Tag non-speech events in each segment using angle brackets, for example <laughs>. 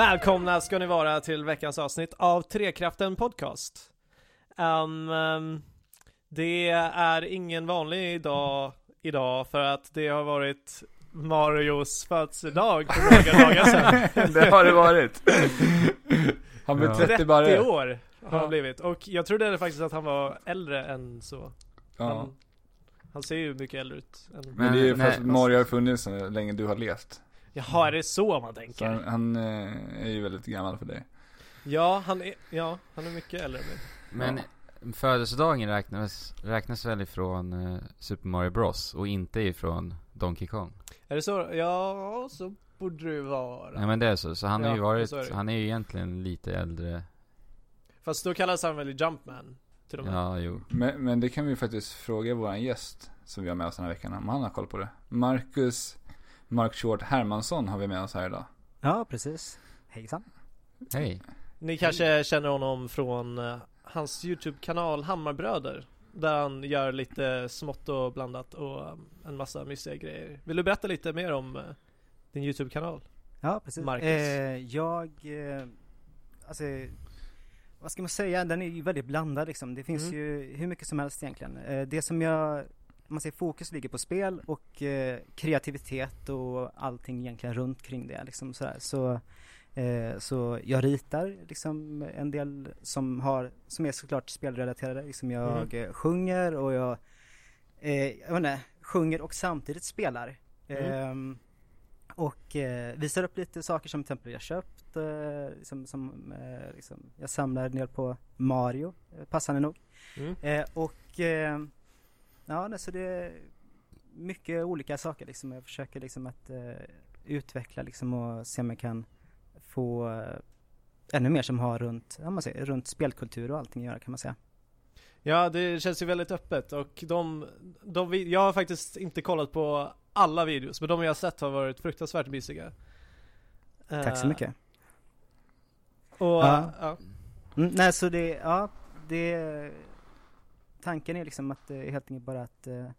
Välkomna ska ni vara till veckans avsnitt av Trekraften Podcast. Um, um, det är ingen vanlig dag idag för att det har varit Marios födelsedag för några dagar sedan. <laughs> det har det varit. Han blev Ja. 30 30 bara. år har han blivit och jag trodde faktiskt att han var äldre än så. Ja. Han, han ser ju mycket äldre ut. Än... Men det är ju för att Mario har funnits så länge du har levt. Jaha, är det så man Så tänker? han, han eh, är ju väldigt gammal för dig. Ja, han är, ja, han är mycket äldre än mig. Men födelsedagen räknas, räknas väl ifrån eh, Super Mario Bros och inte ifrån Donkey Kong? Är det så? Ja, så borde det ju vara. Ja men det är så, så han har Ja, ju varit, så är det. han är ju egentligen lite äldre Fast då kallas han väl Jumpman? Till och med. Ja, jo Men, men det kan vi faktiskt fråga våran gäst som vi har med oss den här veckan om han har koll på det. Marcus Mark Short Hermansson har vi med oss här idag. Ja, precis. Hejsan. Hej Ni kanske känner honom från eh, hans YouTube-kanal Hammarbröder. Där han gör lite smått och blandat och eh, en massa mysiga grejer. Vill du berätta lite mer om eh, din YouTube-kanal? Ja, precis. Marcus. Eh, jag, eh, alltså, vad ska man säga, den är ju väldigt blandad liksom. Det finns Mm. ju hur mycket som helst egentligen. Eh, det som jag, man säger fokus ligger på spel och eh, kreativitet och allting egentligen runt kring det liksom sådär. Så, eh, så jag ritar liksom en del som har, som är såklart spelrelaterade. Liksom jag Mm. eh, sjunger och jag, eh, jag vet inte, sjunger och samtidigt spelar. Mm. Ehm, och eh, visar upp lite saker som till exempel jag köpt, eh, liksom, som, liksom, jag samlar ner på Mario, passande nog. Mm. Och ja, nej, så det är mycket olika saker liksom. Jag försöker liksom att eh, utveckla liksom och se om jag kan få eh, ännu mer som har runt, ja, man säger, runt spelkultur och allting att göra kan man säga. Ja, det känns ju väldigt öppet och de, de, jag har faktiskt inte kollat på alla videos, men de jag har sett har varit fruktansvärt mysiga. Tack så Eh, mycket. Och, Ja. ja. Mm, nej så det, ja, det Tanken är liksom att helt enkelt bara att eh,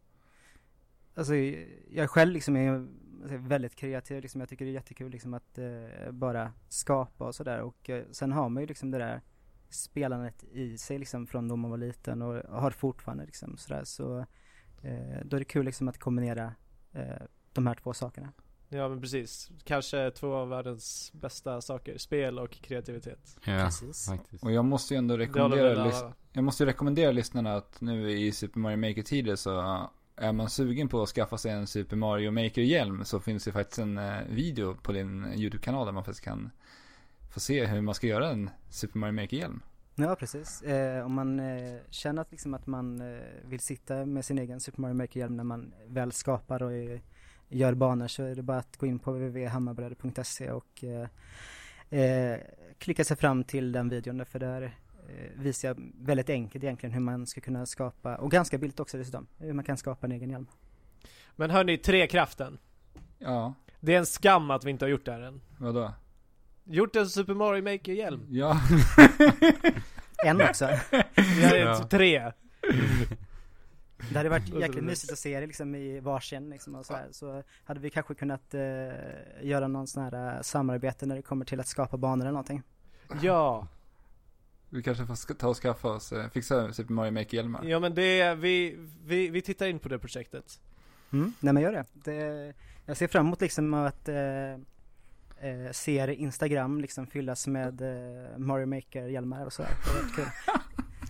Alltså jag själv liksom är alltså, väldigt kreativ liksom, jag tycker det är jättekul liksom att eh, bara skapa och sådär. Och eh, sen har man ju liksom det där spelandet i sig liksom från då man var liten och har fortfarande liksom sådär. Så eh, då är det kul liksom att kombinera eh, de här två sakerna ja, men precis. Kanske två av världens bästa saker. Spel och kreativitet. Ja, Precis. faktiskt Och jag måste ju ändå rekommendera, lys- alla. jag måste ju rekommendera lyssnarna att nu i Super Mario Maker-tider så är man sugen på att skaffa sig en Super Mario Maker-hjälm så finns det faktiskt en eh, video på din YouTube-kanal där man faktiskt kan få se hur man ska göra en Super Mario Maker-hjälm. Ja precis. Eh, om man eh, känner att, liksom att man eh, vill sitta med sin egen Super Mario Maker-hjälm när man väl skapar och eh, gör banor så är det bara att gå in på www.hammarbröder.se och eh, eh, klicka sig fram till den videon för där eh, visar jag väldigt enkelt egentligen hur man ska kunna skapa, och ganska billigt också dessutom, hur man kan skapa en egen hjälm. Men hörni, Trekraften. Ja, Det är en skam att vi inte har gjort det här än. vadå? Gjort en Super Mario Maker-hjälm. Ja, <laughs> En också. Vi har Ja. ja. tre. Det hade varit <laughs> jäkligt mysigt att se det liksom i varsin liksom och så, här. så hade vi kanske kunnat eh, göra någon sån här eh, samarbete när det kommer till att skapa banor eller någonting. Ja. vi kanske får ta och skaffa oss, eh, fixa Super Mario Maker-hjälmar. Ja men det, vi, vi, vi tittar in på det projektet. Mm, nej men gör det. det. Jag ser fram emot liksom att eh, eh, se Instagram liksom fyllas med eh, Mario Maker-hjälmar och sådär. Det kul. <laughs>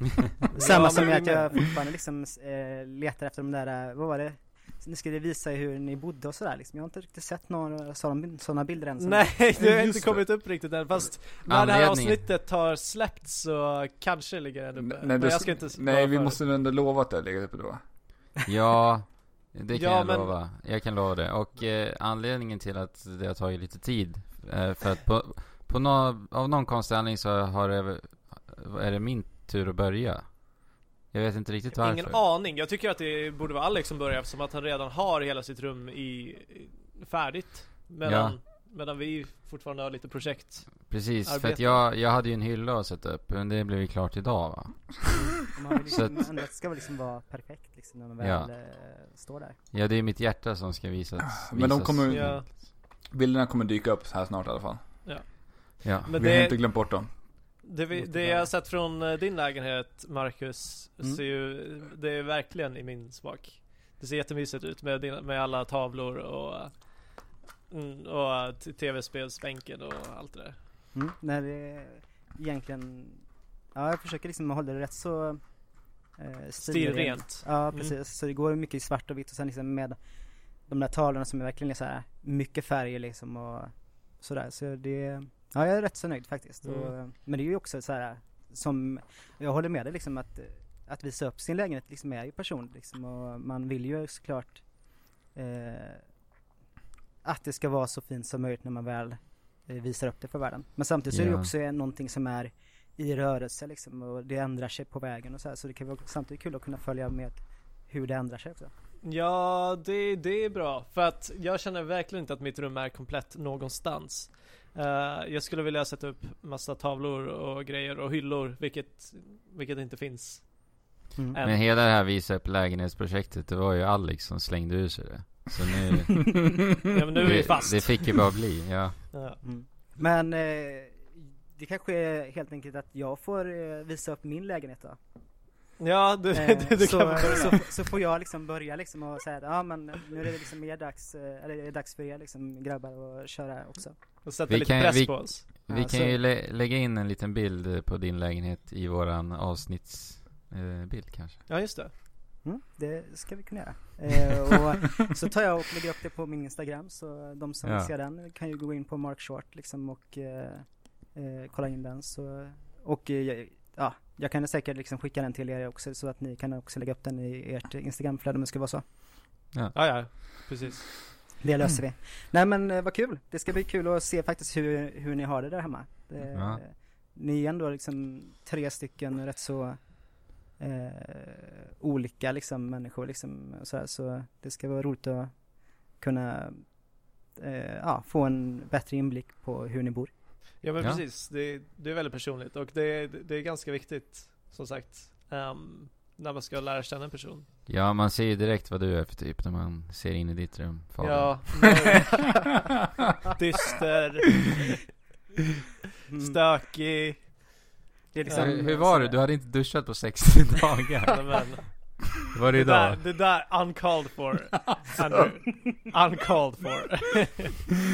<laughs> Samma Ja, som men med att jag fortfarande liksom eh, letar efter de där, eh, vad var det? Nu ska det visa hur ni bodde och sådär liksom. Jag har inte riktigt sett några sådana, bilder än. Nej, <laughs> det har inte det. kommit upp riktigt än fast när det här avsnittet har släppts så kanske ligger den uppe. Nej, men det- jag ska inte Nej, vi måste väl ändå lova att det har legat uppe då. Ja, det kan Ja, jag men- lova. Jag kan lova det. Och eh, anledningen till att det har tagit lite tid, eh, för att på, på nå, av någon konstig anledning så har det, är det min tur att börja. Jag vet inte riktigt varför. Ingen aning, jag tycker att det borde vara Alex som börjar eftersom att han redan har hela sitt rum i, färdigt. Medan, medan vi fortfarande har lite projekt. Precis, för arbete. att jag, jag hade ju en hylla att sätta upp, men det blev ju klart idag va? <laughs> Man vill <laughs> liksom, Så att- det ska väl liksom vara perfekt liksom när man väl Ja. eh, står där. Ja, det är mitt hjärta som ska visas. Men de visas. kommer- Ja. Bilderna kommer dyka upp här snart i alla fall. Ja. Men Vi har det, inte glömt bort dem. Det, vi, det jag har sett från eh, din lägenhet Marcus, Mm. ser ju, det är verkligen i min smak. Det ser jättemysigt ut med, dina, med alla tavlor och, mm, och tv-spelsbänken och allt det där. Mm, när det egentligen, ja jag försöker liksom hålla det rätt så eh, Stilrent. Ja Mm. precis, så det går mycket i svart och vitt och sen liksom med de där tavlorna som är verkligen så här mycket färger liksom och sådär. Så det, ja jag är rätt så nöjd faktiskt. Mm. Och, men det är ju också så här som, jag håller med dig liksom att, att visa upp sin lägenhet liksom är ju personligt liksom och man vill ju såklart eh, att det ska vara så fint som möjligt när man väl eh, visar upp det för världen. Men samtidigt så är det ju också någonting som är i rörelse liksom och det ändrar sig på vägen och så här, så det kan vara samtidigt kul att kunna följa med hur det ändrar sig också. Ja, det, det är bra. För att jag känner verkligen inte att mitt rum är komplett någonstans. Eh, jag skulle vilja sätta upp massa tavlor och grejer och hyllor, vilket, vilket inte finns. Mm. Men hela det här visa upp lägenhetsprojektet, det var ju Alex som slängde ur sig det. Så nu, <laughs> Ja men nu är vi det, fast. det fick ju bara bli, ja. Ja. Mm. Men eh, det kanske är helt enkelt att jag får eh, visa upp min lägenhet då. Ja, du, Eh, du, du så, kan börja. så, så får jag liksom börja liksom och säga ja men nu är det liksom mer dags, eh, eller det är dags för er liksom grabbar att köra också. Och sätta Vi lite kan- press vi- på oss. Vi Ja, kan så- ju lä- lägga in en liten bild eh, på din lägenhet i våran avsnittsbild eh, kanske. Ja just det. Mm, det ska vi kunna göra. Eh, och <laughs> så tar jag och lägger upp det på min Instagram så de som Ja. vill se den kan ju gå in på Mark Short liksom och eh, eh, kolla in den så och eh, jag- ja, jag kan säkert liksom skicka den till er också så att ni kan också lägga upp den i ert Instagramflöde om det ska vara så. Ja, ja. Precis. Det löser vi. Nej men eh, vad kul. Det ska bli kul att se faktiskt hur, hur ni har det där hemma. Det, Ja. Ni är ändå liksom tre stycken rätt så eh, olika liksom människor liksom så, här, så det ska vara roligt att kunna eh, ja, få en bättre inblick på hur ni bor. Ja men Ja. precis. Det, det är väldigt personligt och det, det är ganska viktigt som sagt. ehm, när man ska lära känna en person. Ja, man ser ju direkt vad du är för typ när man ser in i ditt rum, Fabian. Ja, <laughs> dyster, Mm. stökig. Det är Ja, liksom, hur, hur var det? Du hade inte duschat på 60 <laughs> dagar. Var det det, där, idag? det där uncalled for. <laughs> Andrew. Uncalled for.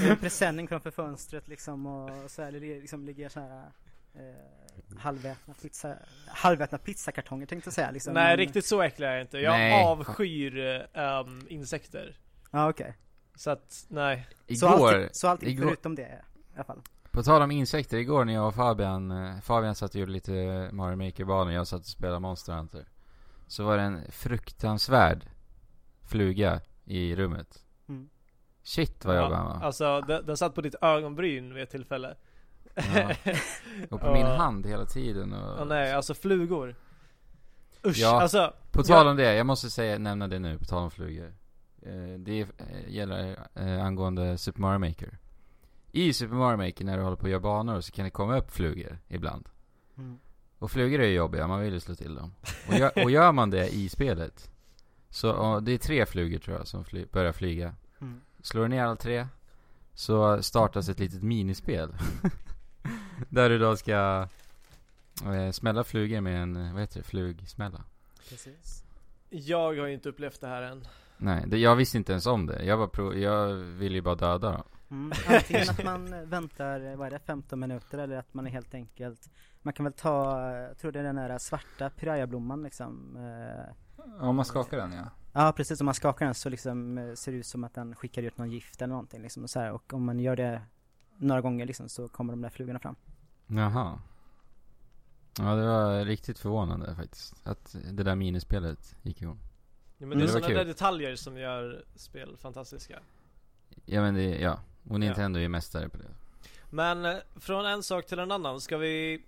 en presenning framför fönstret liksom och så här, liksom ligger så här eh, halvätna pizza, halvätna pizzakartonger tänkte jag säga liksom. Nej Men- riktigt så äcklig är jag inte. Jag Nej. avskyr ehm, insekter. Ja okej. Så att, nej. Så, Igår, så igår- förutom det i alla fall. på tal om insekter, igår när jag och Fabian, eh, Fabian satt och gjorde lite Mario Maker-banor, jag satt och spelade Monster Hunter. Så var det en fruktansvärd fluga i rummet. Mm. Shit vad jobbig han var. Alltså den, den satt på ditt ögonbryn vid ett tillfälle. Ja. <laughs> Och på min hand hela tiden och... Åh nej, alltså flugor. Usch, Ja. alltså. På tal om det, jag måste säga, nämna det nu, på tal om flugor. Eh, det eh, gäller eh, angående Super Mario Maker. I Super Mario Maker när du håller på att göra banor så kan det komma upp flugor ibland. Mm. Och flugor är ju jobbiga, man vill ju slå till dem. Och gör, och gör man det i spelet, så det är tre flugor tror jag som fly, börjar flyga. Mm. Slår du ner alla tre, så startas ett litet minispel. <laughs> Där du då ska eh, smälla flugor med en, vad heter det, flugsmälla. Precis. Jag har ju inte upplevt det här än. Nej, det, jag visste inte ens om det. Jag, bara prov, jag ville ju bara döda dem. Mm. <laughs> Antingen att man väntar, vad är det, 15 minuter eller att man är helt enkelt Man kan väl ta, jag tror det är den där svarta pirayablomman liksom eh, Ja, man skakar den ja. Ja precis, om man skakar den så liksom eh, ser det ut som att den skickar ut någon gift eller någonting liksom och så här. och om man gör det några gånger liksom så kommer de där flugorna fram Jaha. Ja, det var riktigt förvånande faktiskt. Att det där minispelet gick igång. Ja, men Mm. det är Det var sådana där detaljer som gör spel fantastiska. Ja men det, ja. Och Nintendo är ju mästare på det. Men eh, från en sak till en annan, ska vi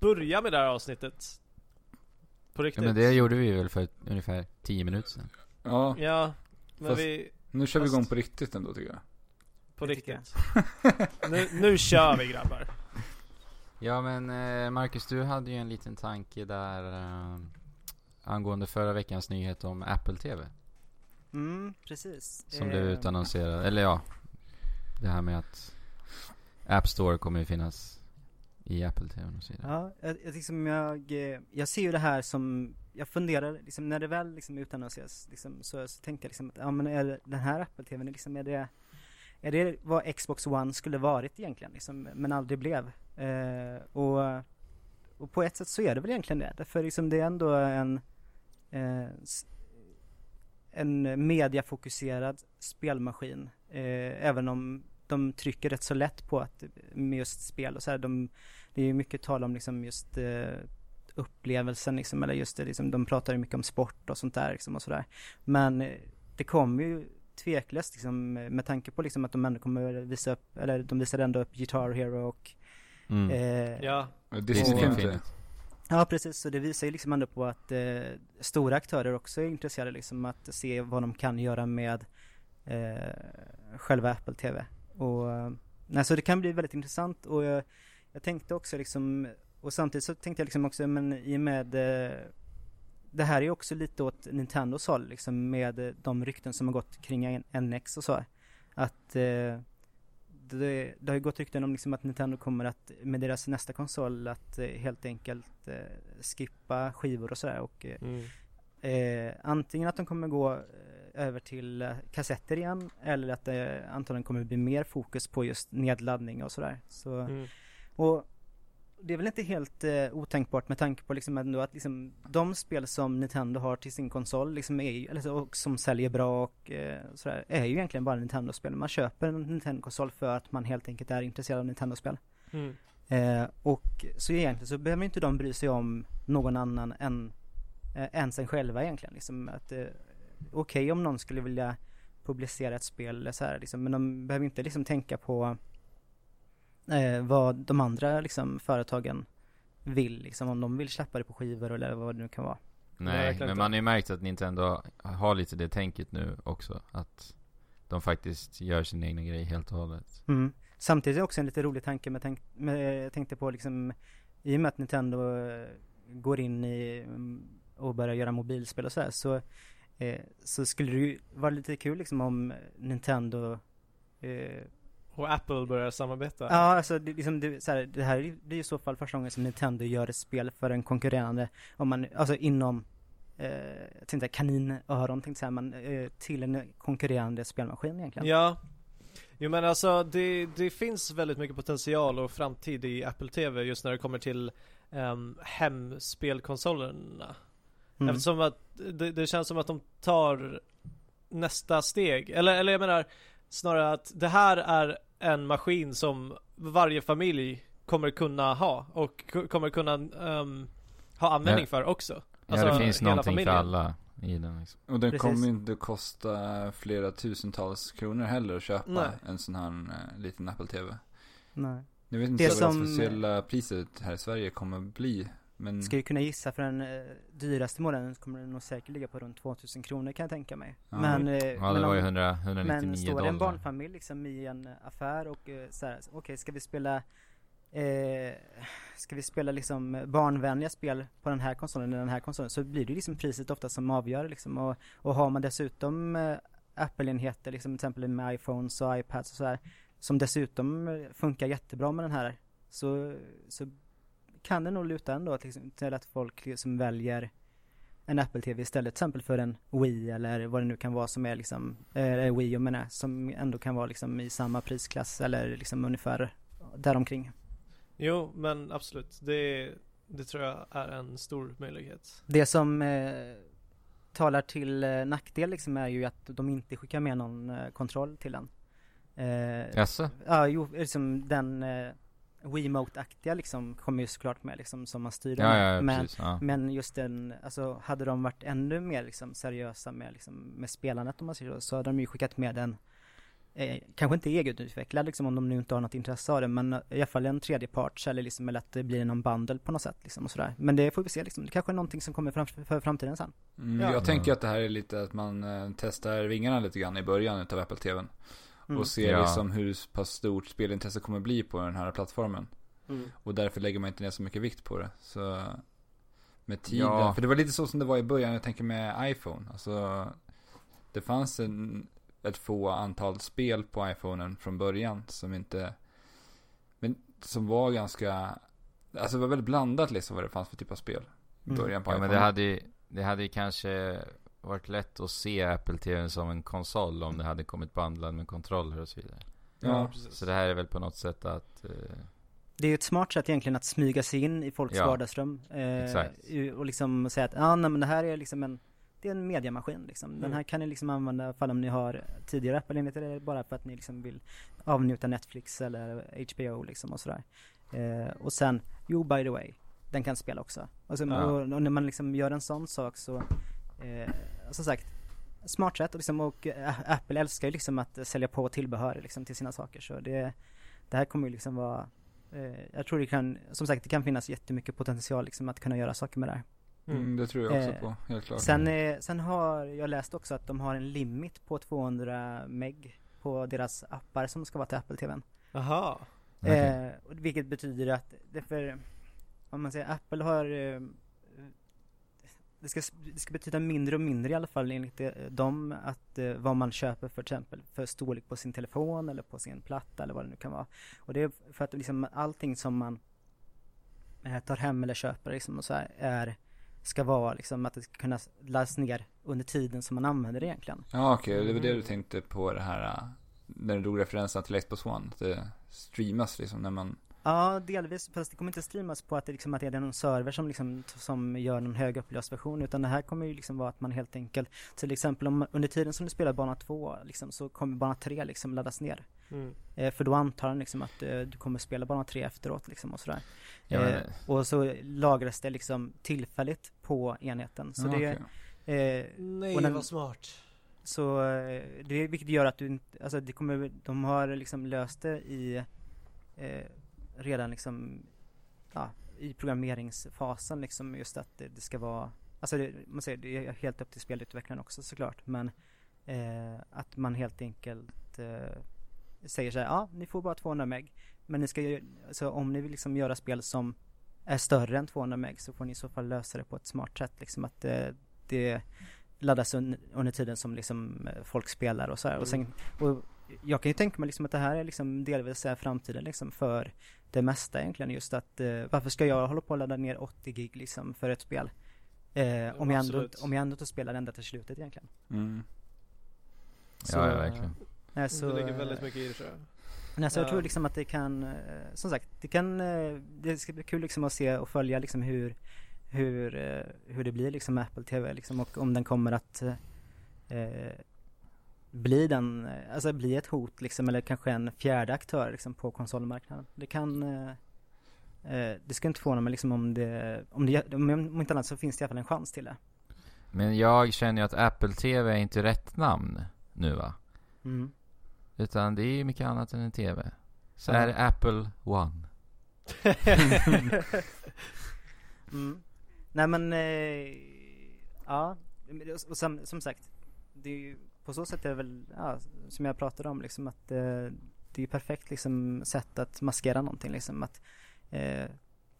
börja med det här avsnittet? På Ja, riktigt? men det gjorde vi väl för ungefär 10 minuter sedan. Ja, Ja, men Fast- vi... nu kör vi Fast- igång på riktigt ändå tycker jag. På riktigt. nu, nu kör vi grabbar. Ja men eh, Marcus, du hade ju en liten tanke där eh, angående förra veckans nyhet om Apple TV. Mm, precis Som Eh, du utannonserade, eller ja. Det här med att App Store kommer ju finnas i Apple TV och så vidare. Ja, jag, jag, liksom jag, eh, jag ser ju det här som, jag funderar liksom när det väl liksom utannonseras liksom, så, så tänkte jag liksom att, ja men är den här Apple TVn liksom, är det, är det vad Xbox One skulle varit egentligen liksom, men aldrig blev? Eh, och, och på ett sätt så är det väl egentligen det, därför liksom det är ändå en, eh, en mediafokuserad spelmaskin, eh, även om de trycker rätt så lätt på att med just spel och så här, de det är ju mycket tal om liksom just eh, upplevelsen liksom, eller just det liksom, de pratar ju mycket om sport och sånt där liksom och sådär. Men eh, det kommer ju tveklöst liksom med tanke på liksom att de ändå kommer visa upp, eller de visade ändå upp Guitar Hero och Mm. eh, Ja, Disney. Infinite. Ja precis, så det visar ju liksom ändå på att eh, stora aktörer också är intresserade liksom att se vad de kan göra med eh, själva Apple TV. Och eh, nej, så det kan bli väldigt intressant och jag, jag tänkte också liksom, och samtidigt så tänkte jag liksom också, men i och med eh, det här är ju också lite åt Nintendos håll liksom med eh, de rykten som har gått kring NX och så. Att eh, det, det har ju gått rykten om liksom att Nintendo kommer att med deras nästa konsol att eh, helt enkelt eh, skippa skivor och sådär och eh, mm. antingen att de kommer gå över till kassetter igen eller att det antagligen kommer bli mer fokus på just nedladdning och sådär. Så, Mm. Och det är väl inte helt eh, otänkbart med tanke på liksom ändå att liksom de spel som Nintendo har till sin konsol liksom är ju, eller och som säljer bra och eh, sådär, är ju egentligen bara Nintendo-spel. Man köper en Nintendo-konsol för att man helt enkelt är intresserad av Nintendo-spel. Mm. Eh, och så egentligen så behöver inte de bry sig om någon annan än, eh, än sig själva egentligen. Liksom att, eh, Okej om någon skulle vilja publicera ett spel eller så här, liksom, men de behöver inte liksom tänka på eh, vad de andra liksom, företagen vill. Liksom, om de vill släppa det på skivor eller vad det nu kan vara. Nej, men man har ju märkt att Nintendo har lite det tänket nu också. Att de faktiskt gör sin egna grej helt och hållet. Mm. Samtidigt är det också en lite rolig tanke med, tänk, med jag tänkte på liksom i och med att Nintendo eh, går in i mm, och börjar göra mobilspel och sådär så eh, så skulle det ju vara lite kul liksom om Nintendo eh, Och Apple börjar samarbeta. Ja, alltså det, liksom, det, så här, det här det är i så fall första gången som Nintendo gör ett spel för en konkurrerande, om man, alltså inom, eh, jag tänkte kaninöron tänkte säga, men eh, till en konkurrerande spelmaskin egentligen. Ja. Jo men alltså det, det finns väldigt mycket potential och framtid i Apple TV just när det kommer till um, hemspelkonsolerna. Mm. Eftersom att det, det känns som att de tar nästa steg. Eller, eller jag menar snarare att det här är en maskin som varje familj kommer kunna ha och kommer kunna ehm, ha användning Ja. för också. Ja, Alltså, det finns någonting familjen. för alla i den liksom. Och den Precis. kommer inte kosta flera tusentals kronor heller att köpa Nej. en sån här eh, liten Apple TV. Nej. Nu vet inte Det jag vad som- det speciella priset här i Sverige kommer bli. Men Ska ju kunna gissa för den eh, dyraste modellen så kommer den nog säkert ligga på runt 2000 kronor kan jag tänka mig. Ja. Men, eh, Ja, men det var om- ju 100, 199 Men står det en barnfamilj liksom i en affär och eh, så här, okej ska vi spela eh, Ska vi spela liksom barnvänliga spel på den här konsolen eller den här konsolen så blir det liksom priset ofta som avgör liksom och, och har man dessutom eh, Apple-enheter liksom till exempel med iPhones och iPads och sådär som dessutom eh, funkar jättebra med den här så, så kan det nog luta ändå till, till att folk liksom väljer en Apple TV istället till exempel för en Wii eller vad det nu kan vara som är liksom, eh, Wii jag menar, som ändå kan vara liksom i samma prisklass eller liksom ungefär däromkring. Jo men absolut. Det, det tror jag är en stor möjlighet. Det som eh, talar till eh, nackdel liksom är ju att de inte skickar med någon eh, kontroll till den. Eh, Jaså? Ja, jo, liksom den eh, Wiimote-aktiga liksom kommer ju såklart med liksom som man styr den Ja, med. ja, men, precis. Ja. men just den, alltså hade de varit ännu mer liksom seriösa med liksom med spelandet om man säger så, så hade de ju skickat med den eh, Kanske inte egenutvecklad liksom om de nu inte har något intresse av det men eh, i alla fall en tredjeparts eller liksom eller att det blir någon bundle på något sätt liksom och sådär. Men det får vi se liksom, det kanske är någonting som kommer fram, för framtiden sen. mm, Ja. jag tänker att det här är lite att man eh, testar vingarna lite grann i början utav Apple TVn. Mm. Och ser Ja. liksom hur pass stort spelintresse kommer bli på den här plattformen. Mm. Och därför lägger man inte ner så mycket vikt på det. Så med tiden, Ja. för det var lite så som det var i början, jag tänker med iPhone. Alltså, det fanns en, ett få antal spel på iPhonen från början som inte som var ganska, alltså det var väldigt blandat liksom vad det fanns för typ av spel. I Mm. början på Ja, men iPhone. det hade ju, det hade ju kanske varit lätt att se Apple TV som en konsol om det hade kommit bandlad med kontroller och så vidare. Ja, precis. Så det här är väl på något sätt att... Eh, Det är ju ett smart sätt egentligen att smyga sig in i folks Ja, vardagsrum. Eh, exakt. Och liksom säga att, ja ah, nej, men det här är liksom en, det är en mediamaskin liksom. Den Mm. här kan ni liksom använda ifall om ni har tidigare Apple-enheter eller bara för att ni liksom vill avnjuta Netflix eller HBO liksom och sådär. Eh, och sen, jo by the way, den kan spela också. Alltså, Ja. och, och när man liksom gör en sån sak så, eh, som sagt, smart sätt och, liksom, och eh, Apple älskar ju liksom att sälja på tillbehör liksom till sina saker så det, det här kommer ju liksom vara eh, jag tror det kan, som sagt det kan finnas jättemycket potential liksom att kunna göra saker med det här. mm, det tror jag också Eh, på, helt klart. Sen, eh, sen har jag läst också att de har en limit på 200 meg på deras appar som ska vara till Apple TVn. Aha. okej. Eh, och vilket betyder att, det för, om man säger Apple har eh, det ska, det ska betyda mindre och mindre i alla fall enligt eh, dem att eh, vad man köper för till exempel för storlek på sin telefon eller på sin platta eller vad det nu kan vara. Och det är för att liksom allting som man eh, tar hem eller köper liksom och så här är ska vara liksom att det ska kunna laddas ner under tiden som man använder det egentligen. Ja okej, det var det du tänkte på det här, eh, när du drog referenserna till Xbox One. Att det streamas liksom när man, Ja, delvis. Fast det kommer inte streamas på att det, liksom, att det är någon server som, liksom, som gör någon högupplöst version. Utan det här kommer ju liksom vara att man helt enkelt, till exempel om, under tiden som du spelar bana 2 liksom, så kommer bana 3 liksom laddas ner. Mm. Eh, för då antar den liksom att eh, du kommer spela bana 3 efteråt liksom och sådär. Ja, eh, och så lagras det liksom tillfälligt på enheten. Så ja, det, okej. eh, Nej den- vad smart. så eh, det, vilket gör att du inte, alltså det kommer, de har liksom löst det i eh, redan liksom, ja, i programmeringsfasen liksom just att det, det ska vara, alltså det, man säger, det är helt upp till spelutvecklaren också såklart men eh, att man helt enkelt eh, säger så här, ja ni får bara 200 meg men ni ska ju, alltså om ni vill liksom göra spel som är större än 200 meg så får ni i så fall lösa det på ett smart sätt liksom att det, det laddas un, under tiden som liksom eh, folk spelar och så här. Och, sen, och jag kan ju tänka mig liksom att det här är liksom delvis så här framtiden liksom för det mesta egentligen just att eh, varför ska jag hålla på och ladda ner 80 gig liksom för ett spel? Eh, om, jag ändå, om jag ändå inte spelar ända till slutet egentligen. Mm. Så, ja, ja, verkligen. Nej, så, det ligger väldigt mycket i det tror jag. Nej, så jag Ja. tror liksom att det kan, eh, som sagt, det kan, eh, det ska bli kul liksom att se och följa liksom hur, hur, eh, hur det blir liksom med Apple TV liksom och om den kommer att eh, bli den, alltså bli ett hot liksom eller kanske en fjärde aktör liksom på konsolmarknaden. Det kan, eh, eh, det ska inte förvåna mig liksom om det, om det, om inte annat så finns det i alla fall en chans till det. Men jag känner ju att Apple TV är inte rätt namn nu va? Mm. Utan det är ju mycket annat än en TV. Så Ja. är det Apple One. <laughs> Mm. Nej men, eh, ja, och som, som sagt, det är ju, på så sätt är det väl, ja, som jag pratade om liksom att eh, det är ju perfekt liksom sätt att maskera någonting liksom att eh,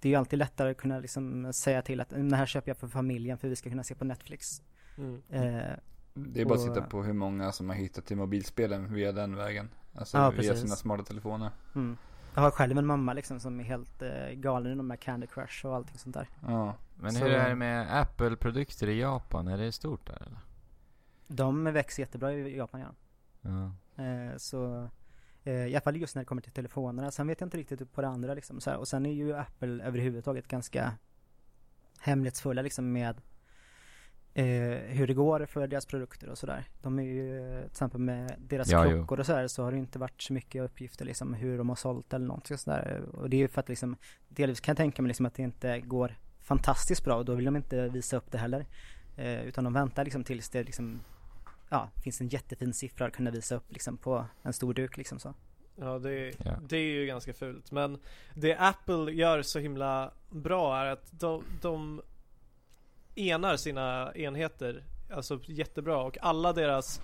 det är ju alltid lättare att kunna liksom säga till att det här köper jag för familjen för vi ska kunna se på Netflix. Mm. Eh, Det är bara att Och- titta på hur många som har hittat till mobilspelen via den vägen. Alltså Ja, via precis. sina smarta telefoner. mm. Jag har själv en mamma liksom som är helt eh, galen i de här Candy Crush och allting sånt där. Ja. Men Så- hur är det med Apple-produkter i Japan? Är det stort där eller? De växer jättebra i Japan ja. Ja. Eh, så eh, i alla fall just när det kommer till telefonerna. Sen vet jag inte riktigt på det andra liksom så här. Och sen är ju Apple överhuvudtaget ganska hemlighetsfulla liksom med eh, hur det går för deras produkter och sådär. De är ju, till exempel med deras Ja, jo. klockor och sådär så har det inte varit så mycket uppgifter liksom hur de har sålt eller någonting sådär. Och det är ju för att liksom, delvis kan jag tänka mig liksom att det inte går fantastiskt bra och då vill de inte visa upp det heller. Eh, utan de väntar liksom tills det liksom ja, finns en jättefin siffra att kunna visa upp liksom på en stor duk liksom så. Ja, det, Ja. det är ju ganska fult. Men det Apple gör så himla bra är att de, de enar sina enheter alltså jättebra och alla deras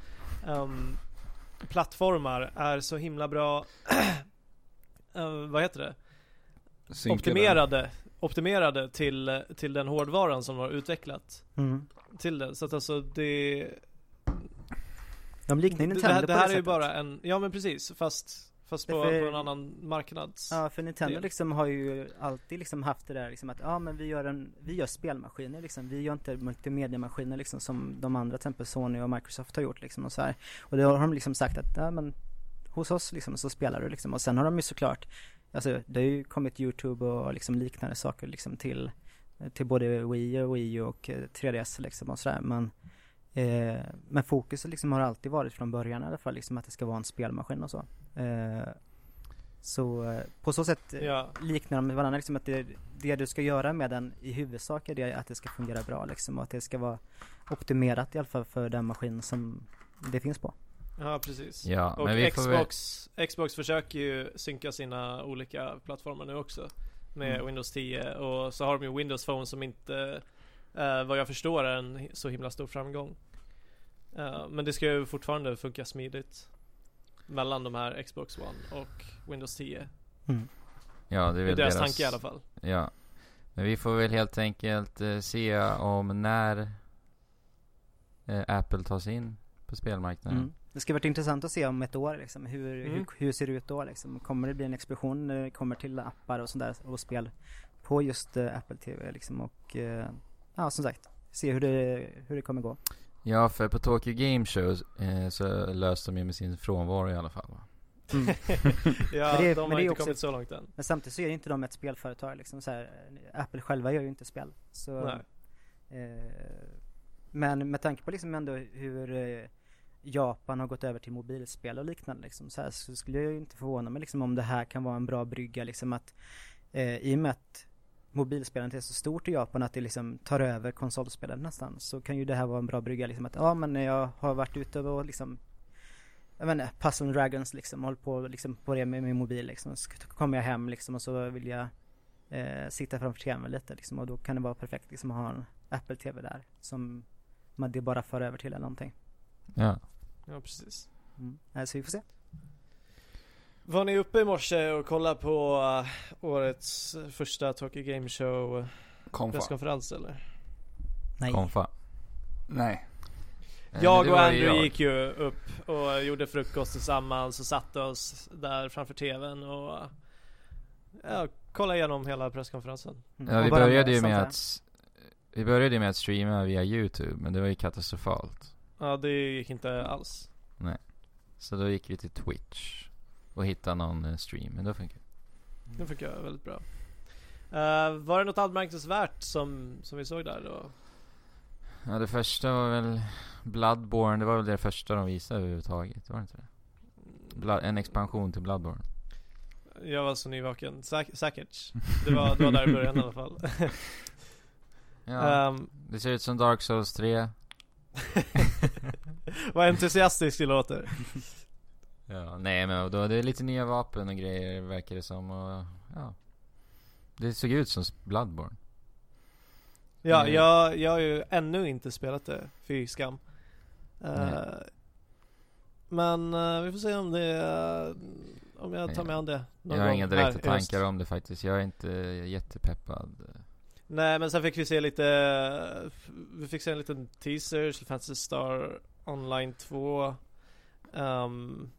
ehm, plattformar är så himla bra <clears throat> eh, vad heter det? Synkade. Optimerade, optimerade till, till den hårdvaran som de har utvecklat Mm. till det. Så att alltså det De liknar ju det, Nintendo här, det på här det är ju bara en, ja men precis, fast Fast på, Därför- på en annan marknads... Ja, för Nintendo del. liksom har ju alltid liksom haft det där liksom att ja men vi gör en, vi gör spelmaskiner liksom. Vi gör inte multimediamaskiner liksom som de andra, till exempel Sony och Microsoft har gjort liksom och så här. Och då har de liksom sagt att ja men hos oss liksom så spelar du liksom. Och sen har de ju såklart, alltså det har ju kommit YouTube och liksom liknande saker liksom till, till både Wii och Wii och eh, 3DS liksom och sådär. Men, eh, men fokuset liksom har alltid varit från början i alla fall liksom att det ska vara en spelmaskin och så. Eh, så eh, på så sätt eh, Ja, liknar de varandra liksom att det, det du ska göra med den i huvudsak är det att det ska fungera bra liksom och att det ska vara optimerat i alla fall för den maskin som det finns på. ja precis. Ja, Och men vi får väl... Xbox, Xbox försöker ju synka sina olika plattformar nu också. Med Mm. Windows 10 och så har de ju Windows Phone som inte, eh, vad jag förstår, är en så himla stor framgång. Eh, men det ska ju fortfarande funka smidigt. Mellan de här Xbox One och Windows 10. Ja, det är väl deras deras tanke i alla fall. Ja. Men vi får väl helt enkelt eh, se om när eh, Apple tar sig in på spelmarknaden. Mm. Det ska vara intressant att se om ett år liksom, hur, Mm. hur, hur ser det ut då liksom? Kommer det bli en explosion när det kommer till appar och sånt där och spel på just eh, Apple TV liksom och eh, ja som sagt, se hur det, hur det kommer gå. Ja, för på Tokyo Game Show eh, så löste de ju med sin frånvaro i alla fall. Va? Mm. <laughs> Ja, Men det är- de men har det inte också- kommit så långt än. Men samtidigt så är inte de ett spelföretag liksom så här, Apple själva gör ju inte spel. Så, Nej. eh, men med tanke på liksom ändå hur eh, Japan har gått över till mobilspel och liknande liksom, så, här, så skulle jag ju inte förvåna mig liksom om det här kan vara en bra brygga liksom att eh, i och med att mobilspelandet är så stort i Japan att det liksom tar över konsolspelet nästan så kan ju det här vara en bra brygga liksom att ja men när jag har varit ute och liksom jag vet inte, Puzzle and Dragons liksom, håller på liksom på det med min mobil liksom. Så kommer jag hem liksom och så vill jag eh, sitta framför tvn lite liksom och då kan det vara perfekt liksom att ha en Apple TV där som man det bara för över till eller någonting. Ja. Ja, precis. Mm. Eh, Så vi får se. Var ni uppe i morse och kollade på uh, årets första Tokyo Game Show eh, Konfa. presskonferens eller? Nej. Konfa. Nej. Eh, Jag och Andrew jag. gick ju upp och gjorde frukost tillsammans och satte oss där framför tvn och ja, kollade igenom hela presskonferensen. Mm. Ja, vi började ju med att Vi började ju med att streama via YouTube, men det var ju katastrofalt. Ja, det gick inte alls. Så då gick vi till Twitch och hittade någon eh, stream, men då funkar det. Det funkar väldigt bra. Eh, var det något anmärkningsvärt som, som vi såg där då? Ja, det första var väl Bloodborne, det var väl det första de visade överhuvudtaget, var det inte det? Blood, en expansion till Bloodborne. Jag var så nyvaken. Säk- säkert. Det var, det var där i början i alla fall. <laughs> Ja, Ehm, det ser ut som Dark Souls 3. <laughs> vad entusiastisk du låter. Ja, nej men då, det är lite nya vapen och grejer verkar det som och ja. Det såg ut som Bloodborne. Ja, Mm. jag, jag har ju ännu inte spelat det, fy skam. Nej. men eh, vi får se om det, eh, om jag tar mig an det någon jag har inga direkta tankar om det faktiskt. Jag är inte jättepeppad. Nej men sen fick vi se lite, vi fick se en liten teaser till Fantasy Star Online 2 Ehm,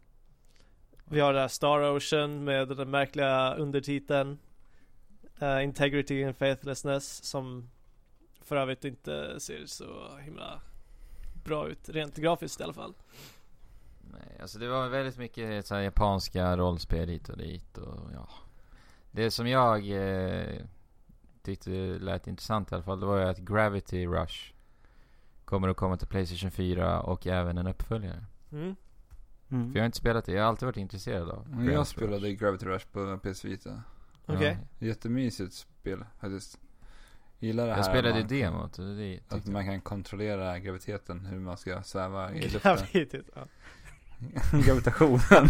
Vi har det här Star Ocean med den märkliga undertiteln eh, Integrity and Faithlessness som för övrigt inte ser så himla bra ut rent grafiskt i alla fall Nej, alltså det var väldigt mycket så japanska rollspel hit och dit och ja. Det som jag eh, tyckte lät intressant i alla fall, det var ju att Gravity Rush kommer att komma till Playstation 4 och även en uppföljare. mm. Mm. För jag har inte spelat det, jag har alltid varit intresserad av Men Jag spelade Gravity Rush på PS Vita. Okej. Jättemysigt spel faktiskt. Gillar det här Jag spelade man, ju demot och det Att man kan kontrollera graviteten, hur man ska sväva i <laughs> luften. Ja. <laughs> Gravitationen. <laughs>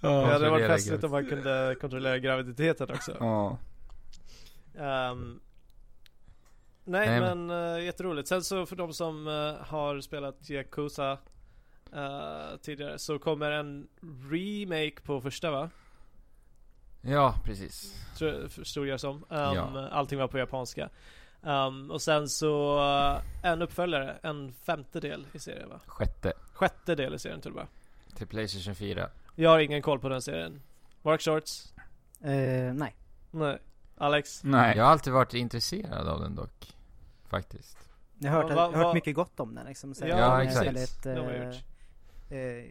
ja, det var Kontrollera plötsligt om man kunde kontrollera graviditeten också Ja. Ehm, nej, Nej, men uh, jätteroligt. Sen så för de som eh, har spelat Yakuza eh, tidigare så kommer en remake på första va? Ja, precis. Tror- Förstod jag som. Um, Ja. Allting var på japanska. Um, och sen så uh, en uppföljare, en femte del i serien va? Sjätte. Sjätte del i serien till och med. Till Playstation 4. Jag har ingen koll på den serien. Mark Shorts? Eh, nej. Nej. Alex? Nej. Jag har alltid varit intresserad av den dock. Faktiskt. Jag har hört, Va- va- hört mycket gott om den liksom. Så Ja, den är exakt. Väldigt, eh, eh,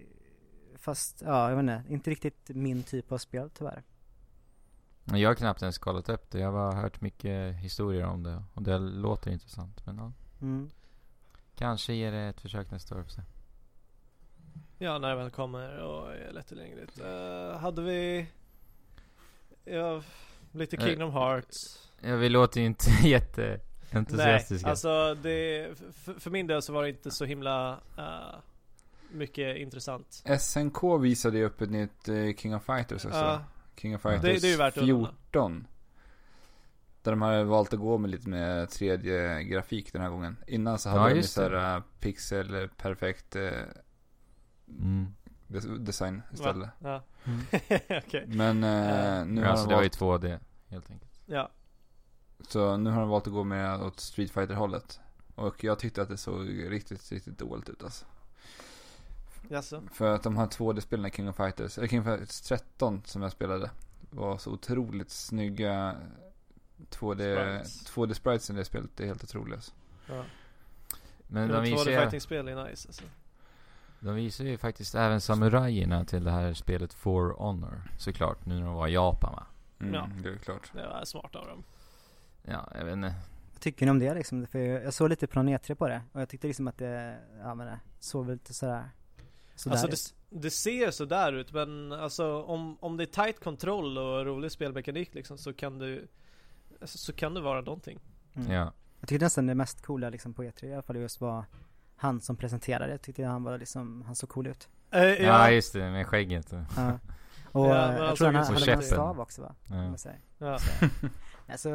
fast, ja jag vet inte, inte riktigt min typ av spel tyvärr. Jag har knappt ens kollat upp det. Jag har bara hört mycket historier om det. Och det låter intressant. Men ja. Mm. Kanske ger det ett försök nästa år. se. Ja, när det väl kommer och är lättillgängligt. Uh, hade vi... Ja, lite Eh, Kingdom Hearts. Ja, vi låter ju inte <laughs> Nej, jätteentusiastiska. alltså det... För, för min del så var det inte så himla uh, mycket intressant. SNK visade ju upp ett nytt eh, King of Fighters också. Ja, King of Det- Fighters det är ju värt att nämna. 14. Där de har valt att gå med lite mer 3D-grafik den här gången. Innan så hade Ja, de ju det. såhär pixel perfekt eh, Mm. Des- design istället. Ja. Mm. <laughs> Okej. Men eh, nu Ja, har så de det var ju valt, 2D helt enkelt. Ja. så nu har de valt att gå med åt Street fighter hållet Och jag tyckte att det såg riktigt, riktigt dåligt ut alltså. Jaså? För att de här 2D-spelen i King of Fighters, eller King of Fighters 13 som jag spelade Var så otroligt snygga 2D, Sprites. 2D-sprites i det spelet, det är helt otroligt alltså. Ja. Men Men de visar, ju, fighting-spel är nice alltså. De visar ju faktiskt även samurajerna till det här spelet For Honor. Såklart, nu när de var i Japan va? Mm, Ja. det är klart Det var smart av dem. Ja, jag vet inte. Vad tycker ni om det liksom? För jag, såg lite Plan E3 på det och jag tyckte liksom att det, ja men det såg väl lite sådär, sådär Alltså ut. det, det ser sådär ut men alltså om, om det är tight kontroll och rolig spelmekanik liksom så kan du alltså, Så kan det vara någonting. Mm. Ja. Jag tyckte nästan det mest coola liksom på E3 i alla fall just var han som presenterade. Jag tyckte han var liksom, han såg cool ut. Eh, ja. just det, med skägget. Ja. <laughs> Och Ja, eh, han jag tror han som hade en stav också va? Ja. man säger. ja. Så, alltså,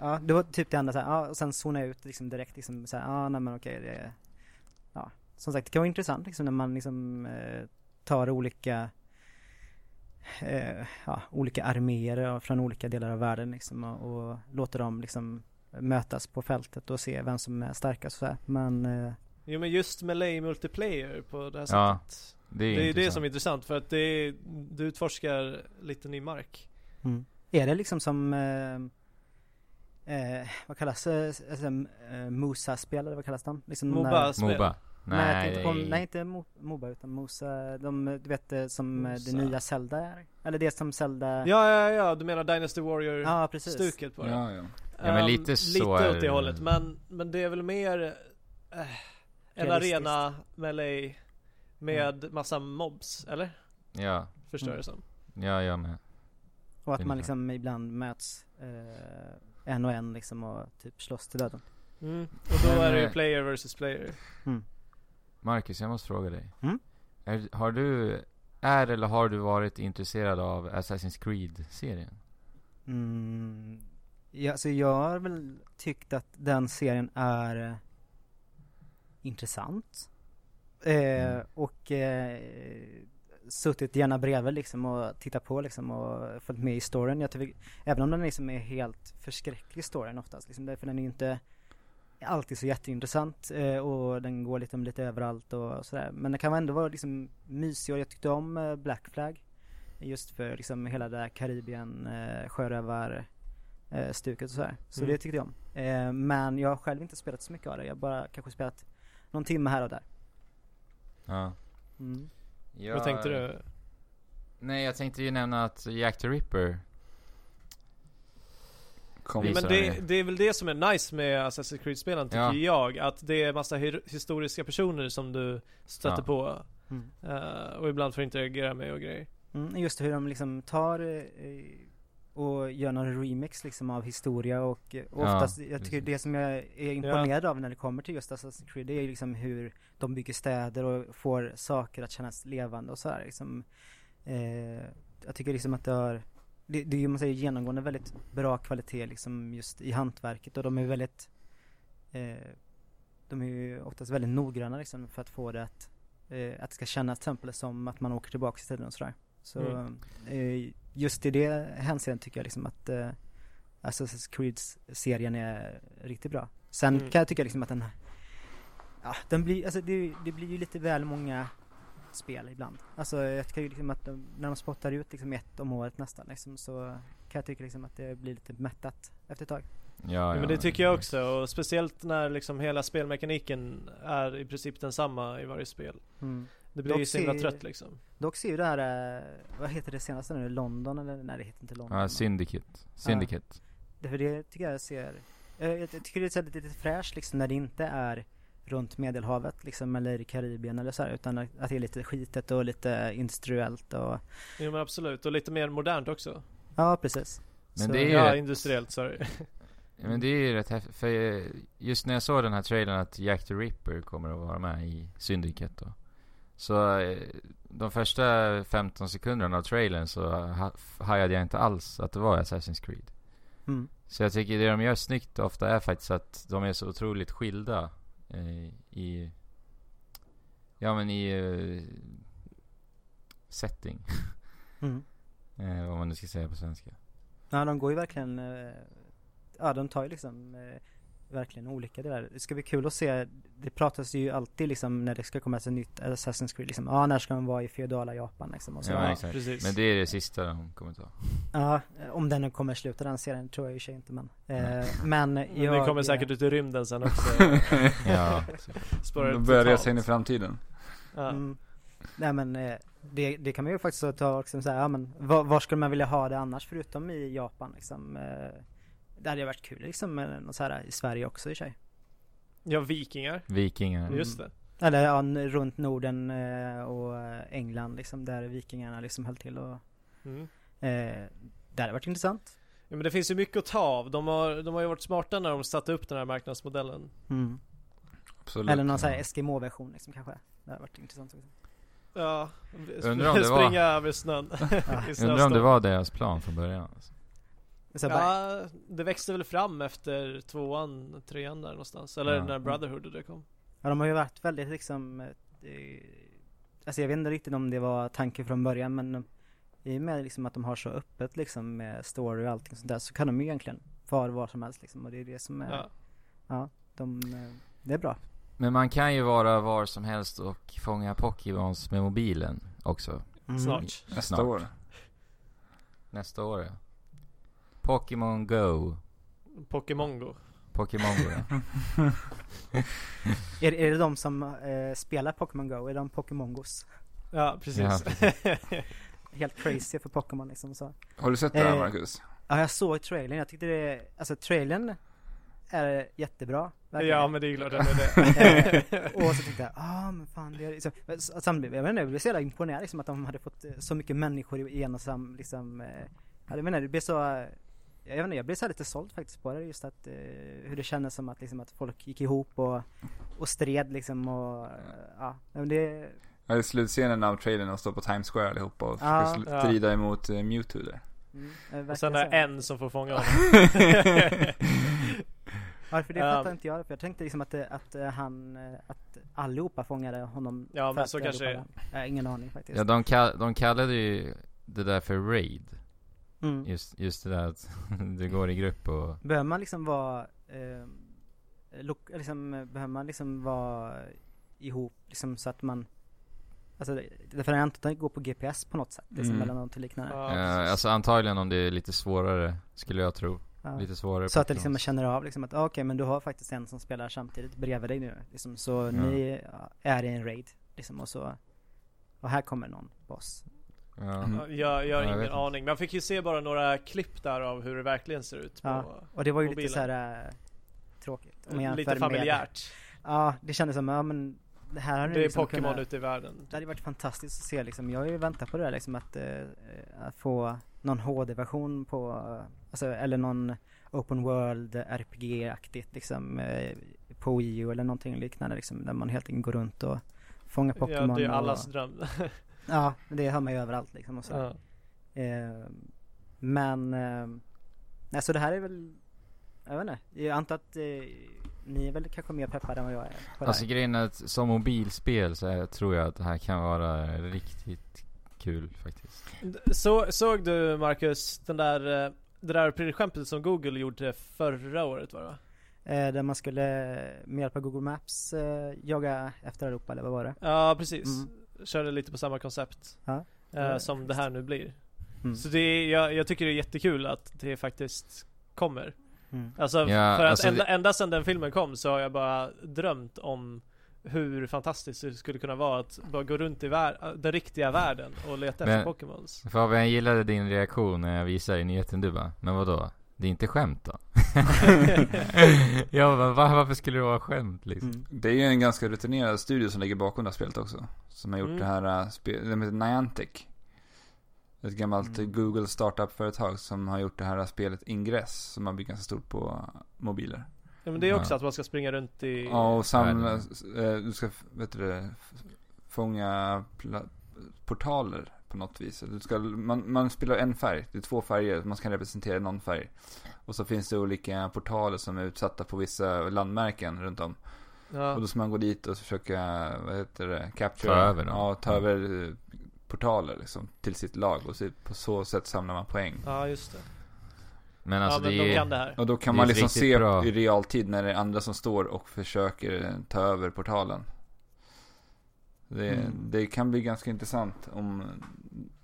ja, det var typ det enda så här, ja, och sen zonade jag ut liksom direkt liksom så här, ja nej men okej det är, ja, som sagt det kan vara intressant liksom när man liksom eh, tar olika eh, ja, olika arméer från olika delar av världen liksom och, och låter dem liksom mötas på fältet och se vem som är starkast och så här. Men eh, Jo men just Melee multiplayer på det här Ja, sättet. Det är, Det är det som är intressant för att det är, du utforskar lite ny mark. mm. är det liksom som eh, eh, vad kallas det? Alltså, eh, Musa-spel eller vad kallas de? Liksom Moba-spel. Moba. Nej, Nej, är- nej inte Mo, Moba utan Mosa, de, du vet det som eh, Mosa. det nya Zelda är? Eller det som Zelda Ja ja ja, du menar Dynasty Warrior Ja, precis stuket på det? Ja, ja. Ja, men lite Ehm, så Lite är åt det hållet men, men det är väl mer eh, En arena Melee Med massa mobs, eller? Ja, Förstår Mm. det som ja, jag med. Och att man liksom ibland möts eh, en och en liksom och typ slåss till döden mm. Och då är det ju eh, player versus player Marcus, jag måste fråga dig. Mm? Är, har du, är eller har du varit intresserad av Assassin's Creed-serien? mm. ja, så jag har väl tyckt att den serien är eh, intressant eh, Mm. och eh, suttit gärna bredvid liksom och tittat på liksom och följt med i storyn. Jag tycker, även om den liksom är helt förskräcklig storyn oftast liksom, därför den är ju inte alltid så jätteintressant eh, och den går liksom lite överallt och sådär. Men det kan ändå vara liksom mysig och jag tyckte om eh, Black Flag. Just för liksom hela det här Karibien, eh, sjörövar eh, stuket och sådär. Så Mm. det tyckte jag om. Eh, men jag har själv inte spelat så mycket av det. Jag har bara kanske spelat någon timme här och där. Ja. Mm. Jag, Vad tänkte du? Nej, jag tänkte ju nämna att Jack the Ripper Kom. Men det, det. är väl det som är nice med Assassin's Creed-spelen tycker Ja. jag Att det är massa hi- historiska personer som du stöter Ja. på Mm. eh, Och ibland får interagera med och grejer Mm, just hur de liksom tar eh, och gör någon remix liksom av historia och, eh, och Ja, oftast, jag tycker det som jag är imponerad av när det kommer till just Assassin's Creed det är ju liksom hur de bygger städer och får saker att kännas levande och sådär liksom eh, Jag tycker liksom att det har det, det är ju man säger genomgående väldigt bra kvalitet liksom just i hantverket och de är väldigt eh, De är ju oftast väldigt noggranna liksom för att få det att eh, att det ska kännas till exempel som att man åker tillbaka i tiden och sådär. Så Mm. Just i det hänseendet tycker jag liksom att eh, Assassin's Creed-serien är riktigt bra. Sen Mm. kan jag tycka liksom att den, ja, den blir, alltså det, det blir ju lite väl många spel ibland. Alltså jag tycker ju liksom att de, när de spottar ut liksom ett om året nästan liksom, så kan jag tycka liksom att det blir lite mättat efter ett tag. Ja, Ja, ja, men det tycker jag också och speciellt när liksom hela spelmekaniken är i princip densamma i varje spel. Mm. Det blir Dock ju så himla trött liksom. Dock ser ju det här, eh, vad heter det senaste nu, London eller? Nej det heter inte London. Ja, Syndicate. Syndicate. Det, för det tycker jag ser, eh, jag tycker det ser lite, lite fräscht liksom när det inte är runt Medelhavet liksom eller i Karibien eller så här, utan att det är lite skitet och lite industriellt och Jo men absolut och lite mer modernt också. Ja precis. Men Så- det är Ja rätt- industriellt sorry. Ja, Men det är ju rätt häftigt, för just när jag såg den här trailern att Jack the Ripper kommer att vara med i Syndicate då. Så eh, de första 15 sekunderna av trailern så ha, hajade jag inte alls att det var Assassin's Creed. Mm. Så jag tycker det de gör snyggt ofta är faktiskt att de är så otroligt skilda eh, i Ja men i eh, setting, <laughs> Mm. <laughs> eh, vad man nu ska säga på svenska. Ja de går ju verkligen, eh, ja de tar ju liksom eh, verkligen olika delar. Det ska bli kul att se, det pratas ju alltid liksom när det ska komma ett nytt Assassin's Creed liksom, ja när ska de vara i feodala Japan liksom och så. Ja, exakt. precis. Men det är det sista de kommer ta. ja, om den kommer sluta den serien tror jag i och sig inte men. Eh, men Men jag, vi kommer säkert ut i rymden sen också. <laughs> ja. Ut börjar resa in i framtiden. Ja. Mm. Nej men eh, det, det kan man ju faktiskt ta också så här, ja men var, var skulle man vilja ha det annars förutom i Japan liksom? Eh, det hade ju varit kul liksom med något så här i Sverige också i sig. ja, vikingar. Vikingar. Mm. Just det. Eller ja, runt Norden eh, och eh, England liksom där vikingarna liksom höll till och Mm. eh, det hade varit intressant. Ja, men det finns ju mycket att ta av. De har, de har ju varit smarta när de satte upp den här marknadsmodellen. Mm. Absolut. Eller någon sån här Eskimo-version liksom kanske. Det hade varit intressant också. Ja, Undrar om det var- springa över snön. <laughs> Ja. Undrar om det var deras plan från början. Alltså. Bara, Ja, det växte väl fram efter tvåan, trean där någonstans. Eller Ja. när Brotherhood det kom. Ja, de har ju varit väldigt liksom, eh, alltså jag vet inte riktigt om det var tanken från början men eh, i och med liksom att de har så öppet liksom med story och allting sånt där så kan de ju egentligen vara var som helst liksom och det är det som är, ja, Ja. de, eh, det är bra. Men man kan ju vara var som helst och fånga Pokémons med mobilen också. Mm. Snart. Nästa Snart. år. Nästa år ja. Pokémon Go. Pokémon Go. Pokémon <laughs> Go. Är, är det de som eh, spelar Pokémon Go? Är de Pokémongos? Ja, precis. Ja, <laughs> Helt crazy för Pokémon liksom så. Har du sett det här Eh, Marcus? Ja jag såg trailern, jag tyckte det, alltså trailern är jättebra. verkligen. ja, men det är klart den är det. <laughs> Och så tänkte jag, ah men fan det är liksom, samtidigt, jag inte, jag blev så jävla imponerad liksom att de hade fått eh, så mycket människor i en och sam, liksom, eh, ja, jag menar det blev så, eh, jag vet inte, jag blev så här lite såld faktiskt på det just att, eh, hur det kändes som att liksom att folk gick ihop och, och stred liksom och, eh, ja, men det, Ja, i slutscenen av trailern och står på Times Square allihopa och Ja. försöker Ja. strida emot uh, Mewtwo där. mm, eh, Och sen är så. en som får fånga honom. <laughs> Varför det Ja. fattar inte jag, för jag tänkte liksom att, det- att eh, han, eh, att allihopa fångade honom Ja, men att så eh, kanske det. Jag har ingen aning faktiskt. ja de, kall, de kallade ju det där för raid. Mm. Just, just det där att <laughs> du går i grupp och... Behöver man liksom vara, eh, lo- liksom, eh, behöver man liksom vara ihop liksom så att man Alltså det- därför jag antar att går på GPS på något sätt liksom, Mm. eller något liknande. Ja, eh, alltså antagligen om det är lite svårare, skulle jag tro. Ja. Lite svårare Så att det liksom, man känner av liksom att ah, okej men du har faktiskt en som spelar samtidigt bredvid dig nu liksom, så ni ja, är i en raid liksom och så Och här kommer någon boss. Ja. Mm. Ja, Jag, jag har Ja, jag ingen inte. aning. Man fick ju se bara några klipp där av hur det verkligen ser ut på Ja, Och det var ju mobilen. lite så här äh, tråkigt. Om jämför Lite med- familjärt. Ja, det kändes som, ja men det här hade Det är liksom Pokémon kunnat- ute i världen. Det hade varit fantastiskt att se liksom. Jag har ju väntat på det där liksom att, eh, att få någon HD-version på, eh, alltså eller någon Open World RPG-aktigt liksom eh, på Wii U eller någonting liknande liksom där man helt enkelt går runt och fångar Ja, Pokémon det är allas och, dröm. <laughs> Ja, det hör man ju överallt liksom och så. ja. Eh, men, eh, nej så det här är väl, jag vet inte, jag antar att eh, ni är väl kanske mer peppade än vad jag är på det Alltså här. grejen är att som mobilspel så är, tror jag att det här kan vara riktigt kul faktiskt. Så, såg du Marcus den där eh, det där aprilskämtet som Google gjorde förra året var det va? Eh, där man skulle med hjälp av Google Maps eh, jaga efter Europa eller vad var det? Ja precis, Mm. Körde lite på samma koncept Ja. eh, Ja, som det här nu blir. Mm. Så det är, jag, jag tycker det är jättekul att det faktiskt kommer. Mm. Alltså Ja, för att alltså ända, det- ända sedan den filmen kom så har jag bara drömt om hur fantastiskt det skulle kunna vara att bara gå runt i vär- den riktiga världen och leta Men- efter Pokémons. Fabian, jag gillade din reaktion när jag visade i nyheten. Du bara, men vadå? Det är inte skämt då? <laughs> jag bara, va, varför skulle det vara skämt liksom? Mm. Det är ju en ganska rutinerad studio som ligger bakom det här spelet också. Som har gjort Mm. det här uh, spelet, det heter Niantic. Ett gammalt Mm. Google startup-företag som har gjort det här spelet Ingress. Som har blivit ganska stort på uh, mobiler. Ja men det är också Ja. att man ska springa runt i... Ja, och samla, eh, du ska, vet du det, fånga portaler på något vis. Du ska, man, man spelar en färg, det är två färger, man ska representera någon färg. Och så finns det olika portaler som är utsatta på vissa landmärken runt om. Ja. Och då ska man gå dit och försöka, vad heter det, capture. Ta över dem. Ja, ta över eh, portaler liksom till sitt lag. Och så, på så sätt samlar man poäng. ja just det. Men alltså ja men det de är... kan det här. Och då kan man liksom se bra- i realtid när det är andra som står och försöker ta över portalen. Det, Mm. det kan bli ganska intressant om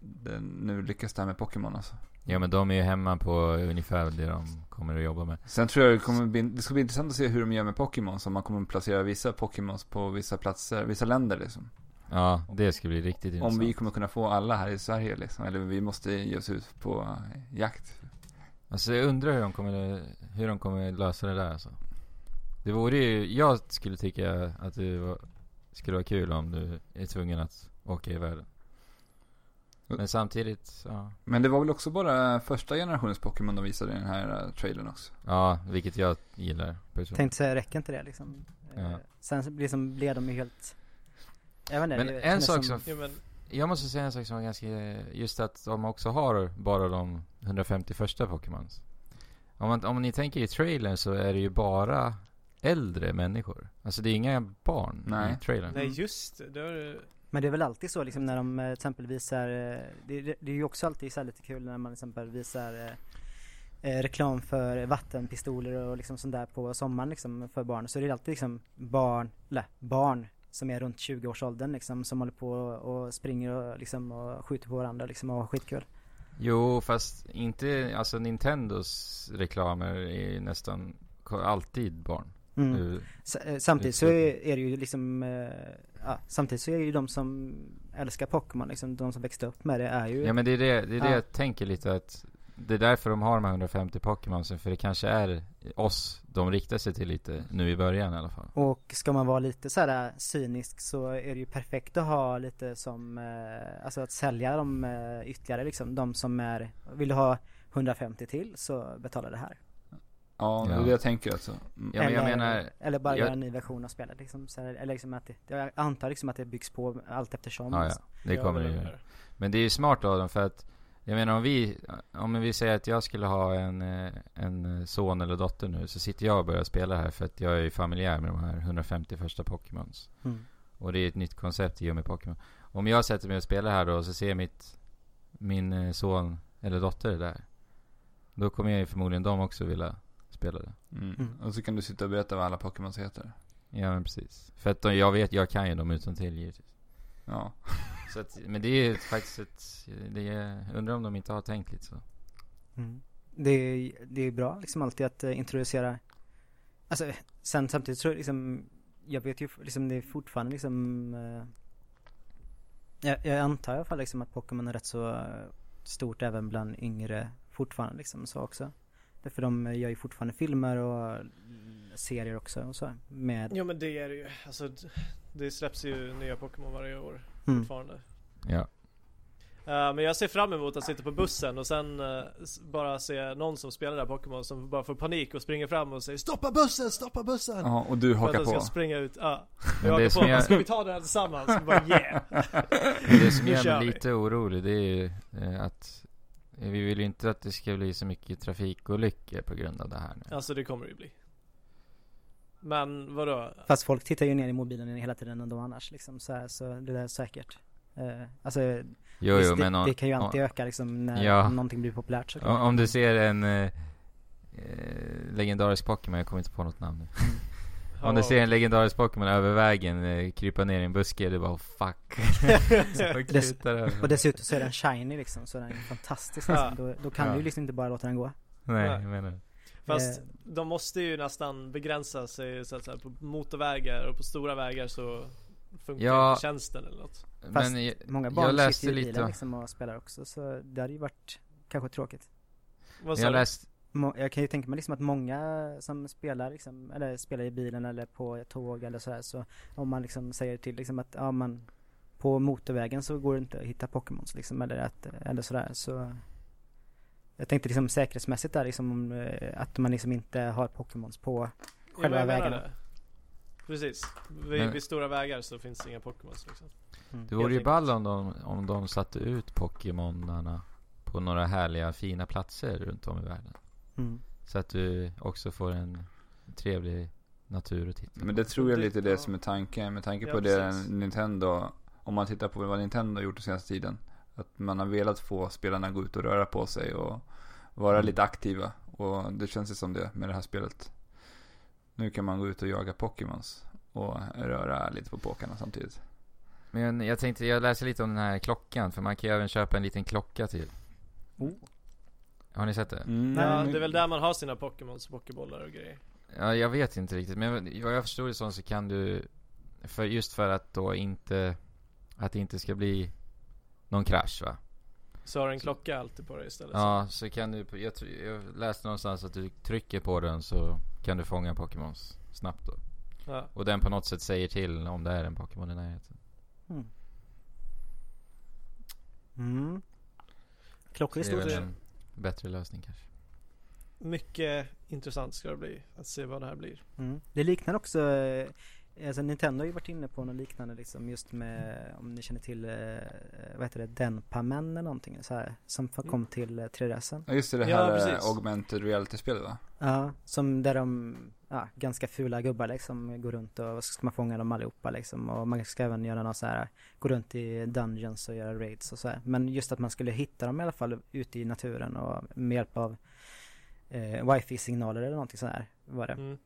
det nu lyckas det här med Pokémon alltså. Ja men de är ju hemma på ungefär det de kommer att jobba med. Sen tror jag det kommer bli, det ska bli intressant att se hur de gör med Pokémon. Så man kommer att placera vissa Pokémons på vissa platser, vissa länder liksom. Ja, det ska bli riktigt intressant. Om vi kommer kunna få alla här i Sverige liksom. Eller vi måste ge oss ut på eh, jakt. Alltså jag undrar hur de kommer, hur de kommer lösa det där alltså. Det vore ju, jag skulle tycka att det var, skulle vara kul om du är tvungen att åka i världen. Men samtidigt, ja. Men det var väl också bara första generationens Pokémon de visade i den här uh, trailern också. Ja, vilket jag gillar personligen. Tänkte säga, räcker inte det liksom? Ja. Eh, Sen liksom blev de ju helt jag vet inte, Men en sak som, som- Jag måste säga en sak som var ganska, just att de också har bara de 150 första Pokémons. Om, man, om ni tänker i trailern så är det ju bara äldre människor. Alltså det är inga barn Nej. i trailern. nej just det, du... Men det är väl alltid så liksom när de eh, till exempel visar, eh, det, det, det är ju också alltid så här lite kul när man till exempel visar eh, eh, reklam för vattenpistoler och liksom sånt där på sommaren liksom för barn. Så det är alltid liksom barn, eller barn som är runt 20-årsåldern liksom som håller på och springer och liksom och skjuter på varandra liksom och har skitkul. Jo, fast inte, alltså Nintendos reklamer är nästan alltid barn. Mm. S- eh, Samtidigt så är, är det ju liksom, eh, ja, samtidigt så är det ju de som älskar Pokémon liksom, de som växte upp med det är ju Ja men det är det, det, är det Ja. jag tänker lite att det är därför de har de här 150 Pokémonsen, för det kanske är oss de riktar sig till lite nu i början i alla fall. Och ska man vara lite så här cynisk så är det ju perfekt att ha lite som, eh, alltså att sälja dem eh, ytterligare liksom. De som är, vill du ha 150 till så betala det här. Ja, det är det jag tänker alltså. Mm. Ja, men jag eller, menar- eller bara jag- göra en ny version av spelet liksom. Så här, eller liksom att det, jag antar liksom att det byggs på allt eftersom. Ja, ja. liksom. Det kommer det ju. Men det är ju smart av dem för att jag menar om vi, om vi säger att jag skulle ha en, eh, en son eller dotter nu så sitter jag och börjar spela här för att jag är ju familjär med de här 150 första Pokémons. Mm. Och det är ett nytt koncept i och med Pokémon. Om jag sätter mig och spelar här då och så ser mitt, min eh, son eller dotter där. Då kommer jag ju förmodligen de också vilja spela det. Mm. Mm. Och så kan du sitta och berätta vad alla Pokémons heter. Ja men precis. För att de, jag vet, jag kan ju dem utan till givetvis. Ja. <laughs> Så att, men det är ju faktiskt ett, det är, undrar om de inte har tänkt lite så. Mm. Det, är, det är bra liksom alltid att eh, introducera Alltså sen samtidigt så liksom Jag vet ju liksom det är fortfarande liksom eh, jag, jag antar i alla fall liksom att Pokémon är rätt så eh, stort även bland yngre fortfarande liksom så också Därför de gör ju fortfarande filmer och mm, serier också och så med Jo men det är det ju. Alltså det släpps ju nya Pokémon varje år mm. fortfarande. Ja. Eh, men jag ser fram emot att sitta på bussen och sen eh, s- bara se någon som spelar där Pokémon som bara får panik och springer fram och säger Stoppa bussen, stoppa bussen! Ja, och du För att hakar den ska på. springa ut, ja. <laughs> Men Jag det hakar på, jag- ska vi ta den här tillsammans? Bara yeah! <laughs> Det som gör mig lite orolig det är ju eh, att eh, vi vill ju inte att det ska bli så mycket trafikolyckor på grund av det här nu. Alltså det kommer det ju bli. Men vadå? Fast folk tittar ju ner i mobilen hela tiden ändå annars liksom så, här, så det är säkert Eh, alltså, Jo, jo, men det, om, det kan ju om, alltid öka liksom när Ja. om någonting blir populärt så om, om du ser en eh, legendarisk Pokémon, jag kommer inte på något namn nu. Om du ser en legendarisk Pokémon över vägen eh, krypa ner i en buske, det är bara oh, fuck. <laughs> Över. Och dessutom så är den shiny liksom, så den är fantastisk Ja. liksom. då, då kan Ja. du ju liksom inte bara låta den gå. Nej, jag menar Fast Eh, de måste ju nästan begränsa sig så att säga, på motorvägar och på stora vägar så funkar Ja. inte tjänsten eller något. Fast Men jag, Många jag barn läste sitter ju i lite bilen om- liksom och spelar också, så det hade ju varit kanske tråkigt. Vad sa jag du? läste, Jag kan ju tänka mig liksom att många som spelar liksom, eller spelar i bilen eller på tåg eller sådär så om man liksom säger till liksom att ja man på motorvägen så går det inte att hitta Pokémons liksom eller att, eller sådär så jag tänkte liksom säkerhetsmässigt där liksom om, eh, att man liksom inte har Pokémons på själva det. Precis. Vid, Men- vid stora vägar så finns det inga Pokémons liksom. Mm. det vore ju ball om de, om de satte ut Pokémonarna på några härliga fina platser runt om i världen. Mm. Så att du också får en trevlig natur att titta på. Men det tror jag Det- lite det ja. som är tanken. Med tanke Ja, på det precis. Nintendo, om man tittar på vad Nintendo har gjort den senaste tiden. Att man har velat få spelarna att gå ut och röra på sig och vara Mm. lite aktiva. Och det känns ju som det med det här spelet. Nu kan man gå ut och jaga Pokémons och röra lite på påkarna samtidigt. Men jag tänkte, jag läser lite om den här klockan, för man kan ju även köpa en liten klocka till. Oh. Har ni sett det? Mm, Ja, nej, det är väl där man har sina Pokémons, Pokébollar och grejer. Ja, jag vet inte riktigt, men vad jag förstod det som så kan du, för just för att då inte, att det inte ska bli någon krasch va? Så har du en klocka alltid på dig istället. Ja, så kan du, jag, jag läste någonstans att du trycker på den så kan du fånga Pokémons snabbt då. Ja. Och den på något sätt säger till om det är en Pokémon i närheten. Mm. Mm. Klockor är stort. Bättre lösning kanske. Mycket intressant ska det bli att se vad det här blir. Mm. Det liknar också, eh, alltså Nintendo har ju varit inne på något liknande liksom just med, om ni känner till, eh, vad heter det, Denpamen eller någonting så här, som kom till eh, 3DSen. Ja just det, det Ja, här eh, augmented reality-spelet va? Ja, som där de, ja, ganska fula gubbar liksom går runt och så ska man fånga dem allihopa liksom och man ska även göra något så här, gå runt i dungeons och göra raids och så här. Men just att man skulle hitta dem i alla fall ute i naturen och med hjälp av eh, wifi-signaler eller någonting så här var det. Mm.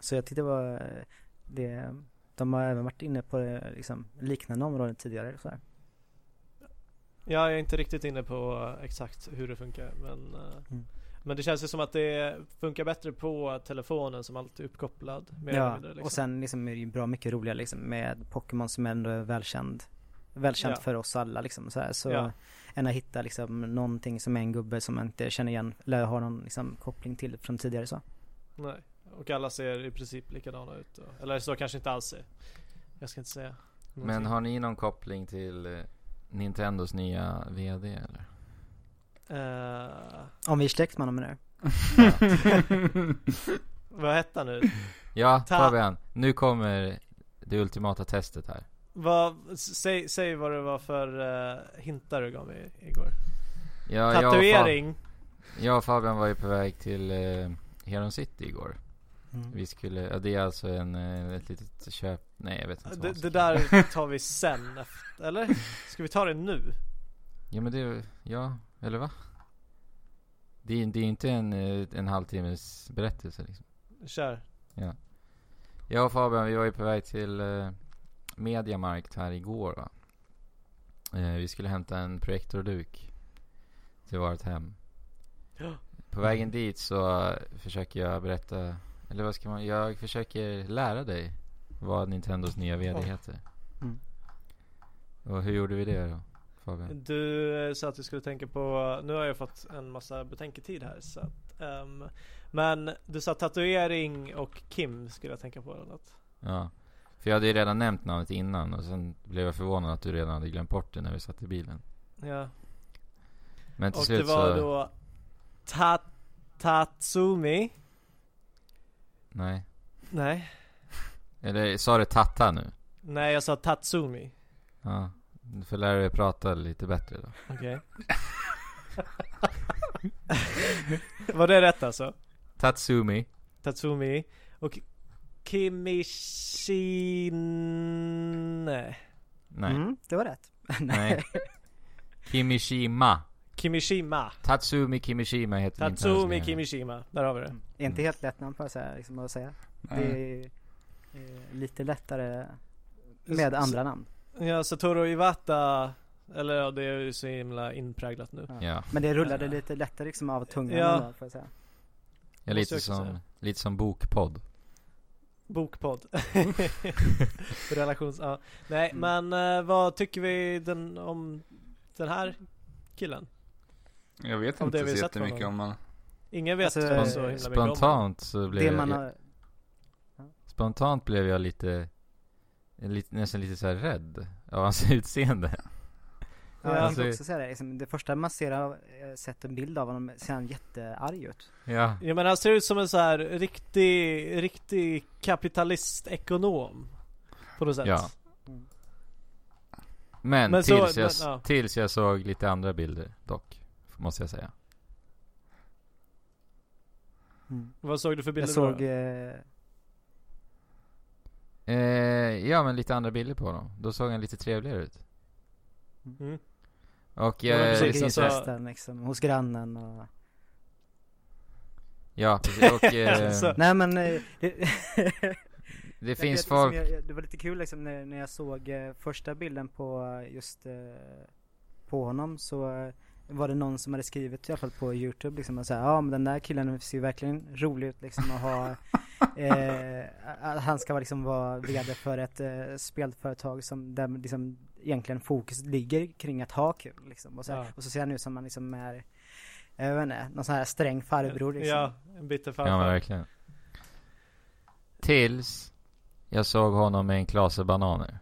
Så jag tyckte det var eh, det, de har även varit inne på liksom, liknande områden tidigare så här. Ja, jag är inte riktigt inne på eh, exakt hur det funkar men eh, Mm. Men det känns ju som att det funkar bättre på telefonen som alltid är uppkopplad Ja, mindre, liksom. och sen liksom är det ju bra mycket roligare liksom med Pokémon som ändå är välkänd Välkänt Ja. för oss alla liksom så här. Så Ja. än att hitta liksom någonting som är en gubbe som man inte känner igen eller har någon liksom koppling till från tidigare så. Nej, och alla ser i princip likadana ut och, Eller så kanske inte alls är Jag ska inte säga Men någonting. har ni någon koppling till eh, Nintendos nya VD eller? Eh, Om vi är släktman med det. <laughs> Vad hette han nu? Ja, Ta- Fabian. Nu kommer det ultimata testet här. Vad, säg, säg vad det var för uh, hintar du gav mig igår Ja, jag och Tatuering Jag och Fabian var ju på väg till eh, Heron City igår. Mm. Vi skulle, ja, det är alltså en, ett litet köp, nej jag vet inte det, det där tar vi sen <laughs> efter, eller? Ska vi ta det nu? Ja men det, ja, eller va? Det är, det är inte en, eh, en halvtimmes berättelse liksom. Kör Jag och Fabian, vi var ju på väg till eh, Mediamarkt här igår va. Eh, vi skulle hämta en projektorduk till vårt hem. Ja. <gasps> På vägen dit så försöker jag berätta, eller vad ska man, jag försöker lära dig vad Nintendos nya VD heter. Mm. Och hur gjorde vi det då Fabian? Du eh, sa att du skulle tänka på, nu har jag fått en massa betänketid här så att, ehm, Men du sa tatuering och Kim skulle jag tänka på eller något Ja. För jag hade ju redan nämnt namnet innan och sen blev jag förvånad att du redan hade glömt bort det när vi satt i bilen. Ja Men till Och slut det var så, då ta, Tatsumi nej. Nej Eller sa du Tatta nu? Nej jag sa Tatsumi Ja. Du får lära dig prata lite bättre då. Okej <laughs> Var det rätt alltså? Tatsumi. Tatsumi och Kimishine Nej. Mm, det var rätt. <laughs> Nej. Kimishima. Kimishima. Tatsumi Kimishima heter min Tatsumi. Kimishima. Där har vi det. Mm. Inte helt lätt namn på så här, liksom, att säga. Det är eh, lite lättare med andra namn. Ja, Satoru Iwata. Eller ja, det är ju så himla inpräglat nu. Ja, Men det rullade lite lättare liksom av tungan Ja. ändå, får jag säga. ja lite som, säga. lite som bokpodd. Bokpodd. <laughs> <laughs> Relations... Ja. Nej, Mm. men eh, vad tycker vi den, om den här killen? Jag vet det inte vi så jättemycket om man... Ingen vet Alltså, så himla mycket om. Spontant så blev Det jag, man jag, har, Spontant blev jag lite, lite nästan lite så här rädd av hans <laughs> utseende. ja, Ja, jag alltså- tänkte också säga det, liksom, det första man ser, av- eh, sett en bild av honom ser han jättearg ut. Ja, Ja men han ser ut som en så här riktig, riktig kapitalistekonom. På något sätt. Ja. Mm. men, Men så- tills, jag, men, ja. tills jag såg lite andra bilder dock, måste jag säga. Vad såg du för bilder Jag såg, då? eh, Eh, ja men lite andra bilder på honom. Då såg han lite trevligare ut. Mm. Och Ja, men eh, grisfesten liksom, hos grannen och Ja precis, och <laughs> eh, Nej men eh, det, <laughs> det Jag finns vet, liksom, folk jag, jag, det var lite kul liksom när, när jag såg eh, första bilden på just eh, på honom så eh, var det någon som hade skrivit i alla fall på youtube liksom och här, ja men den där killen ser ju verkligen rolig ut liksom och ha <laughs> eh, han ska vara liksom vara vd för ett eh, spelföretag som där liksom egentligen fokus ligger kring att ha kul liksom och så, Ja. och så ser han ut som man liksom är jag vet inte, någon sån här sträng farbror liksom. Ja, en bitter Ja men verkligen. Tills jag såg honom med en klase bananer.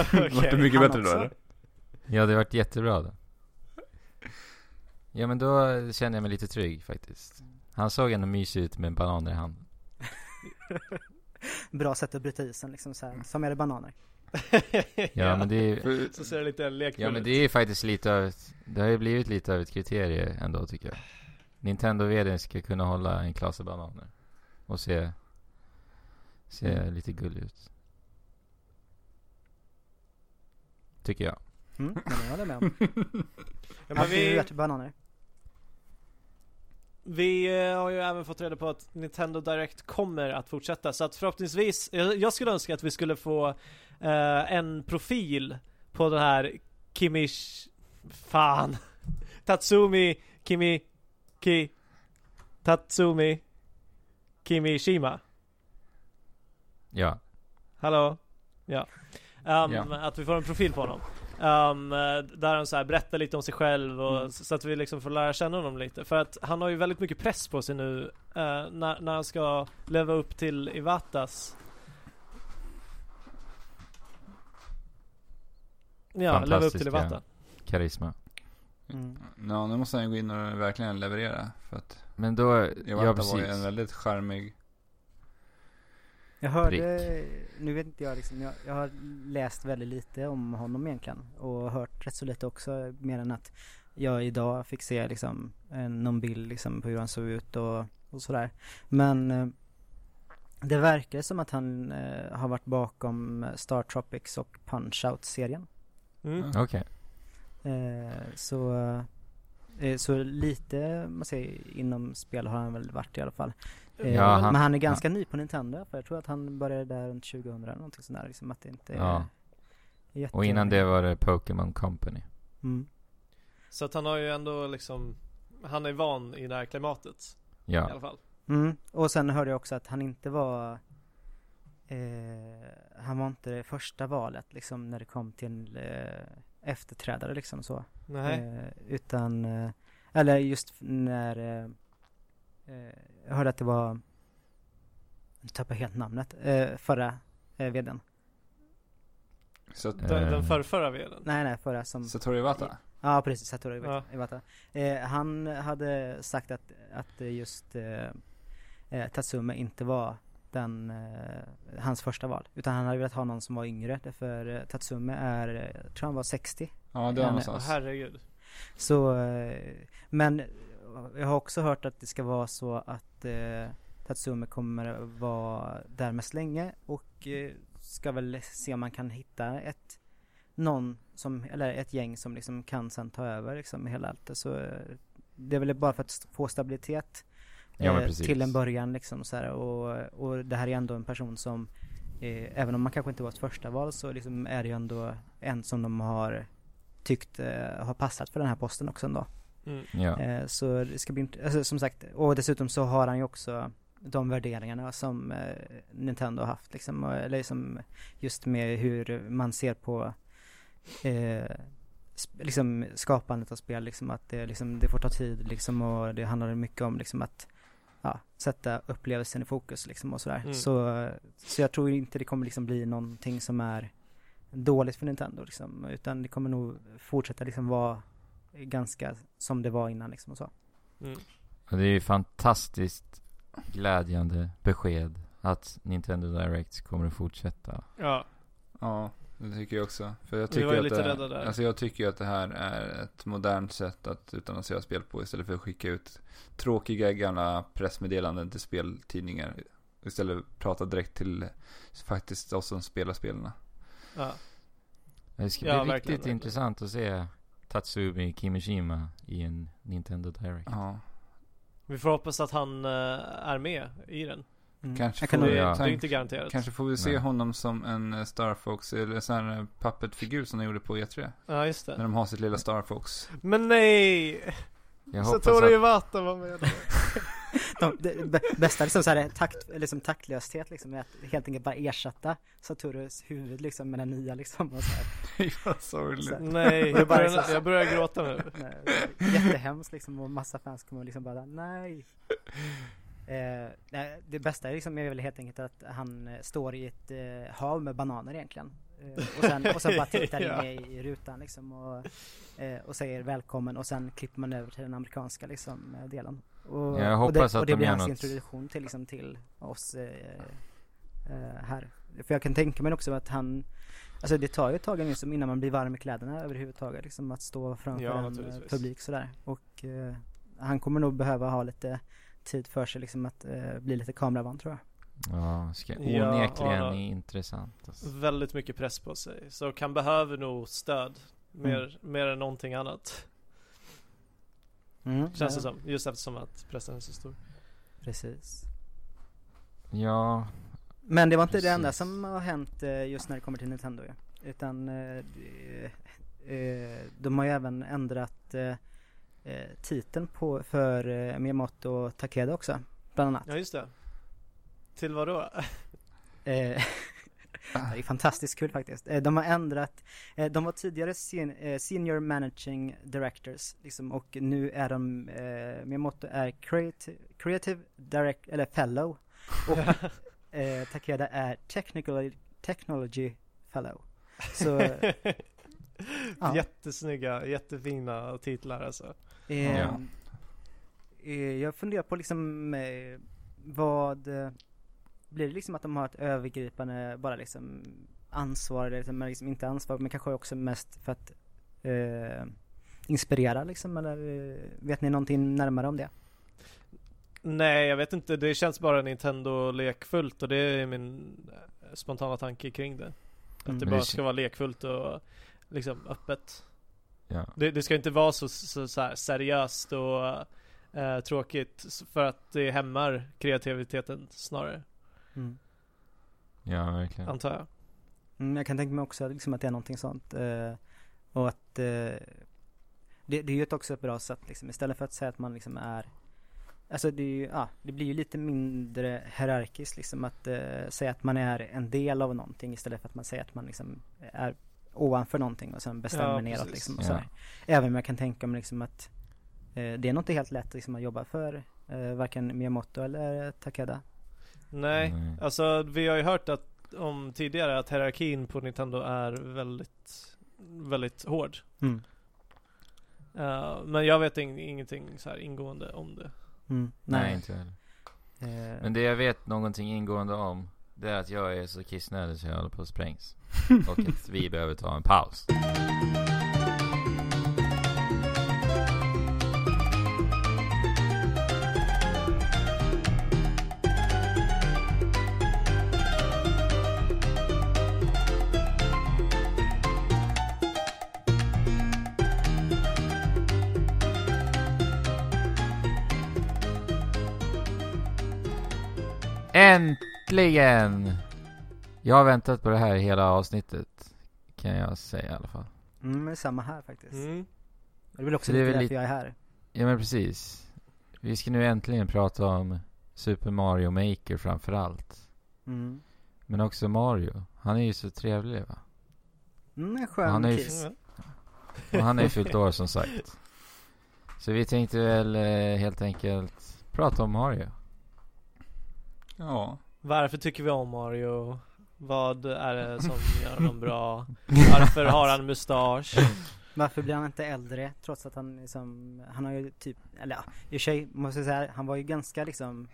Okej. Vart det mycket bättre då också? eller? Ja det vart jättebra då. Ja men då kände jag mig lite trygg faktiskt. Han såg ändå mysig ut med bananer i handen. <laughs> Bra sätt att bryta isen liksom så här, som är det bananer. <laughs> Ja, men det är Så ser det lite lekfullt Ja men det är faktiskt lite av ett, det har ju blivit lite av ett kriterie ändå tycker jag. Nintendo vdn ska kunna hålla en klase bananer. Och se, se Mm. lite gullig ut. Tycker jag. Mm, men det håller jag med om. <laughs> Ja, men vi, bananer. vi eh, har ju även fått reda på att Nintendo Direct kommer att fortsätta så att förhoppningsvis, jag, jag skulle önska att vi skulle få eh, en profil på den här Kimish... Fan! <laughs> Tatsumi Kimi... Ki... Tatsumi Kimishima. Ja. Hallå? Ja. Um, Ja. Att vi får en profil på honom. Um, eh, där han så här berättar lite om sig själv och Mm. så att vi liksom får lära känna honom lite. För att han har ju väldigt mycket press på sig nu eh, när, när han ska leva upp till Iwatas Ja, leva upp till. Iwata. Karisma. Mm. ja, nu måste han ju gå in och verkligen leverera. För att Men då, Iwata ja var ju en väldigt charmig... Jag hörde, nu vet inte jag liksom, jag, jag har läst väldigt lite om honom egentligen och hört rätt så lite också mer än att jag idag fick se liksom en, någon bild liksom på hur han såg ut och, och sådär. Men eh, det verkar som att han eh, har varit bakom Star Tropics och Punch-Out-serien. Mm. Okej. Eh, så, eh, så lite, man säger, inom spel har han väl varit i alla fall. Eh, Ja, han- men han är ganska ny på Nintendo, för jag tror att han började där runt 2000 eller någonting sånt där, liksom att det inte är Ja. jätte... Och innan det var det Pokémon Company. Mm. Så att han har ju ändå liksom Han är van i det här klimatet i Ja. alla fall. Mm. Och sen hörde jag också att han inte var eh, Han var inte det första valet liksom när det kom till eh, efterträdare liksom så. Nej. Eh, utan, eh, eller just när eh, eh, Jag hörde att det var Jag tappade helt namnet, eh, förra eh, vdn. Så att, Den, den Eh. förrförra vdn. Nej nej förra som Satoru Iwata? Ja precis, Satoru Ja. Iwata. Eh, han hade sagt att, att just eh, eh, Tatsume inte var den, eh, hans första val. Utan han hade velat ha någon som var yngre. Därför eh, Tatsume är, eh, jag tror han var 60. Ja, det var någonstans. herregud. Så, eh, men jag har också hört att det ska vara så att eh, Tatsume kommer vara där mest länge och eh, ska väl se om man kan hitta ett någon som, eller ett gäng som liksom kan sen ta över liksom hela allt. Så eh, det är väl bara för att få stabilitet Ja, eh, till en början liksom så här, och, och det här är ändå en person som eh, även om man kanske inte var ett första val så liksom är det ju ändå en som de har tyckt eh, har passat för den här posten också ändå. Mm. Ja. Eh, så det ska bli, alltså, som sagt, och dessutom så har han ju också de värderingarna som eh, Nintendo har haft liksom, och, eller som just med hur man ser på eh, liksom skapandet av spel liksom att det, liksom, det får ta tid liksom och det handlar mycket om liksom att ja, sätta upplevelsen i fokus liksom och sådär. Mm. Så, så jag tror inte det kommer liksom bli någonting som är dåligt för Nintendo liksom, utan det kommer nog fortsätta liksom vara ganska som det var innan liksom och så. Mm. Och det är ju fantastiskt glädjande besked att Nintendo Direct kommer att fortsätta. Ja, Ja, det tycker jag också. För jag Vi tycker att lite det, rädda där. Alltså jag tycker att det här är ett modernt sätt att utannonsera spel på istället för att skicka ut tråkiga gamla pressmeddelanden till speltidningar. Istället prata direkt till faktiskt oss som spelar spelen. ja. Det ska Ja, bli riktigt verkligen. intressant att se Tatsumi Kimishima i en Nintendo Direct. Ja, Vi får hoppas att han eh, är med i den. Mm. kanske får vi, Ja. det är tänk- inte garanterat. kanske får vi se Nej. honom som en eh, Star Fox eller sån här eh, puppetfigur som de gjorde på E3. Ja, just När det. de har sitt lilla Star Fox. Men nej! Jag hoppas Satoru att, Iwata var med. <laughs> <laughs> De, bästa liksom så här, takt, liksom taktlöshet liksom är att helt enkelt bara ersätta Saturus huvud liksom med den nya liksom och så här. <laughs> Vad sorgligt. Nej, jag börjar, jag börjar gråta nu. <laughs> Nej, Jättehemskt liksom och massa fans kommer liksom bara nej. Eh, nej, det bästa är liksom är väl helt enkelt att han eh, står i ett eh, hav med bananer egentligen. Eh, och, sen, och sen bara tittar Ja. in i, i rutan liksom och, eh, och säger välkommen och sen klipper man över till den amerikanska liksom eh, delen. Och, Jag och det, hoppas att och det de blir hans något. introduktion till, liksom, till oss eh, eh, här. För jag kan tänka mig också att han Alltså det tar ju ett tag liksom innan man blir varm i kläderna överhuvudtaget liksom att stå framför Ja, en eh, publik sådär och eh, han kommer nog behöva ha lite tid för sig liksom att eh, bli lite kameravan tror jag. ja, ska onekligen ja. intressant. Alltså. Väldigt mycket press på sig. Så han behöver nog stöd. Mer, mer än någonting annat. Känns det ja, som. Just eftersom att pressen är så stor. Precis. Ja, Men det var inte Precis. det enda som har hänt eh, just när det kommer till Nintendo ju. Utan eh, det- eh, de har ju även ändrat titeln på, för eh, Miyamoto och Takeda också. Bland annat. Ja, just det. Till vad då? <laughs> Det är fantastiskt kul faktiskt. Eh, de har ändrat, eh, de var tidigare sen, eh, Senior Managing Directors liksom, och nu är de, eh, Miyamoto är creative, creative Direct, eller Fellow och <laughs> eh, Takeda är Technical, Technology Fellow. Så, <laughs> ja. Jättesnygga, jättefina titlar alltså. Eh, Ja. eh, jag funderar på liksom eh, vad eh, blir det liksom att de har ett övergripande bara liksom ansvar eller liksom, liksom inte ansvar men kanske också mest för att eh, inspirera liksom eller eh, vet ni någonting närmare om det? Nej, jag vet inte. Det känns bara Nintendo lekfullt och det är min eh, spontana tanke kring det. Att Mm. det bara ska vara lekfullt och liksom öppet. ja. Det, det ska inte vara så, så, så här seriöst och eh, tråkigt för att det hämmar kreativiteten snarare, Mm. ja verkligen. antar jag. Mm, jag kan tänka mig också liksom att det är någonting sånt. Eh, och att eh, det, det är ju också ett bra sätt liksom. Istället för att säga att man liksom är Alltså det ju, ja, det blir ju lite mindre hierarkiskt liksom att eh, säga att man är en del av någonting istället för att man säger att man liksom är ovanför någonting och sen bestämmer Ja, neråt liksom och Ja. Även om jag kan tänka mig liksom att eh, det är nog inte helt lätt liksom att jobba för eh, varken Miyamoto eller Takeda. Nej, Nej. alltså vi har ju hört att, om tidigare att hierarkin på Nintendo är väldigt, väldigt hård. Mm. Eh, men jag vet ing- ingenting så här ingående om det. Mm. Nej, inte jag heller. Eh, Men det jag vet någonting ingående om, det är att jag är så kissnödig så jag håller på att sprängs. <laughs> Och att vi behöver ta en paus. Äntligen! Jag har väntat på det här hela avsnittet. Kan jag säga i alla fall. Mm, men samma här faktiskt. Mm. Det är väl också Så det är lite därför jag är här. Ja men precis. Vi ska nu äntligen prata om Super Mario Maker framför allt. Mm. Men också Mario. Han är ju så trevlig va? Mm, en skön Han är ju-. Och han är ju fyllt år som sagt. Så vi tänkte väl eh, helt enkelt prata om Mario. Ja. Varför tycker vi om Mario? Vad är det som <laughs> gör honom bra? Varför har han mustasch? Varför blir han inte äldre trots att han liksom, han har ju typ, eller ja, i och sig måste jag säga, han var ju ganska liksom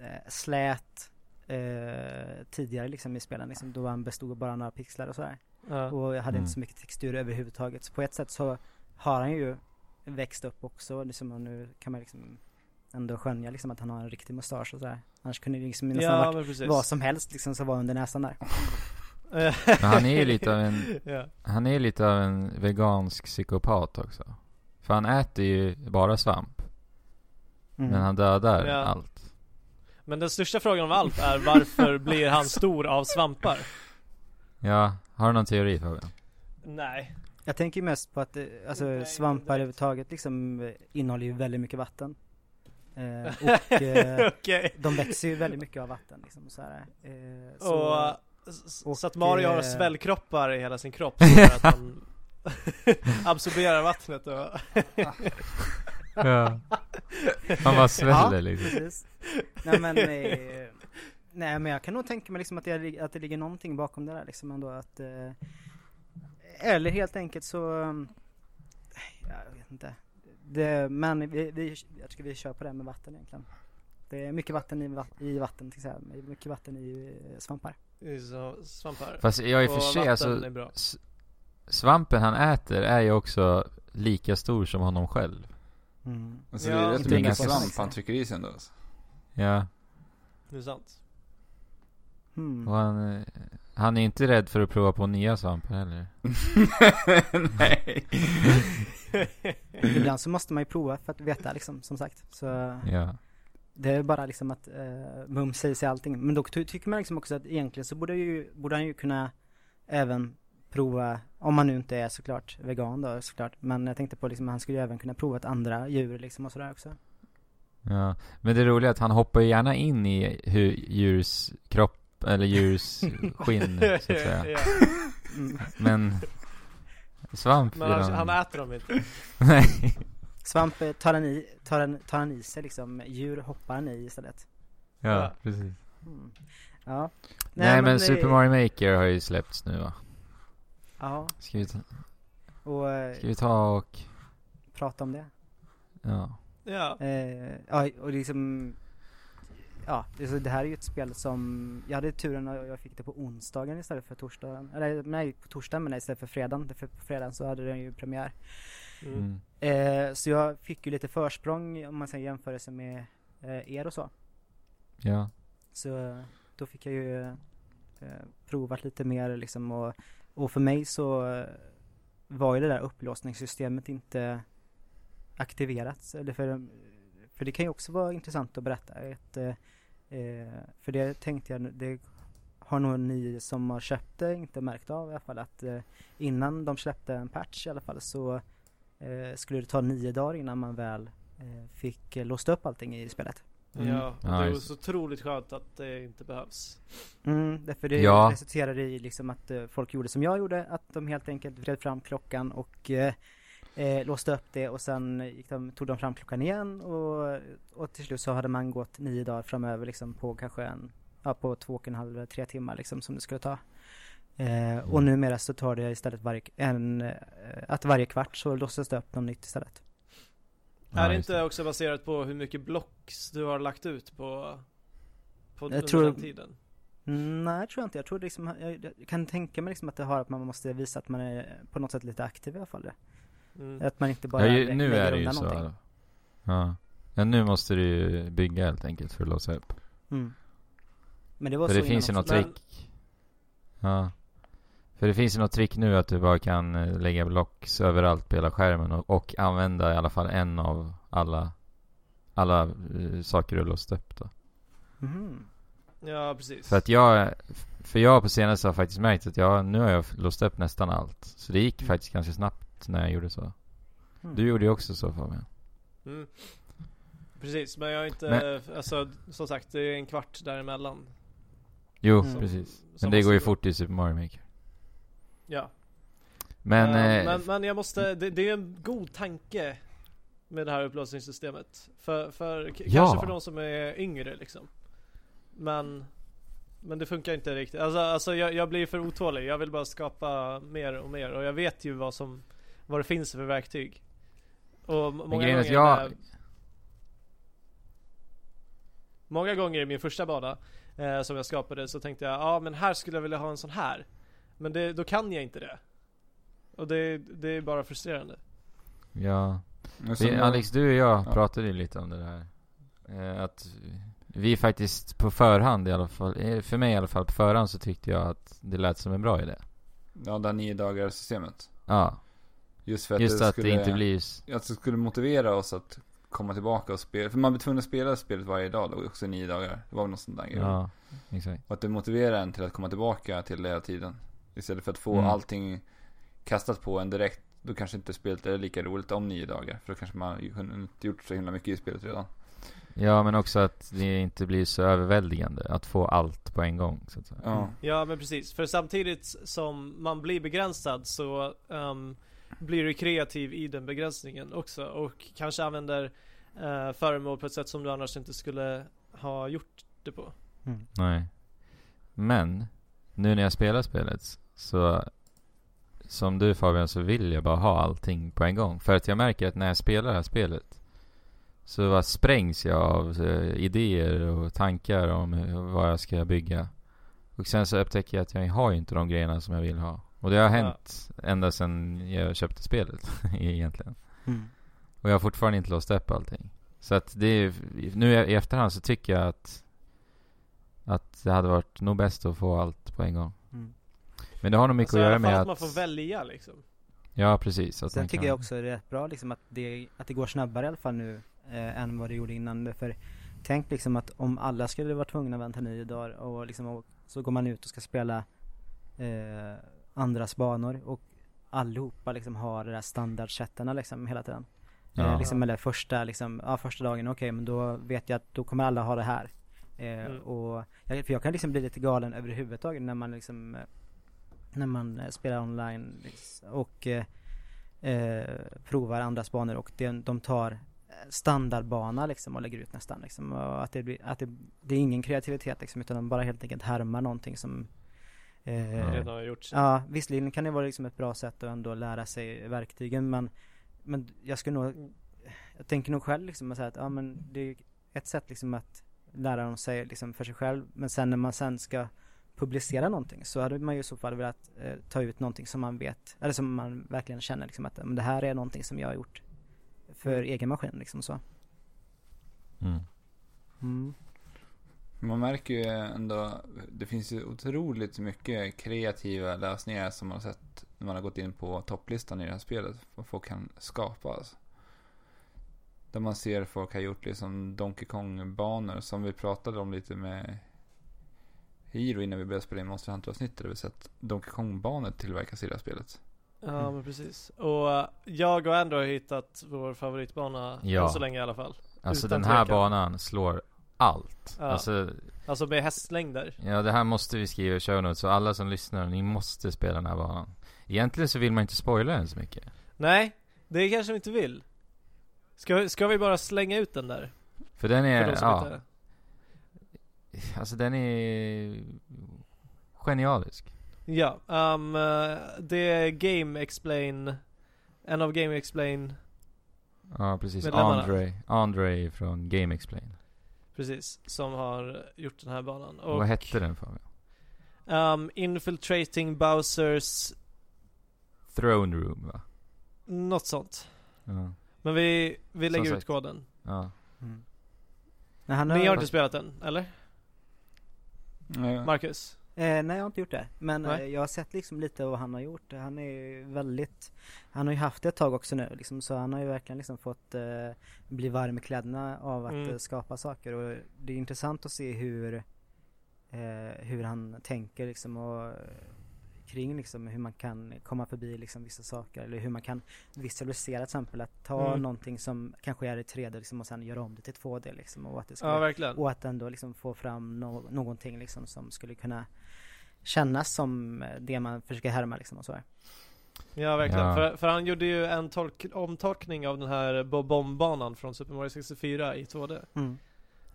eh, slät eh, tidigare liksom i spelen liksom, då han bestod av bara några pixlar och sådär. Ja. Och hade Mm. inte så mycket textur överhuvudtaget. Så på ett sätt så har han ju växt upp också, liksom, och nu kan man liksom ändå skönja liksom att han har en riktig mustasch och sådär. Annars kunde det liksom nästan Ja, varit vad som helst liksom som var under näsan där. <laughs> Men han är ju lite av en, <laughs> ja. han är lite av en vegansk psykopat också. För han äter ju bara svamp. Mm. Men han dödar Ja. allt. Men den största frågan av allt är varför <laughs> blir han stor av svampar? Ja, har du någon teori Fabian? Nej. Jag tänker mest på att eh, alltså, Nej, svampar överhuvudtaget liksom eh, innehåller ju väldigt mycket vatten. Eh, och <laughs> eh, Okej. de växer ju väldigt mycket av vatten liksom så här. Eh, så, Och, och, så att Mario har eh, svällkroppar i hela sin kropp gör att han <laughs> absorberar vattnet och Ja. Han bara sväller liksom. precis. Nej men, eh, nej men jag kan nog tänka mig liksom att det, att det ligger någonting bakom det där liksom ändå att eh, Eller helt enkelt så Jag vet inte det, Men vi, vi, jag tycker vi kör på det med vatten egentligen Det är mycket vatten i, va- i vatten till exempel, mycket vatten i eh, svampar i svampar. Fast jag i och Och för sig alltså, är svampen han äter är ju också lika stor som honom själv. mm. Alltså Ja. det är rätt mycket svamp han trycker i sig ändå alltså. Ja, Det är sant. Hmm. och han, eh, han är inte rädd för att prova på nya svampar heller. <laughs> Nej. <laughs> Ibland så måste man ju prova för att veta liksom som sagt så Ja. Det är bara liksom att uh, mums säger sig allting. Men då ty- tycker man liksom också att egentligen så borde, ju, borde han ju kunna även prova, om man nu inte är såklart vegan då såklart. Men jag tänkte på liksom, han skulle ju även kunna prova ett andra djur liksom och sådär också. ja. Men det roliga är att han hoppar ju gärna in i hur djurs kropp, eller djurs skinn, så att säga. <laughs> ja. Mm. Men svamp Men han, han äter dem inte. <laughs> Nej. Svamp tar han, i, tar, han, tar han i sig liksom, djur hoppar han i istället. Ja, Ja. precis. Mm. Ja. Nej, men, det- Super Mario Maker har ju släppts nu va? Ja, Ska vi ta, och eh, ska vi ta och... prata om det. Ja. Ja. Eh, ja, och liksom Ja, det, det här är ju ett spel som Jag hade turen att jag fick det på onsdagen istället för torsdagen Eller nej, på torsdagen men istället för fredagen För på fredagen så hade den ju premiär Mm. Mm. eh, Så jag fick ju lite försprång om man säger jämförelse med eh, er och så Ja. Så då fick jag ju eh, provat lite mer liksom och, och för mig så eh, var ju det där upplåsningssystemet inte aktiverat. Eller för, för det kan ju också vara intressant att berätta. Ett, eh, eh, för det tänkte jag, det har nog ni som har köpt det inte märkt av i alla fall att eh, innan de släppte en patch i alla fall så eh, skulle det ta nio dagar innan man väl eh, fick eh, låst upp allting i spelet. Mm. Ja, det är just så otroligt skönt att det inte behövs. Mm, därför det Ja. resulterade i liksom att eh, folk gjorde som jag gjorde, att de helt enkelt vred fram klockan och eh, eh, låste upp det och sen gick de, tog de fram klockan igen och, och till slut så hade man gått nio dagar framöver liksom på kanske en, ja på två och en halv, tre timmar liksom som det skulle ta. Eh, och numera så tar det istället varje, en, eh, att varje kvart så låses det upp något nytt istället. Ja, är det inte också baserat på hur mycket blocks du har lagt ut på, på Jag under tror- den tiden? Mm, nej, jag tror inte. Jag tror liksom, jag, jag kan tänka mig liksom att det har att man måste visa att man är på något sätt lite aktiv i alla fall. Mm. Att man inte bara ja ju, nu lägger är det ju så. någonting. Ja. ja. nu måste du ju bygga helt enkelt för att låsa upp. Mm. Men det var För så det finns ju något. Men- trick. Ja. För det finns ju något trick nu att du bara kan eh, lägga blocks överallt på hela skärmen och, och använda i alla fall en av alla, alla eh, saker du låst upp då. Mhm. Ja, precis. För att jag, för jag på senaste har faktiskt märkt att jag, nu har jag låst upp nästan allt. Så det gick Mm. faktiskt ganska snabbt när jag gjorde så. Mm. Du gjorde ju också så Fabian. Mm. Precis, men jag har inte, Men- alltså som sagt det är en kvart däremellan. Jo, Mm. precis. Som Men det går ju fort i Super Mario Maker. Ja. Men, Eh, eh, men, men jag måste, det, det är en god tanke med det här upplåsningssystemet. För, för Ja. kanske för de som är yngre liksom. Men, men det funkar inte riktigt. Alltså, alltså jag, jag blir för otålig. Jag vill bara skapa mer och mer. Och jag vet ju vad som, vad det finns för verktyg. Och men många grejen gånger jag, när- Många gånger i min första bana eh, som jag skapade så tänkte jag ja men här skulle jag vilja ha en sån här. Men det, då kan jag inte det. Och det, det är bara frustrerande. ja. Vi, Alex, du och jag Ja. pratade ju lite om det här. Eh, att vi faktiskt på förhand i alla fall, eh, för mig i alla fall på förhand så tyckte jag att det lät som en bra idé. Ja, det här nio dagar systemet. Ja, Just för att just det att skulle, det inte blir... Att det skulle motivera oss att komma tillbaka och spela. För man blir tvungen att spela spelet varje dag då, också i nio dagar. Det var väl någon sån där grej. Ja, exakt. Och att det motiverar en till att komma tillbaka till det hela tiden. Istället för att få Mm. allting kastat på en direkt. Då kanske inte spelet är lika roligt om nio dagar. För då kanske man hunnit gjort så himla mycket i spelet redan. Ja, men också att det inte blir så överväldigande att få allt på en gång, så att säga. Ja. Ja men precis, för samtidigt som man blir begränsad så ehm, blir du kreativ i den begränsningen också och kanske använder uh, föremål på ett sätt som du annars inte skulle ha gjort det på. Mm. Nej. Men, nu när jag spelar spelet så som du Fabian så vill jag bara ha allting på en gång. För att jag märker att när jag spelar det här spelet så bara sprängs jag av eh, idéer och tankar om hur- vad jag ska bygga. Och sen så upptäcker jag att jag har ju inte de grejerna som jag vill ha. Och det har hänt ända sedan jag köpte spelet <laughs> egentligen. Mm. Och jag har fortfarande inte låst upp allting. Så att det är, nu i efterhand så tycker jag att att det hade varit nog bäst att få allt på en gång. Mm. Men det har nog mycket Alltså, att göra med att att... man får välja liksom. Ja, precis. Att Sen man tycker kan... jag också det är rätt bra liksom att det, att det går snabbare i alla fall nu eh, än vad det gjorde innan. För tänk liksom att om alla skulle vara tvungna att vänta nio dagar och liksom och, så går man ut och ska spela eh, andras banor och allihopa liksom har de där standardsätterna liksom hela tiden. Ja. Eh, liksom eller första liksom, ja första dagen, okej men då vet jag att då kommer alla ha det här. Eh, Mm. och jag, för jag kan liksom bli lite galen överhuvudtaget när man liksom eh, när man spelar online liksom, och eh, provar andras banor och de, de tar standardbana liksom och lägger ut nästan liksom. Och att det blir, att det, det är ingen kreativitet liksom utan de bara helt enkelt härmar någonting som eh, Ja. Redan har gjort. Ja, visserligen kan det vara liksom ett bra sätt att ändå lära sig verktygen men Men jag skulle nog Jag tänker nog själv liksom att säga att ja men det är ett sätt liksom att lära dem sig liksom för sig själv men sen när man sen ska publicera någonting så hade man ju i så fall velat eh, ta ut någonting som man vet eller som man verkligen känner liksom att men det här är någonting som jag har gjort för egen maskin liksom så. Mm. Mm. Man märker ju ändå, det finns ju otroligt mycket kreativa lösningar som man har sett när man har gått in på topplistan i det här spelet. Vad folk kan skapa alltså. Där man ser folk har gjort liksom Donkey Kong-banor som vi pratade om lite med Hiro innan vi började spela in Monster Hunter-avsnittet. Där vi sett Donkey Kong-banor tillverkas i det här spelet. Ja Mm. men precis. Och eh, jag och Andrew har hittat vår favoritbana Ja. än så länge i alla fall. Alltså Utan den här tvekan. banan slår allt. Ja. Alltså, Alltså med hästlängder. ja det här måste vi skriva i show notes. Så alla som lyssnar, ni måste spela den här banan. Egentligen så vill man inte spoila den så mycket. Nej, det kanske vi inte vill. Ska, ska vi bara slänga ut den där? För den För är, som ja. inte... Alltså den är genialisk. Ja, um, eh, det är Game Explain, en av Game Explain, Ja precis. Andre, Andre från Game Explain. Precis, som har gjort den här banan. Och, Vad hette den Fabian? Um, infiltrating Bowsers, Throne Room va? något sånt. Ja. Men vi, vi lägger Som ut sagt. koden. ja. Mm. Men han Ni har har, inte spelat den, eller? Nej, Marcus? Eh, nej jag har inte gjort det. Men eh, jag har sett liksom lite vad han har gjort. Han är ju väldigt, han har ju haft det ett tag också nu liksom, så han har ju verkligen liksom fått eh, bli varm i kläderna av att Mm. eh, skapa saker och det är intressant att se hur, eh, hur han tänker liksom och eh, kring liksom hur man kan komma förbi liksom vissa saker eller hur man kan visualisera till exempel att ta Mm. någonting som kanske är i 3D liksom och sen göra om det till 2D liksom och att det ska Ja, verkligen. och att ändå liksom få fram no- någonting liksom som skulle kunna kännas som eh, det man försöker härma liksom och så här. Ja, verkligen. Ja. För, för han gjorde ju en tolk, omtolkning av den här Bob Bomb-banan från Super Mario 64 i 2D. Mm.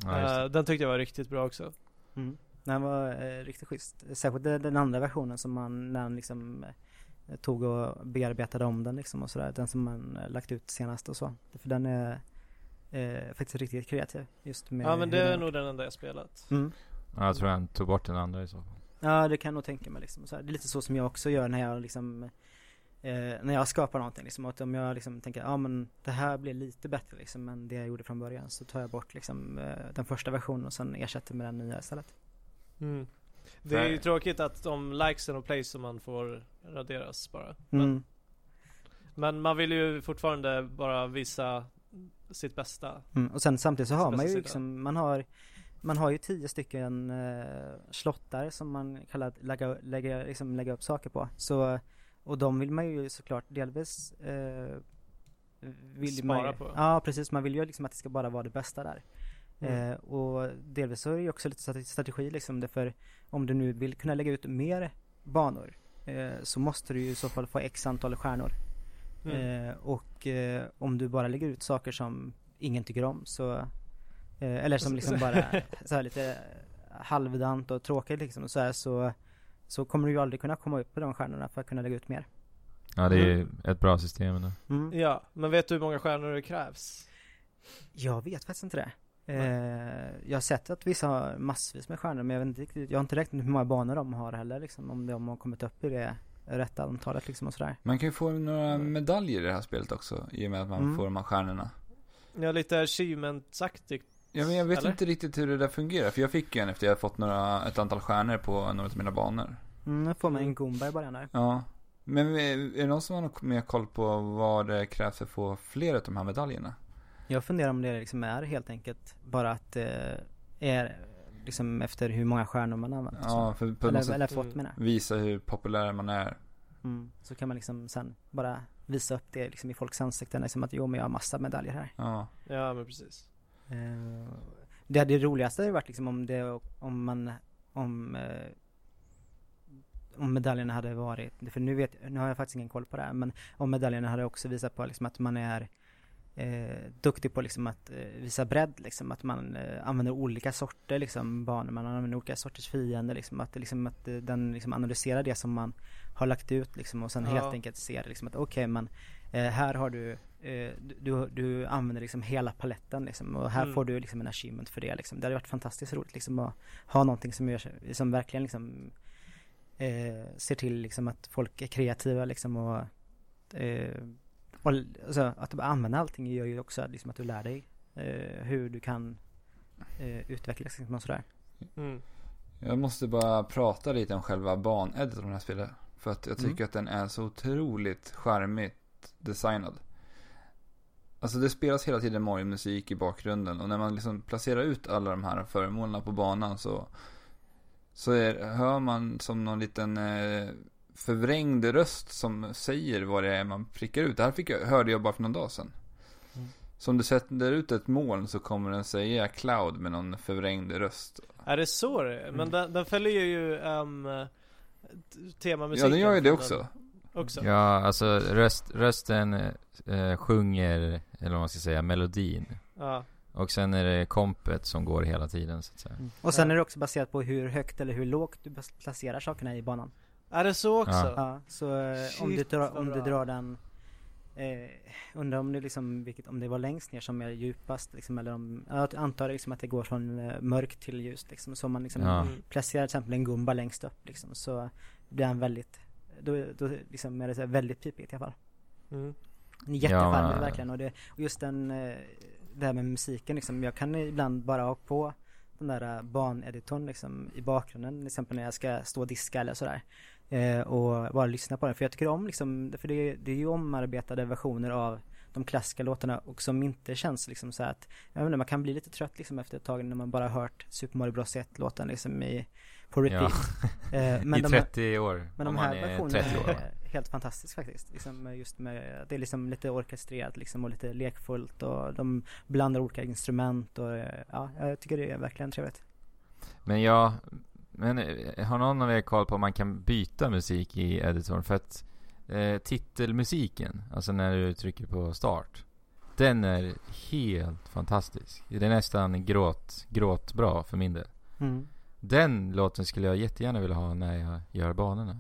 Ja. Eh, den tyckte jag var riktigt bra också. Mm. Den var eh, riktigt schysst. Särskilt den, andra versionen som man, när han liksom eh, tog och bearbetade om den liksom och sådär. Den som man eh, lagt ut senast och så. För den är eh, faktiskt riktigt kreativ. Just med Ja, men det är nog den enda jag spelat. Mm. Ja, jag tror han tog bort den andra i så fall. Ja, det kan jag nog tänka mig liksom. Så här. Det är lite så som jag också gör när jag liksom eh, när jag skapar någonting liksom. Att om jag liksom tänker, ja men det här blir lite bättre liksom än det jag gjorde från början. Så tar jag bort liksom eh, den första versionen och sen ersätter med den nya istället. Mm. Det är ju Nej. tråkigt att de likesen och plays som man får raderas bara. Men, Mm. men man vill ju fortfarande bara visa sitt bästa. Mm. Och sen samtidigt så har man ju sida. liksom, man har man har ju tio stycken eh, slottar som man kallar att lägga, lägga, liksom lägga upp saker på. Så, och de vill man ju såklart delvis eh, vill man Spara ju, på. Ja precis, man vill ju liksom att det ska bara vara det bästa där. Mm. Eh, och delvis så är det ju också lite strate- strategi liksom det för om du nu vill kunna lägga ut mer banor eh, så måste du ju i så fall få x antal stjärnor. Mm. Eh, och eh, om du bara lägger ut saker som ingen tycker om så Eller som liksom bara <laughs> så här lite halvdant och tråkigt liksom så, här, så Så kommer du ju aldrig kunna komma upp på de stjärnorna för att kunna lägga ut mer Ja, det är ett bra system ändå. mm. Ja, men vet du hur många stjärnor det krävs? Jag vet faktiskt inte det eh, Jag har sett att vissa har massvis med stjärnor men jag vet inte riktigt Jag har inte räknat hur många banor de har heller liksom Om de har kommit upp i det rätta antalet liksom och sådär Man kan ju få några medaljer i det här spelet också. I och med att man Mm. får de här stjärnorna. Ja, lite achievement-aktigt. Ja, men jag vet Eller? inte riktigt hur det där fungerar. För jag fick ju en efter jag fått några, ett antal stjärnor på några av mina banor. mm, Nu får man en Goomba i början där Ja. Men är det någon som har något mer koll på vad det krävs för att få fler av de här medaljerna? Jag funderar om det liksom är helt enkelt bara att det är liksom efter hur många stjärnor man använt. Ja, för på något eller, sätt eller fått menar jag. visa hur populär man är. mm. Så kan man liksom sen bara visa upp det liksom i folks ansikten liksom att jo men jag har massa medaljer här. Ja. Ja, men precis. Eh, det, det roligaste hade varit liksom om det, om man, om eh, om medaljerna hade varit, för nu vet, nu har jag faktiskt ingen koll på det här, men om medaljerna hade också visat på liksom att man är eh, duktig på liksom att eh, visa bredd liksom, att man eh, använder olika sorter liksom banor, man använder olika sorters fiender liksom, att, liksom, att eh, den liksom analyserar det som man har lagt ut liksom och sen Ja. helt enkelt ser liksom att okej men eh, här har du du, du använder liksom hela paletten liksom och här Mm. får du liksom en achievement för det liksom. Det hade varit fantastiskt roligt liksom att ha någonting som gör som verkligen liksom eh, ser till liksom att folk är kreativa liksom och, eh, och alltså, att du använder allting gör ju också liksom att du lär dig eh, hur du kan eh, utvecklas liksom och sådär. Mm. Jag måste bara prata lite om själva baneditorn i det här spelet. För att jag tycker Mm. att den är så otroligt charmigt designad. Alltså det spelas hela tiden Mario-musik i bakgrunden och när man liksom placerar ut alla de här föremålen på banan så så är, hör man som någon liten eh, förvrängd röst som säger vad det är man prickar ut. Det här fick jag, hörde jag bara för någon dag sedan. Mm. Så om du sätter ut ett moln så kommer den säga cloud med någon förvrängd röst. Är det så det är? Men Mm. den, den följer ju um, Ja, temamusiken. den gör ju det också. den också. Ja, alltså röst, rösten eh, sjunger, eller vad man ska säga, melodin. Ja. Och sen är det kompet som går hela tiden så att säga. Och sen är det också baserat på hur högt eller hur lågt du placerar sakerna i banan. Är det så också? Ja. Ja, så eh, om du Shit, drar, om du drar den eh, Undrar om det liksom, vilket, om det var längst ner som är djupast liksom, eller om, jag antar liksom att det går från eh, mörkt till ljust liksom, så om man liksom Ja. Mm. placerar till exempel en gumba längst upp liksom, så blir den väldigt, då, då liksom är det så här väldigt pipigt i alla fall. Mm. Jättecharmig men- verkligen och, det, och just den, eh, det här med musiken liksom, jag kan ibland bara ha på den där uh, baneditorn liksom i bakgrunden, till exempel när jag ska stå och diska eller sådär. Eh, och bara lyssna på den, för jag tycker om liksom, för det, det är ju omarbetade versioner av de klassiska låtarna och som inte känns liksom så att, jag inte, man kan bli lite trött liksom efter ett tag när man bara hört Super Mario Bros 1 låten liksom i, på repeat. Ja. Eh, <laughs> I de 30 år. men de här är versionerna 30 år. va? är helt fantastiskt faktiskt. Liksom just med, det är liksom lite orkestrerat liksom och lite lekfullt och de blandar olika instrument och ja, jag tycker det är verkligen trevligt. Men jag, men eh, har någon av er koll på om man kan byta musik i editorn? För att eh, titelmusiken, alltså när du trycker på start, den är helt fantastisk. Det är nästan gråt, gråtbra för min del. Mm. Den låten skulle jag jättegärna vilja ha när jag gör banorna.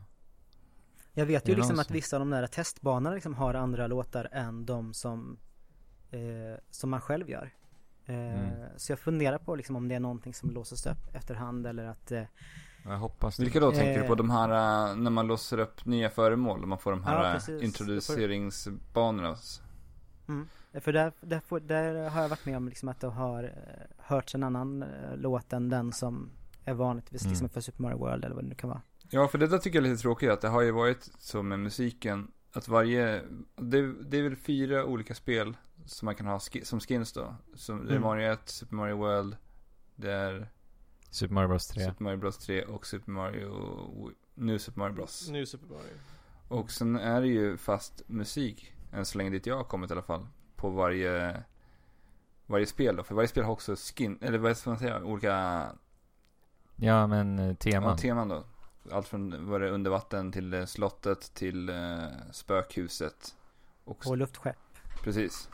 Jag vet ju liksom att vissa av de där testbanorna liksom har andra låtar än de som, eh, som man själv gör. Eh, Mm. Så jag funderar på liksom om det är någonting som låses upp efterhand eller att eh, Jag hoppas det. Vilka då tänker du på? Eh. De här äh, när man låser upp nya föremål och man får de här Ja, precis. introduceringsbanorna. För där, där, får, där har jag varit med om liksom att det har eh, hörts en annan eh, låt än den som är vanligtvis liksom Mm. för Super Mario World eller vad det nu kan vara. Ja, för det där tycker jag är lite tråkigt att det har ju varit så med musiken att varje, det, det är väl fyra olika spel som man kan ha ski, som skins då. Som, det är Mm. Mario 1, Super Mario World, det är Super Mario Bros 3. Super Mario Bros 3 och Super Mario, nu Super Mario Bros. Nu Super Mario. Och sen är det ju fast musik, än så länge dit jag har kommit i alla fall, på varje, varje spel då. För varje spel har också skin, eller vad ska man säga, olika Ja, men eh, ja, teman. teman då. Allt från vad det är under vatten till eh, slottet till eh, spökhuset. Och, Och luftskepp. precis.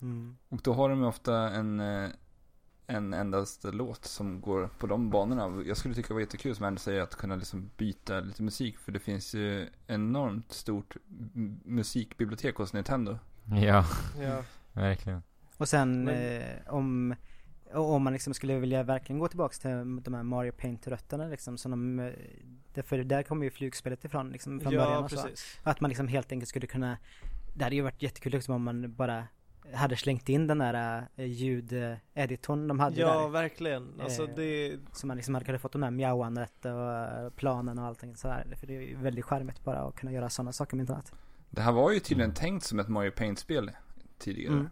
Mm. Och då har de ju ofta en, eh, en endast låt som går på de banorna. Jag skulle tycka det var jättekul som Andy säger att kunna liksom byta lite musik. För det finns ju enormt stort musikbibliotek hos Nintendo. Ja, Ja. <laughs> verkligen. Och sen Men- eh, om och om man liksom skulle vilja verkligen gå tillbaks till de här Mario Paint-rötterna liksom som de, eh, det- för där kommer ju flugspelet ifrån liksom från början Ja, och så. precis. Att man liksom helt enkelt skulle kunna Det hade ju varit jättekul liksom om man bara hade slängt in den där eh, ljudeditorn de hade Ja, där. verkligen. Alltså Eh, det, Så man liksom hade kunnat fått de där mjauandet och eh, planen och allting sådär. För det är ju väldigt charmigt bara att kunna göra sådana saker med inte annat. Det här var ju tydligen tänkt som ett Mario Paint-spel tidigare. Mm.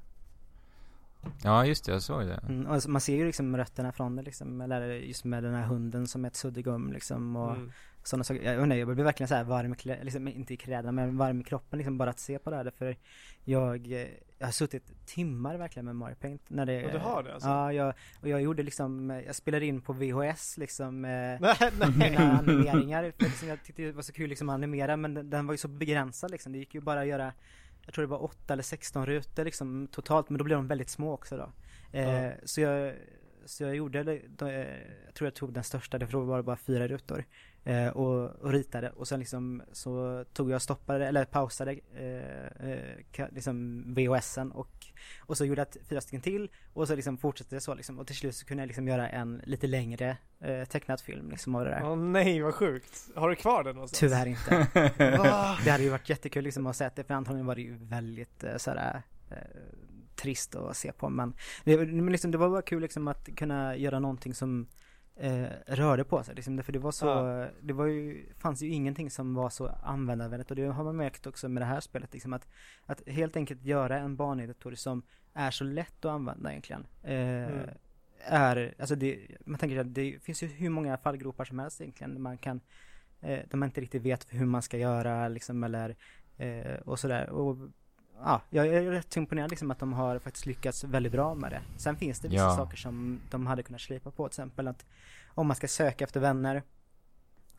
Ja, just det. Jag såg det. Mm, och så man ser ju liksom rötterna från det liksom, eller just med den här hunden som är ett suddgum liksom och mm. sådana saker. Jag, inte, jag blir verkligen så här varm liksom, inte i kläderna men varm i kroppen liksom bara att se på det här. För jag, eh, jag har suttit timmar verkligen med Mario Paint. När det, Och du har det alltså? Ja, jag, och jag gjorde liksom, eh, jag spelade in på VHS liksom eh, <laughs> Nej, nej. mina animeringar. För liksom, jag tyckte det var så kul liksom att animera men den, den var ju så begränsad liksom. Det gick ju bara att göra jag tror det var 8 eller 16 rutor liksom totalt men då blev de väldigt små också då. Eh, Ja. Så jag så jag gjorde, då, eh, jag tror jag tog den största, det var bara fyra rutor. Eh, och, och ritade och sen liksom så tog jag stoppade, eller pausade eh, eh, liksom VHSen och, och så gjorde jag fyra stycken till och så liksom fortsatte det så liksom och till slut så kunde jag liksom göra en lite längre eh, tecknad film liksom av det där. Åh nej, vad sjukt. Har du kvar den någonstans? Tyvärr inte. <laughs> Det hade ju varit jättekul liksom att se det för antagligen var det ju väldigt eh, sådär eh, trist att se på men det, men liksom, det var bara kul liksom att kunna göra någonting som eh, rörde på sig liksom, för det var så, Ja. det var ju, fanns ju ingenting som var så användarvänligt och det har man märkt också med det här spelet liksom att, att helt enkelt göra en baneditor som är så lätt att använda egentligen. Eh, Mm. Är, alltså det, man tänker att det finns ju hur många fallgropar som helst egentligen man kan eh, där man inte riktigt vet hur man ska göra liksom eller eh, och sådär och ja, jag är rätt imponerad liksom att de har faktiskt lyckats väldigt bra med det. Sen finns det vissa Ja. saker som de hade kunnat slipa på, till exempel att om man ska söka efter vänner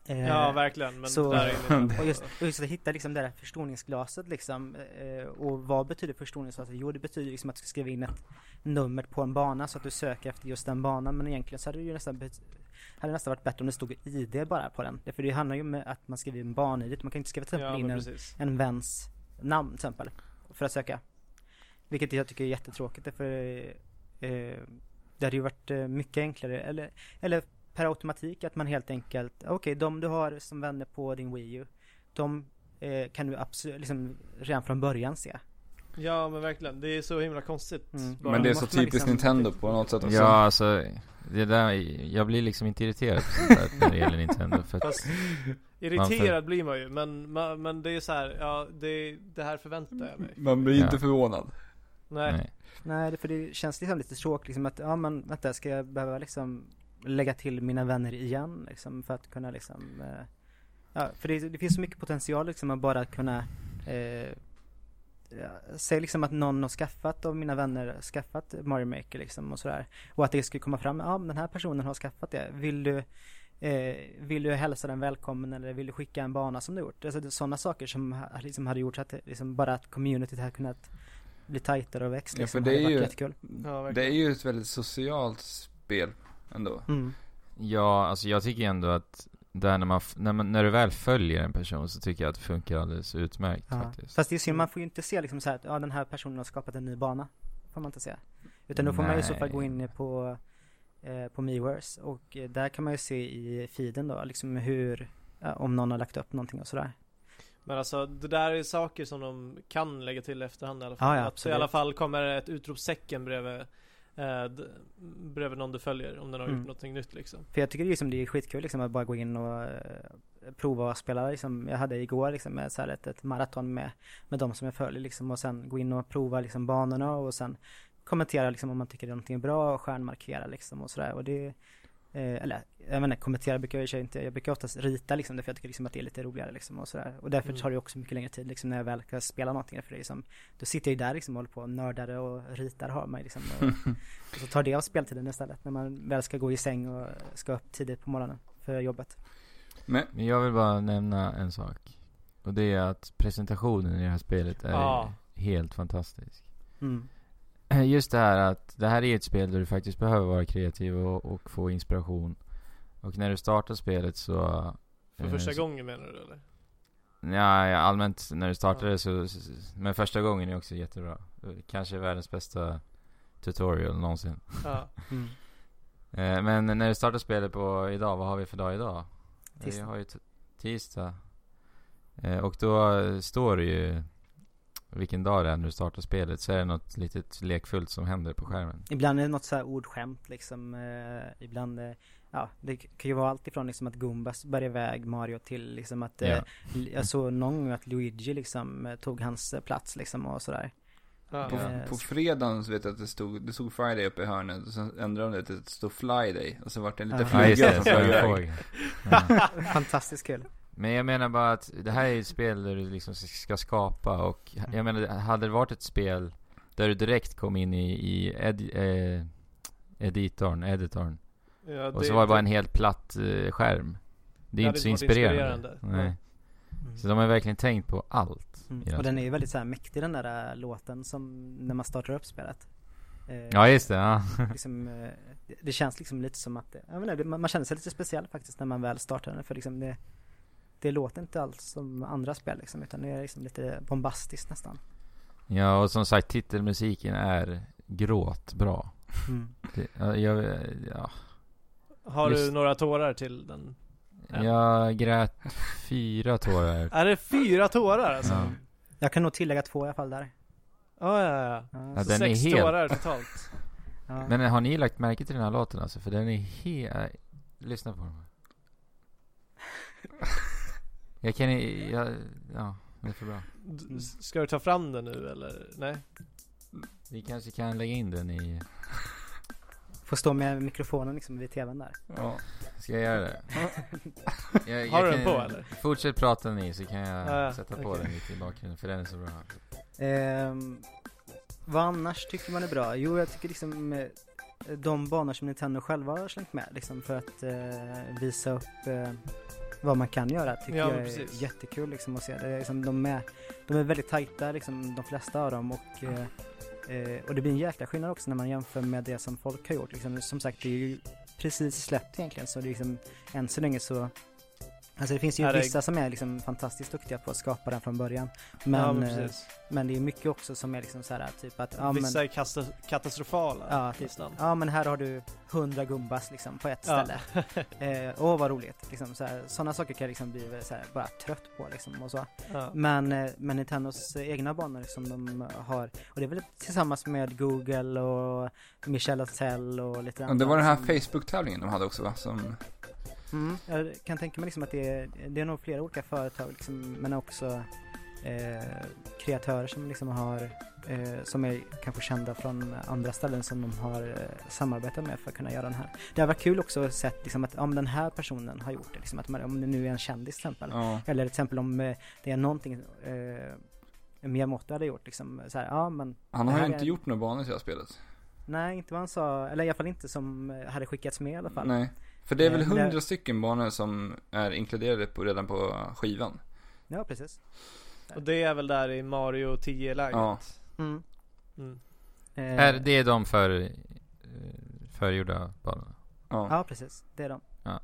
eh, Ja, verkligen. Men så- där inne. och just, och just att hitta liksom det där förstoringsglaset liksom eh, och vad betyder förstoringsglaset? Jo det betyder liksom att du ska skriva in ett nummer på en bana så att du söker efter just den banan men egentligen så hade det ju nästan hade nästan varit bättre om det stod ID bara på den. För det handlar ju om att man skriver en ban-ID, man kan inte skriva till exempel Ja, in en, en väns namn till exempel för att söka. Vilket jag tycker är jättetråkigt för eh, det hade ju varit eh, mycket enklare eller, eller per automatik att man helt enkelt, okej de du har som vänner på din Wii U, de eh, kan du absolut liksom redan från början se. Ja men verkligen, det är så himla konstigt. Mm. bara. Men det är så typiskt liksom- Nintendo på något sätt också. Ja, alltså, det där, jag blir liksom inte irriterad på sånt där när det gäller Nintendo. För att, Fast irriterad blir man ju, men, ma- men det är så här, ja det, det här förväntar jag mig. Man blir inte Ja. förvånad. Nej. nej. För det känns liksom lite tråkigt liksom att, ja men vänta, ska jag behöva liksom lägga till mina vänner igen liksom för att kunna liksom eh, Ja, för det, det finns så mycket potential liksom att bara kunna eh, ja, Säg liksom att någon har skaffat av mina vänner, skaffat Mario Maker liksom och sådär Och att det skulle komma fram, ja men den här personen har skaffat det, vill du eh, Vill du hälsa den välkommen eller vill du skicka en bana som du gjort? Alltså sådana saker som ha- liksom hade gjort så att liksom bara att communityt hade kunnat bli tajtare och växt Ja, liksom, för det är ju- jättekul Ja. Det är ju ett väldigt socialt spel ändå. mm. Ja, alltså jag tycker ändå att där när man, när man, när du väl följer en person så tycker jag att det funkar alldeles utmärkt Ja. faktiskt. Fast det är synd, man får ju inte se liksom så här att ja, den här personen har skapat en ny bana. Får man inte se. Utan då får man ju i så fall gå Nej. in på, eh, på Miiverse och eh, där kan man ju se i feeden då liksom hur, ja, om någon har lagt upp någonting och sådär. Men alltså det där är saker som de kan lägga till i efterhand i alla fall. Ja, ja, att det i absolut. alla fall kommer ett utropstecken bredvid, eh, bredvid någon du följer om den har Mm. gjort någonting nytt liksom. För jag tycker det är, liksom, det är skitkul liksom att bara gå in och eh, prova att spela liksom. Jag hade igår liksom med så här ett, ett maraton med, med de som jag följer liksom och sen gå in och prova liksom banorna och sen kommentera liksom om man tycker det är någonting bra och stjärnmarkera liksom och sådär och det eh, eller jag menar kommentera brukar jag inte, jag brukar oftast rita liksom därför jag tycker liksom att det är lite roligare liksom och sådär och därför Mm. tar det också mycket längre tid liksom när jag väl ska spela någonting för det är liksom då sitter jag ju där liksom och håller på och nördar och ritar har mig liksom och, <laughs> och så tar det av speltiden istället när man väl ska gå i säng och ska upp tidigt på morgonen för jobbet. Men, Men jag vill bara nämna en sak. Och det är att presentationen i det här spelet är Ja. helt fantastisk. Mm. <clears throat> Just det här att det här är ett spel där du faktiskt behöver vara kreativ och, och få inspiration. Och när du startar spelet så... För eh, första så- gången menar du eller? Ja, ja, allmänt när du startar Ja. det så, Men första gången är också jättebra. Kanske världens bästa tutorial någonsin. Ja. <laughs> <laughs> Mm. Eh, Men när du startar spelet på idag, vad har vi för dag idag? Tisdag. Vi har ju tisdag. Eh, Och då eh, står det ju vilken dag det är när du startar spelet. Så är det något litet lekfullt som händer på skärmen. Ibland är det något så här ordskämt liksom, eh, ibland, eh, ja det kan ju vara allt ifrån liksom att Gumbas bär iväg Mario till liksom att, eh, Ja. Jag såg någon gång att Luigi liksom eh, tog hans eh, plats liksom och sådär. Ja. på, Eh, på fredagen så vet jag att det stod, det stod Friday uppe i hörnet. Och sen ändrade de det till att det stod Flyday. Och så vart det en liten Ja. Fluga som flög iväg. Fantastiskt kul. Men jag menar bara att det här är ett spel där du liksom ska skapa och jag menar, hade det varit ett spel där du direkt kom in i, i ed, eh, editorn, editorn Ja, och så var det bara en helt platt eh, skärm. Det är Ja, inte så inspirerande. inspirerande. Nej. Så de har verkligen tänkt på allt. Mm. Och den är ju väldigt så här mäktig den där äh, låten som när man startar upp spelet. Eh, Ja just det, ja. <laughs> liksom, eh, det, känns liksom lite som att, jag menar, det, man, man känner sig lite speciell faktiskt när man väl startar den för liksom det det låter inte alls som andra spel liksom utan det är liksom lite bombastiskt nästan. Ja och som sagt titelmusiken är gråtbra. Mm. <laughs> Det, ja, jag, ja. Har du Just- några tårar till den? Ja. jag grät fyra tårar. <laughs> Är det fyra tårar alltså? Ja. Jag kan nog tillägga två i alla fall där. Ja, ja, ja. Ja, Ja, Så den är sex helt- tårar totalt. <laughs> ja. Men har ni lagt märke till den här låten alltså? För den är helt... Lyssna på den. Jag kan jag, ja, det är för bra. D- Ska du ta fram den nu eller? Nej? Vi kanske kan lägga in den i... Får stå med mikrofonen liksom vid tvn där. Ja. Ska jag göra det? <laughs> Jag, Har du den på, eller? Fortsätt prata ni så kan jag Ja, ja, sätta på okej. den lite i bakgrunden för den är så bra. Ehm, vad annars tycker man är bra? Jo, jag tycker liksom eh, de banor som Nintendo själva har slängt med liksom för att eh, visa upp eh, vad man kan göra tycker Ja, jag är precis. jättekul liksom att se. Det är liksom, de, är, de är väldigt tajta liksom de flesta av dem och eh, eh, och det blir en jäkla skillnad också när man jämför med det som folk har gjort liksom, Som sagt, det är ju precis släppt egentligen så det är liksom än så länge så Alltså det finns ju det- vissa som är liksom fantastiskt duktiga på att skapa den från början. ja, Men, men eh, men det är mycket också som är liksom så här typ att, ja Vissa men, är katastrofala. ja, typ, ja men här har du hundra gumbas liksom på ett Ja. ställe. <laughs> Eh, åh vad roligt. Liksom, så här, sådana saker kan jag liksom bli så här, bara trött på liksom och så. Ja. Men, eh, men Nintendos eh, egna banor som de har, och det är väl tillsammans med Google och Michel Ancel och lite Och andra. det var den här som- Facebook-tävlingen de hade också va? Som, Mm, jag kan tänka mig liksom att det är, det är nog flera olika företag liksom, men också eh, kreatörer som liksom har, eh, som är kanske kända från andra ställen som de har eh, samarbetat med för att kunna göra den här. Det har varit kul också att se liksom att om den här personen har gjort det, liksom att man, om det nu är en kändis till exempel. ja. Eller till exempel om eh, det är någonting eh, Miyamoto hade gjort liksom så här, ja men Han har ju inte är- gjort några banor till det här spelet. nej inte vad han sa, eller i alla fall inte som hade skickats med i alla fall. Nej. För det är väl Eh, hundra stycken banor som är inkluderade på, redan på skivan. Ja precis. Och det är väl där i Mario 10-läget? Ja. Mm. Mm. Eh, Är det de för, eh, förgjorda banorna? Ja. Ja, precis. Det är de. Ja.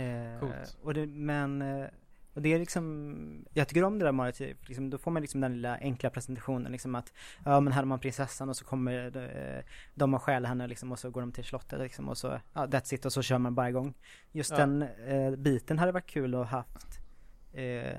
Eh, Coolt. och det, men, eh, och det är liksom, jag tycker om det där Mario liksom, då får man liksom den lilla enkla presentationen liksom att, ja men här har man prinsessan och så kommer eh, de och stjäl henne liksom och så går de till slottet liksom och så, ja that's it och så kör man bara igång. Just Ja. den eh, biten hade varit kul att ha haft, eh,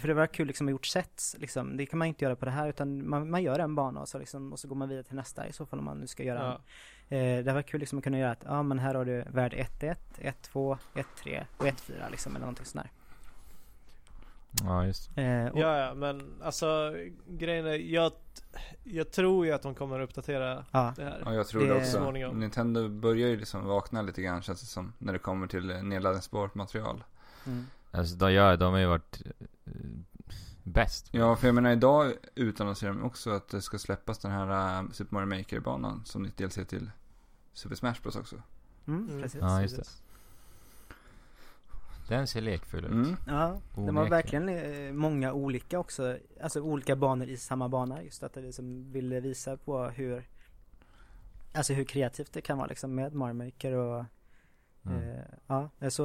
för det var kul liksom att gjort sets liksom, det kan man inte göra på det här utan man, man gör en bana och så liksom, och så går man vidare till nästa i så fall om man nu ska göra en Ja. Eh, det var kul liksom att kunna göra att, ja men här har du värld 1-1, 1-2, 1-3 och 1-4 liksom eller någonting sånt Ja, just. Eh, och, Ja, ja, men alltså grejen är, jag, jag tror ju att de kommer att uppdatera ja. det här. Ja, jag tror det, Det- också. Småningom. Nintendo börjar ju liksom vakna lite grann känns det som. När det kommer till eh, nedladdningsbart material. Mm. Alltså de, gör, de har ju varit eh, bäst. Ja, för jag menar idag utannonserar de också att det ska släppas den här uh, Super Mario Maker-banan som nytt DLC till Super Smash Bros också. Mm, Mm. precis. Ja, just det. Den ser lekfull ut. Mm. Ja, det var Onekligen. verkligen eh, många olika också, alltså olika banor i samma bana just att det liksom ville visa på hur Alltså hur kreativt det kan vara liksom med Mario Maker och Mm. eh, ja, så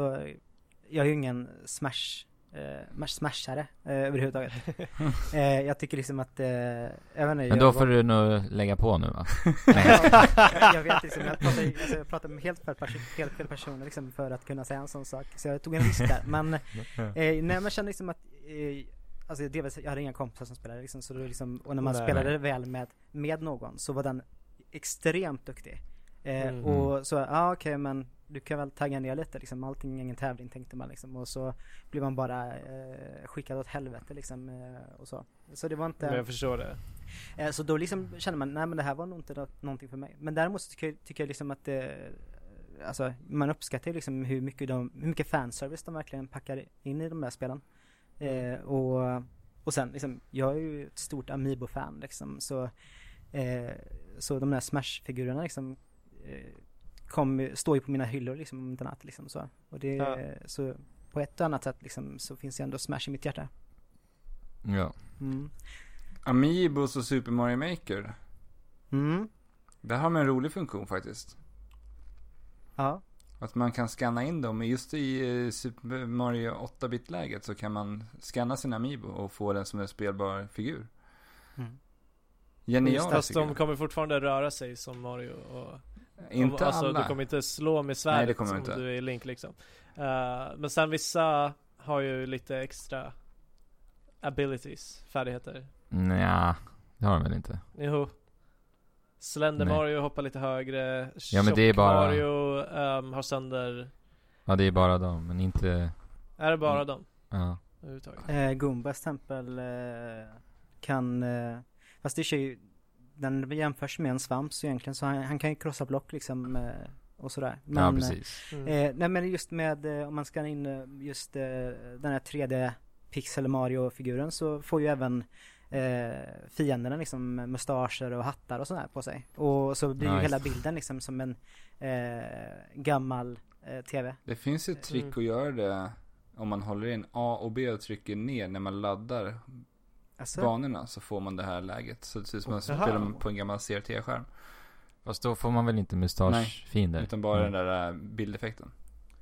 jag är ju ingen smash eh, smashare eh, överhuvudtaget. <laughs> eh, jag tycker liksom att, eh, jag vet inte, Men då var- får du nog lägga på nu va? Ja, <laughs> jag, jag vet liksom, jag pratar, alltså, jag pratar med helt fel, helt fel personer liksom för att kunna säga en sån sak. Så jag tog en risk där. Men, <laughs> eh, nej men jag kände liksom att, eh, alltså det var, jag hade inga kompisar som spelade liksom, så det var liksom, och när man Nej. spelade väl med, med någon så var den extremt duktig. Eh, Mm. Och så, ja ah, okej men du kan väl tagga ner lite liksom, allting är ingen tävling tänkte man liksom. Och så blev man bara eh, skickad åt helvete liksom eh, och så. Så det var inte Men jag förstår det. Eh, Så då liksom känner man, nej men det här var nog inte nå- någonting för mig. Men däremot så tycker jag, tycker jag liksom att det, alltså man uppskattar ju liksom hur mycket de, hur mycket fanservice de verkligen packar in i de där spelen. Eh, och, och sen liksom, jag är ju ett stort Amiibo-fan liksom, så, eh, så de där Smash-figurerna liksom eh, kom, står ju på mina hyllor liksom om inte annat liksom så. Och det, Ja. så på ett och annat sätt liksom så finns det ändå Smash i mitt hjärta. Ja. Mm. Amiibos och Super Mario Maker. Mm. Där har man en rolig funktion faktiskt. Ja. Att man kan scanna in dem. Just i eh, Super Mario 8-bit-läget så kan man scanna sin Amiibo och få den som en spelbar figur. Mm. Genialt Fast de kommer fortfarande röra sig som Mario och Inte alltså, alla. Du kommer inte slå med svärdet Nej, det kommer som inte. du är Link liksom. Eh, men sen vissa har ju lite extra abilities, färdigheter. Nja, det har de väl inte? Jo. Slender Nej. Mario hoppar lite högre. Ja, men det är bara- Mario ehm, har sönder... Ja, det är bara de, men inte... Är det bara Mm. dem? Ja. Överhuvudtaget? Eh, Goombas tempel eh, kan, eh, fast det är ju, den jämförs med en svamp så egentligen så han, han kan ju krossa block liksom eh, och sådär. Men, ja, precis. Mm. Eh, nej men just med, eh, om man ska in eh, just eh, den här 3D Pixel Mario-figuren så får ju även eh, fienderna liksom mustascher och hattar och sådär på sig. Och så blir ju Nice. hela bilden liksom som en eh, gammal eh, TV. Det finns ett trick Mm. att göra det om man håller in A och B och trycker ner när man laddar Alltså, banorna så får man det här läget. Så det ser ut som att man spelar på en gammal CRT-skärm. Fast då får man väl inte mustaschfiender? Utan bara Mm. den där äh, bildeffekten.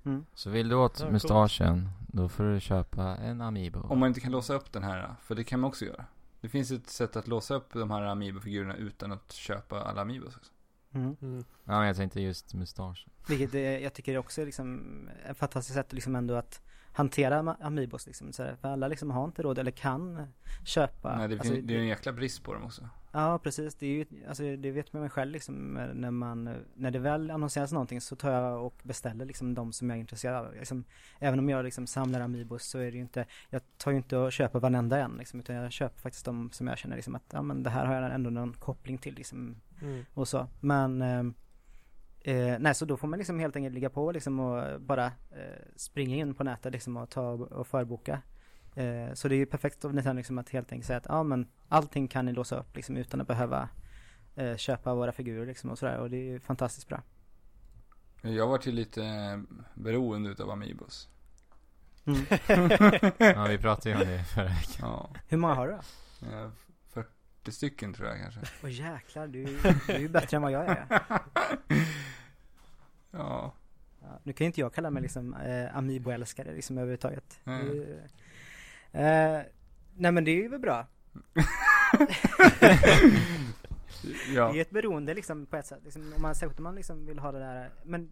Mm. Så vill du åt Ja, mustaschen, då får du köpa en Amiibo. Om man inte kan låsa upp den här, för det kan man också göra. Det finns ett sätt att låsa upp de här Amiibo-figurerna utan att köpa alla Amiibos. också. Mm. Mm. Ja, men jag tänkte just mustaschen. Vilket eh, jag tycker också är liksom ett fantastiskt sätt liksom ändå att hantera Amiibos liksom. Så här, för alla liksom har inte råd eller kan köpa. Nej, det, Alltså, det är en jäkla brist på dem också. Ja, precis. Det är ju, alltså det vet man själv liksom eh, när man, när det väl annonseras någonting så tar jag och beställer liksom de som jag är intresserad av. Liksom, även om jag liksom samlar Amiibos så är det ju inte, jag tar ju inte och köper varenda en liksom, utan jag köper faktiskt de som jag känner liksom att, ja men det här har jag ändå någon koppling till liksom Mm. och så. Men eh, nej, så då får man liksom helt enkelt ligga på liksom och bara eh, springa in på nätet liksom och ta och förboka. Eh, så det är ju perfekt av Nintendo liksom att helt enkelt säga att ja men allting kan ni låsa upp liksom utan att behöva eh, köpa våra figurer liksom och sådär och det är ju fantastiskt bra. Jag var till lite eh, beroende utav Amiibos. Mm. <laughs> Ja, vi pratade ju om det förra veckan. Ja. Hur många har du då? Eh, 40 stycken tror jag kanske. Åh jäklar, du, du är ju bättre än vad jag är. <laughs> Ja. Ja, nu kan ju inte jag kalla mig liksom eh, Amiibo-älskare liksom överhuvudtaget. Mm. Ju- Eh, nej men det är ju väl bra. <laughs> ja. Det är ett beroende liksom på ett sätt. Liksom, om man, särskilt om man liksom vill ha det där. Men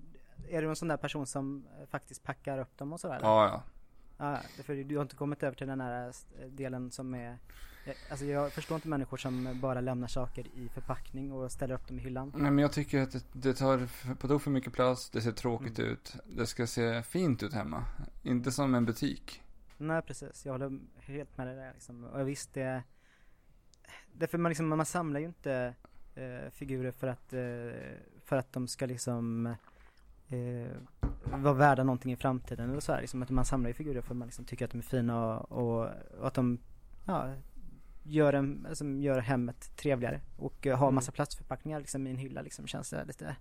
är du en sån där person som eh, faktiskt packar upp dem och sådär? Ja, ja. Ja, för du har inte kommit över till den här eh, delen som är Alltså jag förstår inte människor som bara lämnar saker i förpackning och ställer upp dem i hyllan. Nej men jag tycker att det, det tar på tok för mycket plats, det ser tråkigt Mm. ut. Det ska se fint ut hemma. Inte som en butik. Nej precis, jag håller helt med dig där liksom. Och visst det Därför man liksom, man samlar ju inte eh, figurer för att, eh, för att de ska liksom eh, vara värda någonting i framtiden eller så här. Liksom, att man samlar ju figurer för att man liksom tycker att de är fina och, och, och att de ja, gör, en, alltså, gör hemmet trevligare. Och eh, har Mm. massa plastförpackningar liksom, i en hylla liksom, känns det lite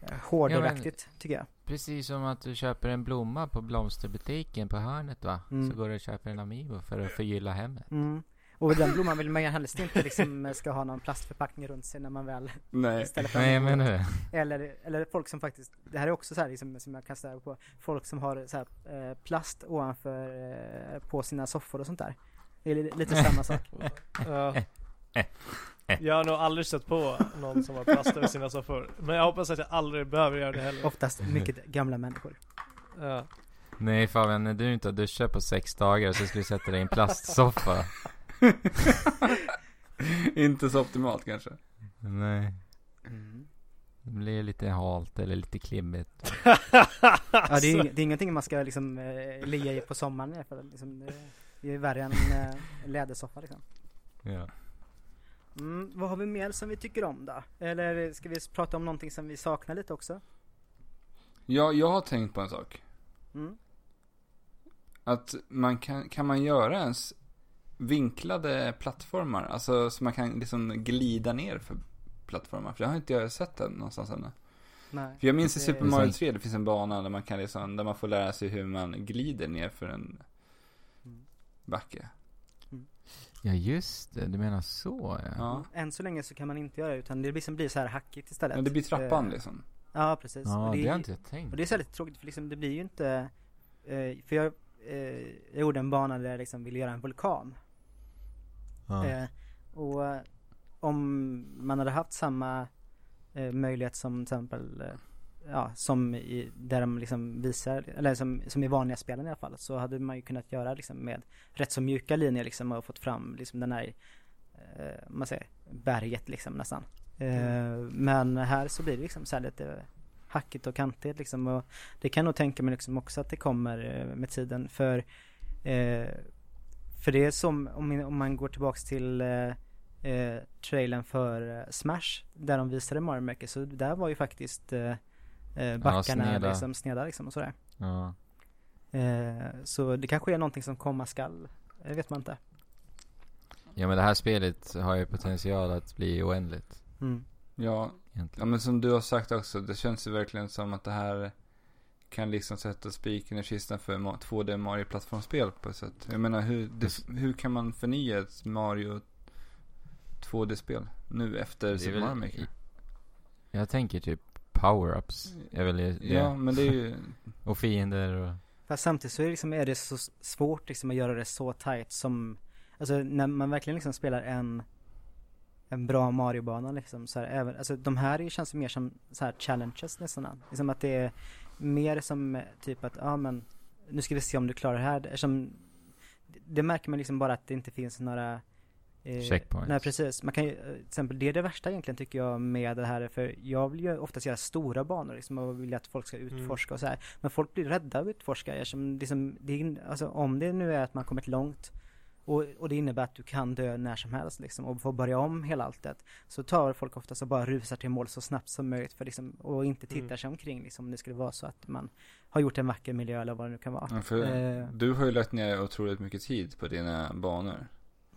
eh, hårdaktigt tycker jag. Precis som att du köper en blomma på blomsterbutiken på hörnet va? Mm. Så går du och köper en Amiibo för att förgylla hemmet. Mm. Och den blomman vill man ju helst inte liksom ska ha någon plastförpackning runt sig när man väl Nej. fram Nej, jag menar det. Eller, eller folk som faktiskt, det här är också så här liksom, som jag kastar på, folk som har så här, eh, plast ovanför eh, på sina soffor och sånt där. Det är li- lite samma sak. <laughs> Ja. Jag har nog aldrig stött på någon som har plast över sina soffor. Men jag hoppas att jag aldrig behöver göra det heller. Oftast mycket gamla människor. Ja. Nej Fabian, när du inte har duschat på sex dagar så ska du sätta dig i en plastsoffa. <laughs> Inte så optimalt kanske. Nej. Det blir lite halt eller lite klibbigt. <laughs> Ja, det är, det är ingenting man ska liksom eh, ligga i på sommaren i alla fall. Liksom, det, det är värre än eh, en lädersoffa liksom. Ja. Mm, vad har vi mer som vi tycker om då? Eller ska vi prata om någonting som vi saknar lite också? Ja, jag har tänkt på en sak. Mm. Att man kan, kan man göra ens vinklade plattformar? Alltså så man kan liksom glida ner för plattformar. För jag har inte jag sett den någonstans ännu. Nej. För jag minns i Det- Super Det Mario sant. 3, det finns en bana där man kan liksom, där man får lära sig hur man glider ner för en Mm. backe. ja, just det. Du menar så ja. Ja. Än så länge så kan man inte göra det utan det liksom blir så här hackigt istället. Men det blir trappan Eh, liksom. Ja precis. Ja, och det det, har är, inte jag tänkt. och det är så lite tråkigt för liksom det blir ju inte eh, För jag, eh, jag gjorde en bana där jag liksom ville göra en vulkan. Ja. Och om man hade haft samma möjlighet som till exempel Ja, som i, där de liksom visar, eller som, som i vanliga spelen i alla fall, så hade man ju kunnat göra liksom med rätt så mjuka linjer liksom och fått fram liksom den här, eh, man säger, berget liksom nästan. Eh, men här så blir det liksom så här lite hackigt och kantigt liksom och det kan jag nog tänka mig liksom också att det kommer eh, med tiden för eh, för det är som om, om man går tillbaks till eh, eh, trailern för Smash där de visade Mario Maker så där var ju faktiskt eh, eh, backarna sneda. liksom sneda liksom och sådär. ja. Eh, så det kanske är någonting som komma skall, det vet man inte. ja, men det här spelet har ju potential att bli oändligt. Mm. Ja, ja, men som du har sagt också, det känns ju verkligen som att det här kan liksom sätta spiken i kistan för Ma- 2D Mario-plattformsspel på ett sätt. Jag menar, hur, det, hur kan man förnya ett Mario 2D-spel nu efter Super Mario Maker? Jag tänker typ power-ups. Är väl det. Ja, men det är ju... <laughs> Och fiender och... Fast samtidigt så är det, liksom, är det så svårt liksom att göra det så tight som, alltså när man verkligen liksom spelar en, en bra Mario-bana liksom så här, även, alltså de här ju- känns mer som så här challenges nästan. Liksom att det är mer som eh, typ att, ja men, nu ska vi se om du klarar det här. Eftersom, det- det märker man liksom bara att det inte finns några Checkpoints. Nej precis, man kan ju, eh, till exempel det är det värsta egentligen tycker jag med det här för jag vill ju oftast göra stora banor liksom och vill att folk ska utforska och så här. Men folk blir rädda att utforska eftersom liksom, det, alltså, om det nu är att man kommit långt och, och det innebär att du kan dö när som helst liksom och få börja om hela alltet. Så tar folk oftast och bara rusar till mål så snabbt som möjligt för liksom, och inte tittar Mm. sig omkring liksom om det skulle vara så att man har gjort en vacker miljö eller vad det nu kan vara. Ja, För Eh. du har ju lagt ner otroligt mycket tid på dina banor.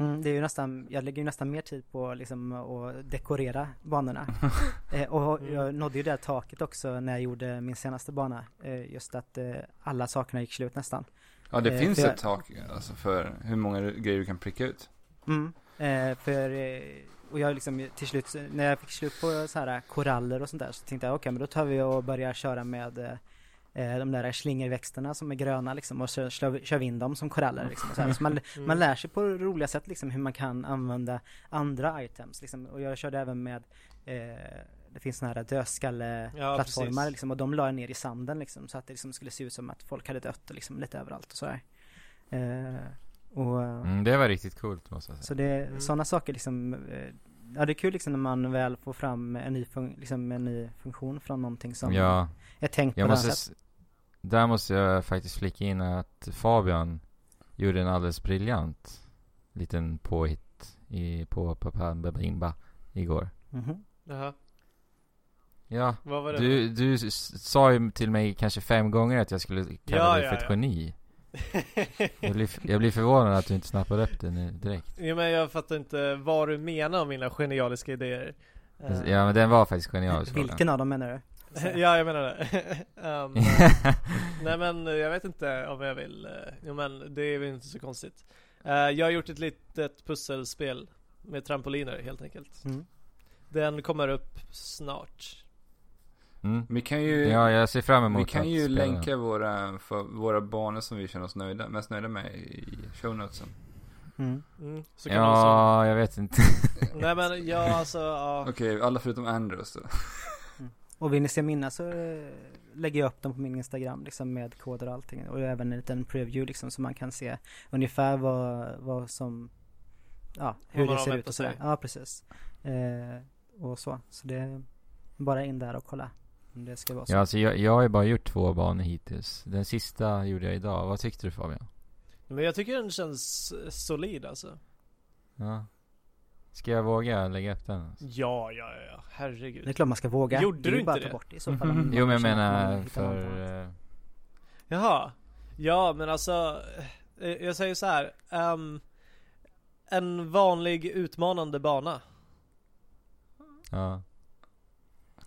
Mm, det är ju nästan, jag lägger ju nästan mer tid på liksom att dekorera banorna. <laughs> eh, och Mm. jag nådde ju det här taket också när jag gjorde min senaste bana. Eh, just att eh, alla sakerna gick slut nästan. Ja, det Eh, finns för jag- ett tak alltså, för hur många grejer du kan pricka ut. Mm. Eh, för, eh, och jag liksom till slut, när jag fick slut på så här koraller och sånt där så tänkte jag okej men då tar vi och börjar köra med de där slingerväxterna som är gröna liksom och så kör, vi- in dem som koraller liksom. Och så man, Mm. man lär sig på roliga sätt liksom hur man kan använda andra items liksom. Och jag körde även med eh, det finns såna här dödskalleplattformar precis. liksom, och de la jag ner i sanden liksom så att det liksom skulle se ut som att folk hade dött liksom, lite överallt och sådär. Eh, och, Mm, det var riktigt coolt måste jag säga. så det, Mm. sådana saker liksom, eh, ja det är kul liksom när man väl får fram en ny, fun- liksom en ny funktion från någonting som Ja, är tänkt jag på det måste... här sättet. Där måste jag faktiskt flika in att Fabian gjorde en alldeles briljant liten påhitt i, på Papa Babimba igår. Mhm. Jaha, Ja, vad var det? du, du s- sa ju till mig kanske fem gånger att jag skulle kalla Ja, dig ja, för ett ja. geni. Jag blir, jag blir förvånad att du inte snappade upp det nu direkt. jo, men jag fattar inte vad du menar om mina genialiska idéer. Ja men den var faktiskt genialisk. Vilken av dem menar du? <laughs> ja, jag menar det. <laughs> um, <laughs> nej men jag vet inte om jag vill. eh, Jo men det är väl inte så konstigt. Eh, jag har gjort ett litet pusselspel med trampoliner helt enkelt. Mm. Den kommer upp snart. Mm. Vi kan ju, Ja, jag ser fram emot vi kan ju spela länka våra, för, våra banor som vi känner oss nöjda, mest nöjda med i show notesen. Mm. Mm, så kan man Ja, jag vet inte. <laughs> Nej men ja alltså, ja. Okej, alla förutom Andrews då. Och vill ni se mina så eh, lägger jag upp dem på min Instagram liksom med koder och allting och även en liten preview liksom så man kan se ungefär vad, vad som Ja, hur det ser ut och sådär. sig. Ja, precis. Eh, och så. Så det är bara in där och kolla om det ska vara så. Ja, alltså jag, jag har ju bara gjort två banor hittills. Den sista gjorde jag idag. Vad tyckte du Fabian? Men jag tycker den känns solid alltså. Ja. Ska jag våga lägga upp den? Alltså? Ja, ja, ja, ja. Det är herregud. klart man ska våga. Gjorde det är du bara inte det? bort det i så fall. om man Jo men jag menar för... eh, Jaha. Ja, men alltså. eh, Jag säger så här. ehm, en vanlig utmanande bana. Ja.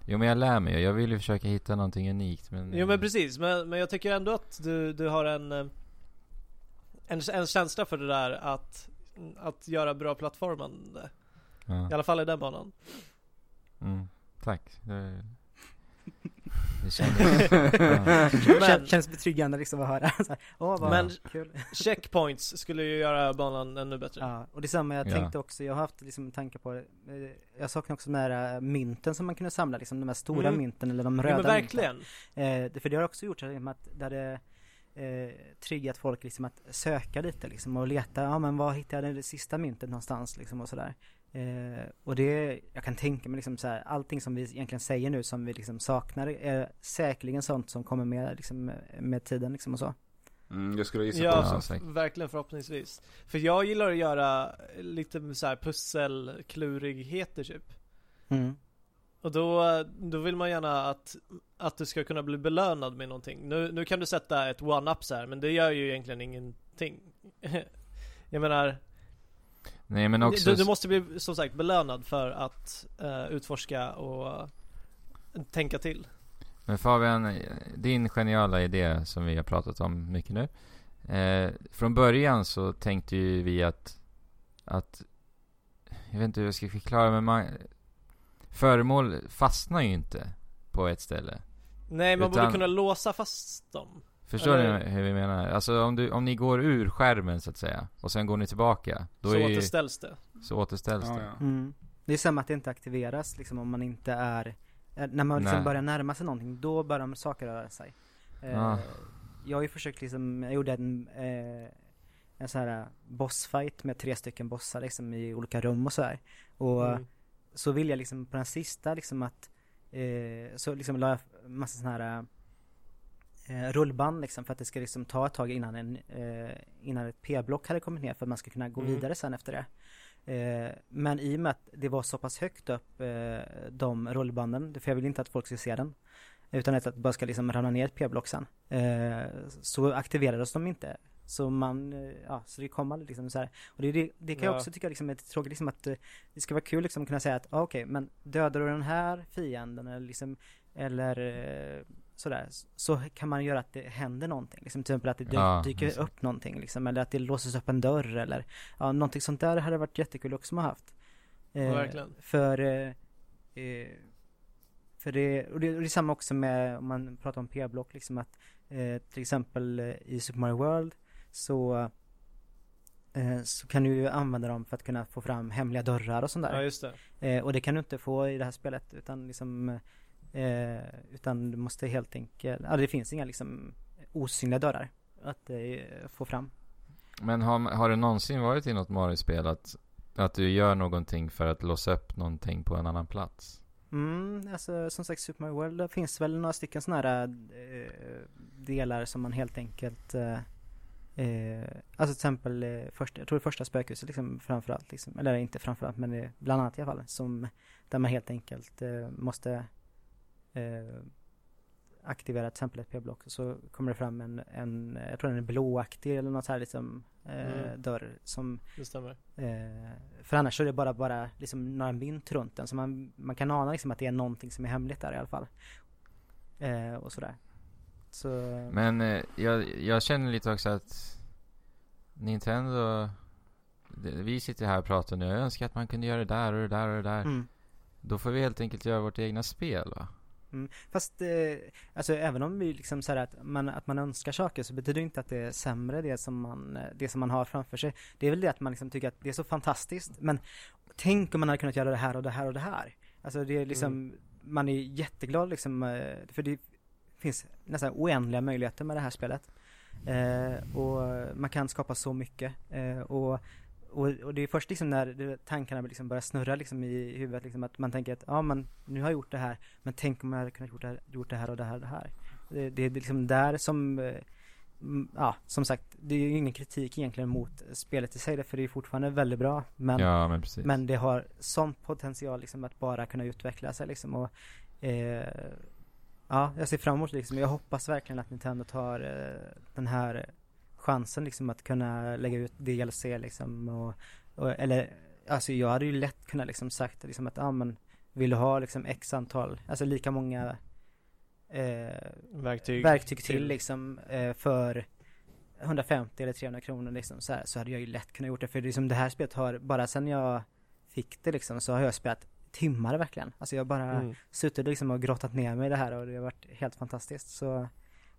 Jo men jag lär mig. Jag vill ju försöka hitta någonting unikt men... Jo men precis, men, men jag tycker ändå att du, du har en, eh, en En känsla för det där att Att göra bra plattformande Ja. I alla fall i den banan Mm. Tack. Det, det kändes... ja. Men- Kän, känns betryggande liksom att höra. <laughs> Så här, Åh vad Men- kul. Checkpoints skulle ju göra banan ännu bättre Ja, och det samma jag Ja. tänkte också, jag har haft liksom tankar på det. Eh, Jag saknar också de här eh, mynten som man kunde samla, liksom de här stora Mm. mynten eller de röda men verkligen mynten. Eh, det- för det har också gjort så liksom att det hade eh, triggat folk liksom att söka lite liksom och leta, ja men var hittar jag det sista myntet någonstans liksom och sådär. Eh, och det, jag kan tänka mig liksom så här, allting som vi egentligen säger nu som vi liksom saknar är säkerligen sånt som kommer med liksom med tiden liksom och så. Mm, jag skulle gissa på Ja, det. Ja, så. verkligen förhoppningsvis För jag gillar att göra lite så här pusselklurigheter typ Mm. Och då, då vill man gärna att, att du ska kunna bli belönad med någonting. Nu, nu kan du sätta ett one-up så här, men det gör ju egentligen ingenting. <laughs> Jag menar, Nej men också... du, du måste bli som sagt belönad för att eh, utforska och tänka till. Men Fabian, din geniala idé som vi har pratat om mycket nu. Eh, från början så tänkte ju vi att, att, jag vet inte hur jag ska förklara men man, föremål fastnar ju inte. på ett ställe. Nej, man borde Utan- kunna låsa fast dem. Förstår Eller- ni hur vi menar? Alltså om, du, om ni går ur skärmen så att säga, och sen går ni tillbaka, då så är ju, återställs det. så återställs Ja, det. ja. Mm. Det är samma att det inte aktiveras liksom om man inte är, eh, när man liksom Nej. börjar närma sig någonting, då börjar saker röra sig. Eh, Ah. Jag har ju försökt liksom, jag gjorde en, eh, en sån här bossfight med tre stycken bossar liksom i olika rum och så här. Och Mm. så vill jag liksom på den sista liksom att, eh, så liksom la jag massa sån här eh, rullband liksom för att det ska liksom ta ett tag innan en, eh, innan ett p-block hade kommit ner för att man ska kunna gå Mm. vidare sen efter det. Eh, men i och med att det var så pass högt upp eh, de rullbanden, för jag vill inte att folk ska se den, utan att det bara ska liksom ramla ner ett p-block sen, eh, så aktiverades de inte. Så man, eh, ja, så det kom aldrig liksom så här. Och det, det, det kan jag Ja. också tycka liksom är tråkigt liksom att det ska vara kul liksom att kunna säga att ah, okej, men dödar du den här fienden eller liksom, eller sådär, så kan man göra att det händer någonting. Liksom till exempel att det Ja, dyker exakt. upp någonting liksom, eller att det låses upp en dörr eller ja, någonting sånt där hade varit jättekul också att ha haft. Eh, Verkligen. För, eh, eh, för det, och det, och det är samma också med om man pratar om p-block liksom att eh, till exempel eh, i Super Mario World så eh, så kan du ju använda dem för att kunna få fram hemliga dörrar och sånt där. Ja, just det. Eh, och det kan du inte få i det här spelet utan liksom eh, Utan du måste helt enkelt, ja det finns inga liksom osynliga dörrar att eh, få fram. Men har, har det någonsin varit i något Mario-spel att, att du gör någonting för att låsa upp någonting på en annan plats? Mm, alltså som sagt Super Mario World, det finns väl några stycken sådana här eh, delar som man helt enkelt eh, eh, Alltså till exempel, eh, första, jag tror det första spökhuset liksom framförallt liksom, eller inte framförallt men eh, bland annat i alla fall, som där man helt enkelt eh, måste eh, aktivera till exempel ett p-block och så kommer det fram en, en jag tror den är blåaktig eller något så här liksom eh, Mm. dörr som Det stämmer. Eh, för annars så är det bara, bara liksom några mynt runt den så man, man kan ana liksom att det är någonting som är hemligt där i alla fall. Eh, och sådär. Så, Men eh, jag, jag känner lite också att Nintendo det, Vi sitter här och pratar nu, jag önskar att man kunde göra det där och det där och det där. mm. Då får vi helt enkelt göra vårt egna spel va? Fast, eh, alltså även om vi liksom säger att man, att man önskar saker så betyder det inte att det är sämre det som man, eh, det som man har framför sig. Det är väl det att man liksom tycker att det är så fantastiskt, men tänk om man hade kunnat göra det här och det här och det här. Alltså det är liksom, man är jätteglad liksom, eh, för det finns nästan oändliga möjligheter med det här spelet. Eh, och man kan skapa så mycket. Eh, och, och, och det är först liksom när tankarna liksom börjar snurra liksom i huvudet liksom att man tänker att ja men nu har jag gjort det här men tänk om jag hade kunnat gjort det här, gjort det här och det här och det här. Det, det är liksom där som eh, mm, Ja, som sagt, det är ju ingen kritik egentligen mot spelet i sig, för det är fortfarande väldigt bra. Men, ja men men det har sån potential liksom att bara kunna utveckla sig liksom och eh, Ja, jag ser fram emot liksom. Jag hoppas verkligen att Nintendo tar eh, den här chansen liksom att kunna lägga ut DLC liksom och, och eller Alltså jag hade ju lätt kunnat liksom sagt liksom att ja men Vill du ha liksom x antal, alltså lika många eh, Verktyg. verktyg till liksom eh, för 150 eller 300 kronor liksom så, här, så hade jag ju lätt kunnat gjort det för det, liksom, det här spelet har, bara sen jag fick det liksom så har jag spelat timmar verkligen. Alltså jag har bara Mm. suttit liksom och grottat ner mig i det här och det har varit helt fantastiskt så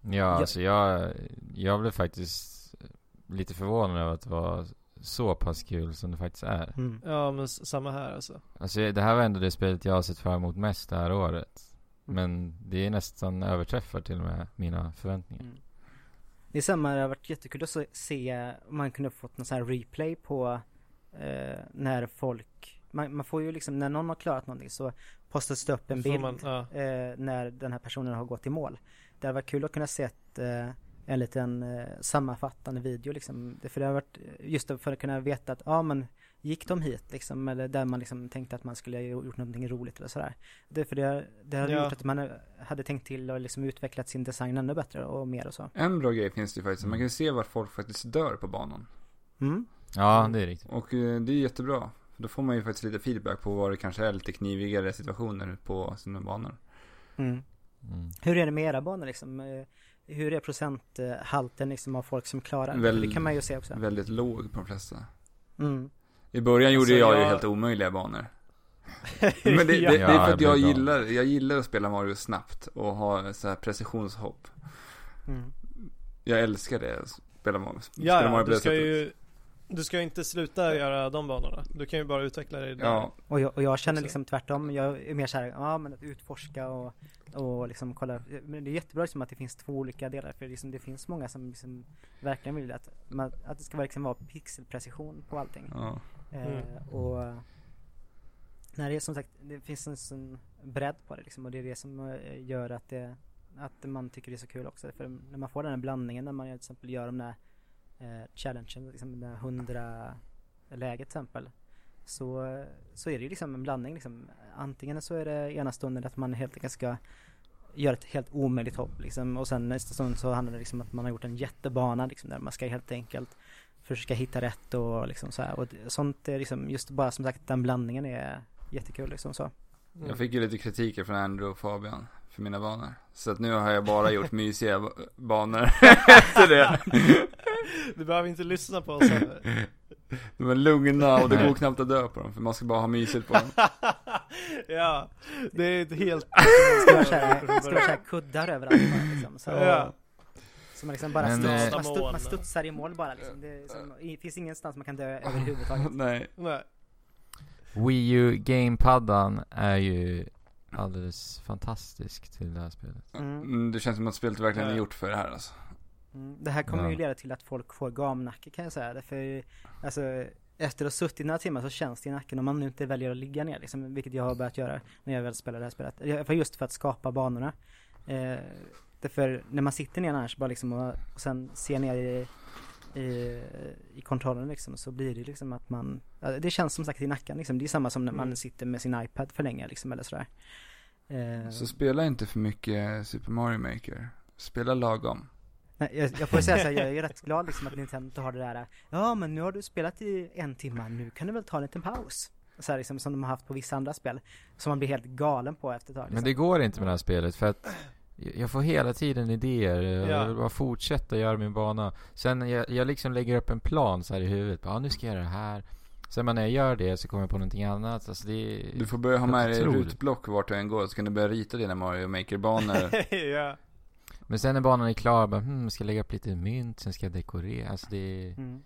Ja, alltså jag, jag blev faktiskt lite förvånad över att det var så pass kul som det faktiskt är. mm. Ja, men samma här alltså. Alltså det här var ändå det spelet jag har sett fram emot mest det här året. Men det är nästan överträffar till och med mina förväntningar. Mm. Det är samma, det har varit jättekul att se- om man kunde fått någon sån här replay på eh, när folk man, man får ju liksom, när någon har klarat någonting så postas det upp en Får bild Man, ja. eh, när den här personen har gått i mål. Det hade varit kul att kunna se ett, eh, en liten eh, sammanfattande video liksom. Det- För det har varit just för att kunna veta att, ja men gick de hit liksom? Eller där man liksom tänkte att man skulle ha gjort någonting roligt eller sådär. Det, för det, det hade Ja. gjort att man hade tänkt till och liksom utvecklat sin design ännu bättre och mer och så. En bra grej finns det ju faktiskt. Man kan ju se var folk faktiskt dör på banan. Mm. Ja, det är riktigt. Och eh, det är jättebra. För Då får man ju faktiskt lite feedback på vad det kanske är lite knivigare situationer på sina banor. Mm. Mm. Hur är det med era banor liksom? Eh, Hur är procenthalten liksom av folk som klarar det? Väl- Det kan man ju se också. Väldigt låg på de flesta. Mm. I början gjorde Alltså, jag ju jag- helt omöjliga banor. <laughs> Men det, det, Ja. det är Ja, för jag att jag blir gillar, jag gillar att spela Mario snabbt och ha så här precisionshopp. Mm. Jag älskar det, att spela Mario. spela Ja, ja Mario på du det ska sättet. ju Du ska ju inte sluta göra de banorna. Du kan ju bara utveckla dig där. Ja, Och jag, och jag känner liksom tvärtom, jag är mer såhär, ja men att utforska och, och liksom kolla, men det är jättebra liksom att det finns två olika delar för liksom, det finns många som liksom verkligen vill att, man, att det ska verkligen vara pixelprecision på allting. ja. Mm. Eh, och när det är som sagt, det finns en sån bredd på det liksom och det är det som eh, gör att det, att man tycker det är så kul också. För när man får den här blandningen när man till exempel gör de där eh, challengen, liksom det där 100 läget till exempel. Så, så är det ju liksom en blandning liksom. Antingen så är det ena stunden att man helt enkelt ska göra ett helt omöjligt hopp liksom. Och sen nästa stund så handlar det liksom om att man har gjort en jättebana liksom där man ska helt enkelt försöka hitta rätt och liksom så här. Och sånt är liksom, just bara som sagt den blandningen är jättekul liksom så. Mm. Jag fick ju lite kritiker från Andrew och Fabian för mina banor. Så att nu har jag bara gjort <laughs> mysiga ba- banor <laughs> efter det. Du behöver inte lyssna på oss heller. <laughs> De är lugna och det går knappt att dö på dem för man ska bara ha mysigt på dem. <laughs> ja, det är ett helt... <laughs> Vara såhär, kuddar överallt liksom. Så, Ja. så man liksom bara Men, studs, eh, man, studs, man studsar i mål bara liksom. Det som, det finns ingenstans man kan dö överhuvudtaget. Nej. Nej. Wii U Gamepaddan är ju alldeles fantastisk till det här spelet. Mm. Mm, Det känns som att spelet verkligen är gjort för det här alltså. Mm. Det här kommer ju Ja. leda till att folk får gamnacke kan jag säga. Därför, alltså, efter att ha suttit några timmar så känns det i nacken om man nu inte väljer att ligga ner liksom, vilket jag har börjat göra när jag väl spelar det här spelet. För just för att skapa banorna. Eh, därför när man sitter ner annars bara liksom och, och sen ser ner i, i, i kontrollen liksom så blir det liksom att man, det känns som sagt i nacken liksom. Det är samma som när man Mm. sitter med sin iPad för länge liksom eller sådär. Eh, Så spela inte för mycket Super Mario Maker. Spela lagom. Nej, jag, jag får säga så här, jag är rätt glad liksom att Nintendo har det där Ja men nu har du spelat i en timme, nu kan du väl ta en liten paus så här, liksom, som de har haft på vissa andra spel Som man blir helt galen på efter ett tag liksom. Men det går inte med det här spelet för att jag får hela tiden idéer. Jag Ja. vill bara fortsätta göra min bana. Sen jag, jag liksom lägger upp en plan så här i huvudet. Ja, nu ska jag göra det här. Sen när jag gör det så kommer jag på någonting annat. Alltså det är... Du får börja ha med dig rutblock vart du än går, så kan du börja rita dina Mario Maker-banor. <laughs> ja. Men sen när banan är klar, bara, hmm, ska jag lägga upp lite mynt, sen ska jag dekorera. Alltså det är... mm.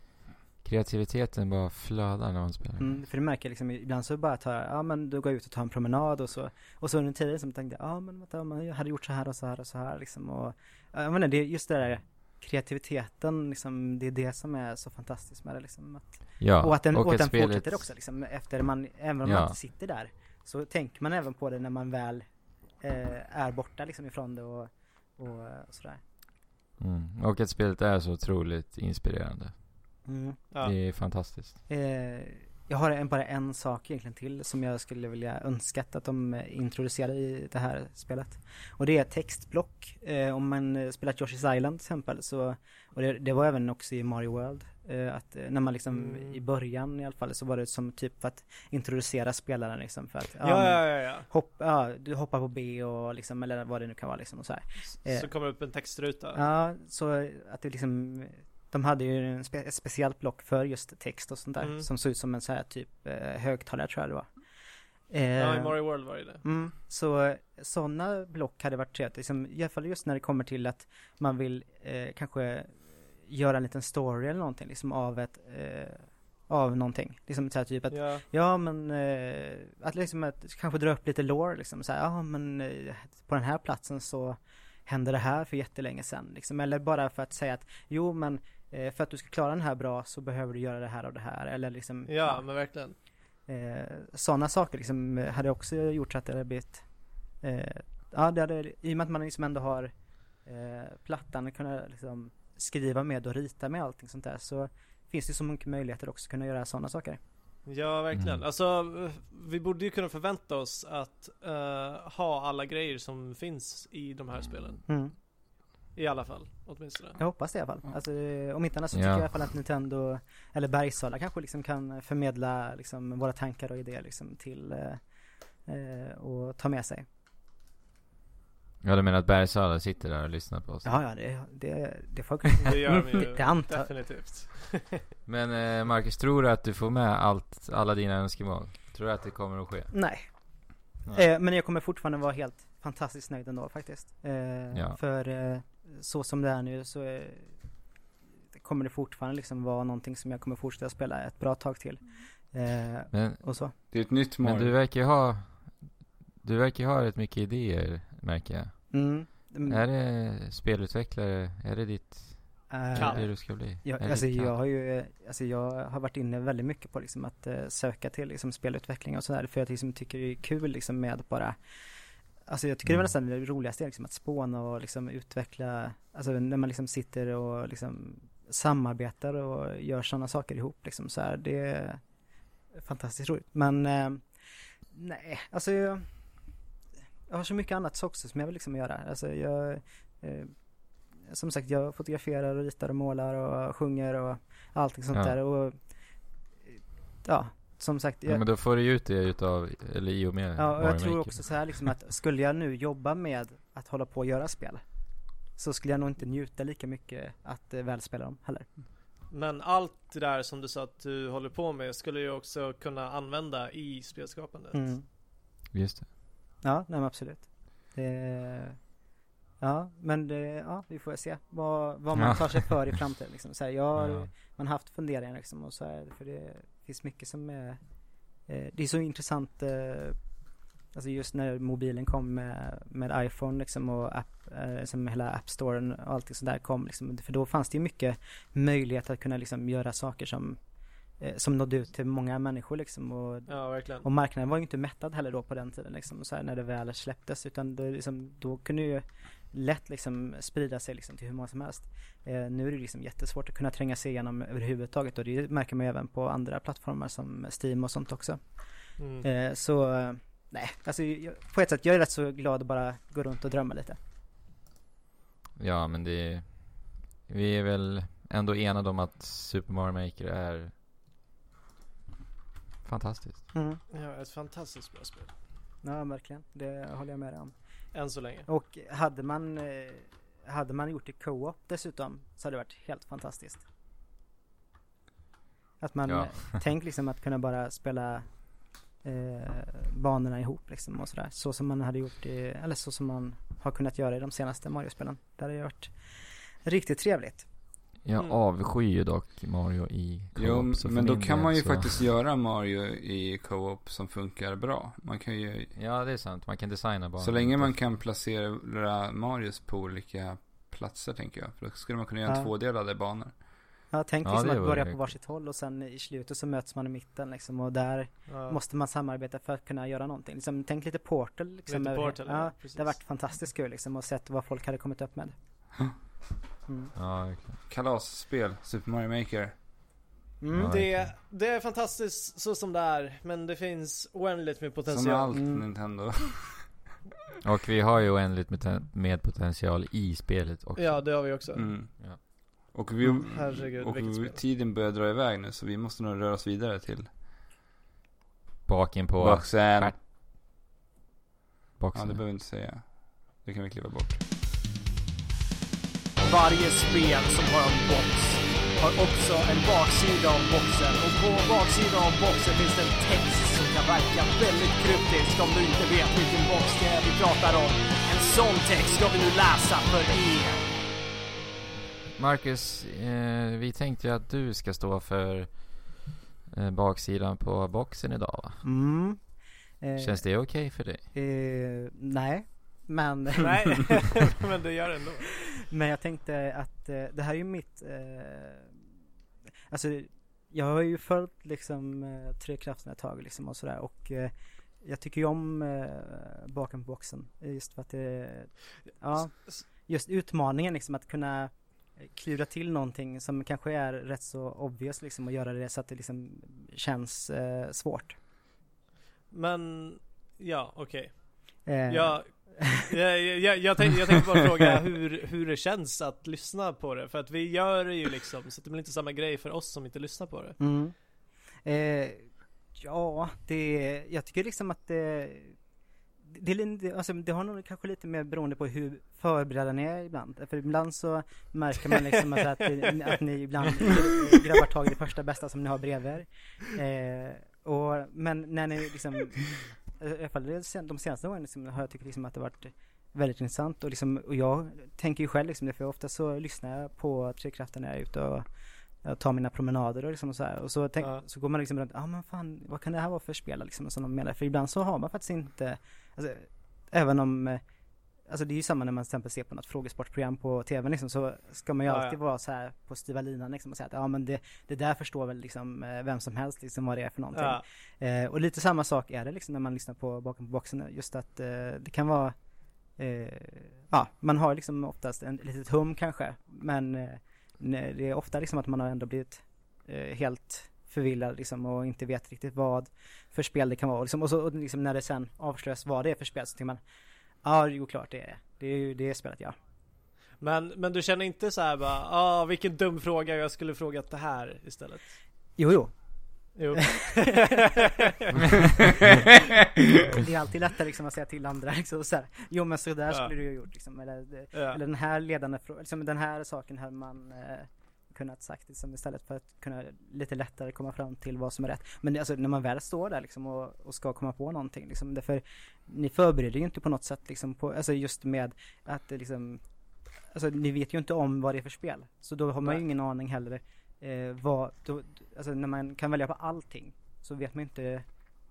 Kreativiteten bara flödar när man spelar. Mm, för det märker jag liksom, ibland så bara tar jag, ja men du går ut och tar en promenad och så Och så under tiden som tänkte jag, ja men vänta, men jag hade gjort så här och så här och så här liksom och ja, Jag menar, det är just det där kreativiteten liksom, det är det som är så fantastiskt med det liksom att Ja, och att den, och att den fortsätter också liksom efter man, även om Ja. man inte sitter där Så tänker man även på det när man väl eh, är borta liksom ifrån det och, och, och sådär Mm. Och att spelet är så otroligt inspirerande. mm. Ja. Det är fantastiskt. eh, Jag har en, bara en sak egentligen till som jag skulle vilja önskat att de eh, introducerade i det här spelet Och det är textblock eh, Om man eh, spelat Yoshi's Island till exempel så Och det, det var även också i Mario World eh, Att eh, när man liksom Mm. i början i alla fall så var det som typ för att introducera spelaren liksom för att Ja, ja, ja, ja. Hopp, ja, du hoppar på B och liksom, eller vad det nu kan vara liksom och så här. Eh. Så kommer det upp en textruta. Ja, så att det liksom, de hade ju en spe, ett speciellt block för just text och sånt där, Mm. som såg ut som en så här typ eh, högtalare tror jag det var. Eh, Ja, i Mario World var det det. Mm, så sådana block hade varit trevligt, liksom, i alla fall just när det kommer till att man vill eh, kanske göra en liten story eller någonting liksom av ett, eh, av någonting. Liksom så här typ att Ja. Ja men eh, att liksom att kanske dra upp lite lore liksom så här, ja men eh, på den här platsen så hände det här för jättelänge sedan liksom. Eller bara för att säga att jo men eh, för att du ska klara den här bra så behöver du göra det här och det här eller liksom ja, men verkligen. eh, sådana saker liksom hade också gjort så att det hade blivit eh, ja det hade, i och med att man liksom ändå har eh, plattan att kunna liksom skriva med och rita med allting sånt där så finns det så mycket möjligheter också att kunna göra sådana saker. Ja, verkligen. Mm. Alltså, vi borde ju kunna förvänta oss att eh, ha alla grejer som finns i de här spelen. Mm. I alla fall, åtminstone. Jag hoppas det i alla fall. Alltså, om inte annat så Ja. tycker jag i alla fall att Nintendo, eller Bergsala kanske liksom kan förmedla liksom våra tankar och idéer liksom till eh, eh, och ta med sig. Ja, du menar att Bergsala sitter där och lyssnar på oss? Ja, ja, det, det, det får Det gör de ju <laughs> det antar definitivt. <laughs> Men eh, Marcus, tror du att du får med allt, alla dina önskemål? Tror du att det kommer att ske? Nej. Nej. Eh, men jag kommer fortfarande vara helt fantastiskt nöjd ändå faktiskt. Eh, Ja. För eh, så som det är nu så eh, kommer det fortfarande liksom vara någonting som jag kommer fortsätta spela ett bra tag till. Eh, Men, och så. Det är ett nytt men Mario. du verkar ha Du verkar ha rätt mycket idéer, märker jag. Mm. Mm, Är det spelutvecklare? Är det ditt... Är det det du ska bli? Jag, det alltså, jag har ju, alltså jag har varit inne väldigt mycket på liksom att eh, söka till liksom spelutveckling och sådär för jag liksom tycker det är kul liksom med bara Alltså jag tycker det Mm. är nästan det roligaste liksom att spåna och liksom utveckla Alltså när man liksom sitter och liksom samarbetar och gör sådana saker ihop liksom så här, det är fantastiskt roligt men eh, Nej, alltså jag, har så mycket annat också som jag vill liksom göra alltså jag eh, som sagt, jag fotograferar och ritar och målar och sjunger och allting sånt Ja. där och ja, som sagt, Ja, jag, men då får du ju ut det utav, eller i och med ja, och jag tror Maker. också så här liksom att skulle jag nu jobba med att hålla på och göra spel så skulle jag nog inte njuta lika mycket att eh, väl spela dem heller. Men allt det där som du sa att du håller på med skulle du också kunna använda i spelskapandet. Mm. Just det. Ja, nej men absolut. Det, ja, men det, ja, vi får se vad, vad man tar sig för i framtiden liksom. Så här, jag har, Ja. man har haft funderingar liksom och så här, för det finns mycket som är eh, Det är så intressant eh, Alltså just när mobilen kom med, med iPhone liksom och app, eh, som hela App Storen och allt sånt där kom liksom. För då fanns det ju mycket möjlighet att kunna liksom göra saker som Som nådde ut till många människor liksom och Ja, verkligen. och marknaden var ju inte mättad heller då på den tiden liksom, så här, när det väl släpptes utan det, liksom, då kunde ju lätt liksom sprida sig liksom till hur många som helst. Eh, nu är det liksom jättesvårt att kunna tränga sig igenom överhuvudtaget och det märker man ju även på andra plattformar som Steam och sånt också. Mm. Eh, så eh, nej, alltså jag, på ett sätt, jag är rätt så glad att bara gå runt och drömma lite. Ja, men det... Vi är väl ändå enade om att Super Mario Maker är fantastiskt. Mm. Ja, ett fantastiskt bra spel. Ja, verkligen. Det håller jag med dig om. Än så länge. Och hade man, eh, hade man gjort det co-op dessutom så hade det varit helt fantastiskt. Att man, Ja. eh, tänk liksom att kunna bara spela eh, banorna ihop liksom och sådär. Så som man hade gjort i, eller så som man har kunnat göra i de senaste Mario-spelen. Det hade ju varit riktigt trevligt. Jag Mm. avskyr ju dock Mario i Jo, co-op, så för men då kan man ju så- faktiskt göra Mario i co-op som funkar bra. Man kan ju, Ja, det är sant. Man kan designa banan. så länge man kan placera Marios på olika platser tänker jag. För då skulle man kunna göra Ja. tvådelade banor. Ja, tänk Ja, liksom att börja på varsitt håll och sen i slutet så möts man i mitten liksom och där Ja. måste man samarbeta för att kunna göra någonting. Liksom, tänk lite Portal liksom. Lite Portal, ja, det har varit fantastiskt kul liksom och sett vad folk hade kommit upp med. <laughs> Mm. Ja, verkligen. Kalasspel, Super Mario Maker. Mm. Ja. Det, det är fantastiskt så som det är, men det finns oändligt med Som potential. allt Mm. Nintendo. <laughs> Och vi har ju oändligt med, med potential i spelet också. Ja, det har vi också. Mm. Ja. Och, vi, Mm, herregud, och vi, tiden börjar dra iväg nu så vi måste nog röra oss vidare till Baken på boxen. stjärt- Ja, boxen. det behöver vi inte säga. Det kan vi klippa bort. Varje spel som har en box har också en baksida av boxen och på baksidan av boxen finns det en text som kan verka väldigt kryptisk om du inte vet vilken box det är vi pratar om. En sån text ska vi nu läsa för er. Marcus, eh, vi tänkte ju att du ska stå för eh, baksidan på boxen idag va? Mm. Eh, Känns det okej för dig? eh, nej, men, Nej, <laughs> <laughs> men det gör det ändå. Men jag tänkte att eh, det här är ju mitt, eh, alltså jag har ju följt liksom eh, Tre krafterna ett tag liksom och sådär och jag tycker ju om eh, bakom boxen just för att det, ja, just utmaningen liksom att kunna klura till någonting som kanske är rätt så obvious liksom och göra det så att det liksom känns eh, svårt. Men, ja, okej. Eh, Jag, jag, jag, jag, tänkte, jag tänkte bara fråga hur, hur det känns att lyssna på det. För att vi gör det ju liksom, så det blir inte samma grej för oss som inte lyssnar på det. Mm. Eh, ja, det, jag tycker liksom att det, det, alltså, det har nog kanske lite mer beroende på hur förberedda ni är ibland. För ibland så märker man liksom att, att, att ni ibland grabbar tag i det första bästa som ni har bredvid er. Eh, och, men när ni liksom, i alla fall de senaste åren liksom, har jag tyckt liksom att det varit väldigt intressant och liksom, och jag tänker ju själv liksom det, för ofta så lyssnar jag på Trekraften när jag är ute och jag tar mina promenader och liksom och så här. Och så, tänk, Ja. så går man liksom runt, ja ah, men fan, vad kan det här vara för spel liksom, som de menar? För ibland så har man faktiskt inte, alltså, även om eh, Alltså det är ju samma när man till exempel ser på något frågesportprogram på tv liksom, så ska man ju Ja, ja. alltid vara så här på styva linan liksom och säga att ja men det, det där förstår väl liksom eh, vem som helst liksom vad det är för någonting. Ja. Eh, och lite samma sak är det liksom när man lyssnar på Bakom på boxen, just att eh, det kan vara eh, Ja, man har liksom oftast en litet hum kanske, men eh, det är ofta liksom att man har ändå blivit eh, helt förvillad liksom och inte vet riktigt vad för spel det kan vara. Och, liksom, och så och liksom när det sen avslöjas vad det är för spel så tänker man Ja, jo klart det är det. Det är ju det är spelet ja. Men, men du känner inte så här bara, ah vilken dum fråga, jag skulle frågat det här istället? Jo, jo. Jo. <laughs> Det är alltid lättare liksom att säga till andra liksom så här, Jo men så där Ja. skulle du ju ha gjort liksom. Eller, ja. eller den här ledande frågan, liksom den här saken hade man eh, kunnat sagt liksom, istället för att kunna lite lättare komma fram till vad som är rätt. Men det, alltså, när man väl står där liksom och, och ska komma på någonting liksom, därför ni förbereder ju inte på något sätt liksom på, alltså just med att det liksom Alltså ni vet ju inte om vad det är för spel. Så då har man ju ingen aning heller eh, vad, då, alltså när man kan välja på allting så vet man inte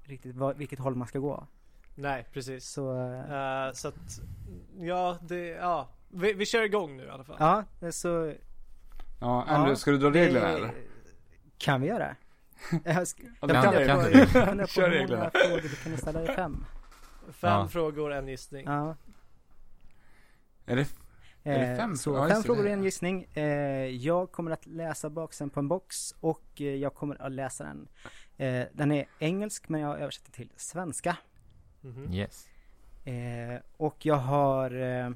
riktigt vad, vilket håll man ska gå. Nej, precis. Så Eh, så att, ja, det, ja. Vi, vi kör igång nu i alla fall. ja, så Ja, Andrew, Ja, ska du dra det- reglerna eller? Kan vi göra? <laughs> Jag, jag du kan kan det, det. kan på, det. jag funderar på Kör reglerna. frågor vi kan ställa. Det fem? Fem Ja. frågor, en gissning. Ja. Är det, Är det Eh, fem Så? Ja, fem frågor och en gissning. Eh, jag kommer att läsa baksidan på en box och eh, jag kommer att läsa den. Eh, den är engelsk men jag den till svenska. Mhm. Yes. Eh, och jag har eh,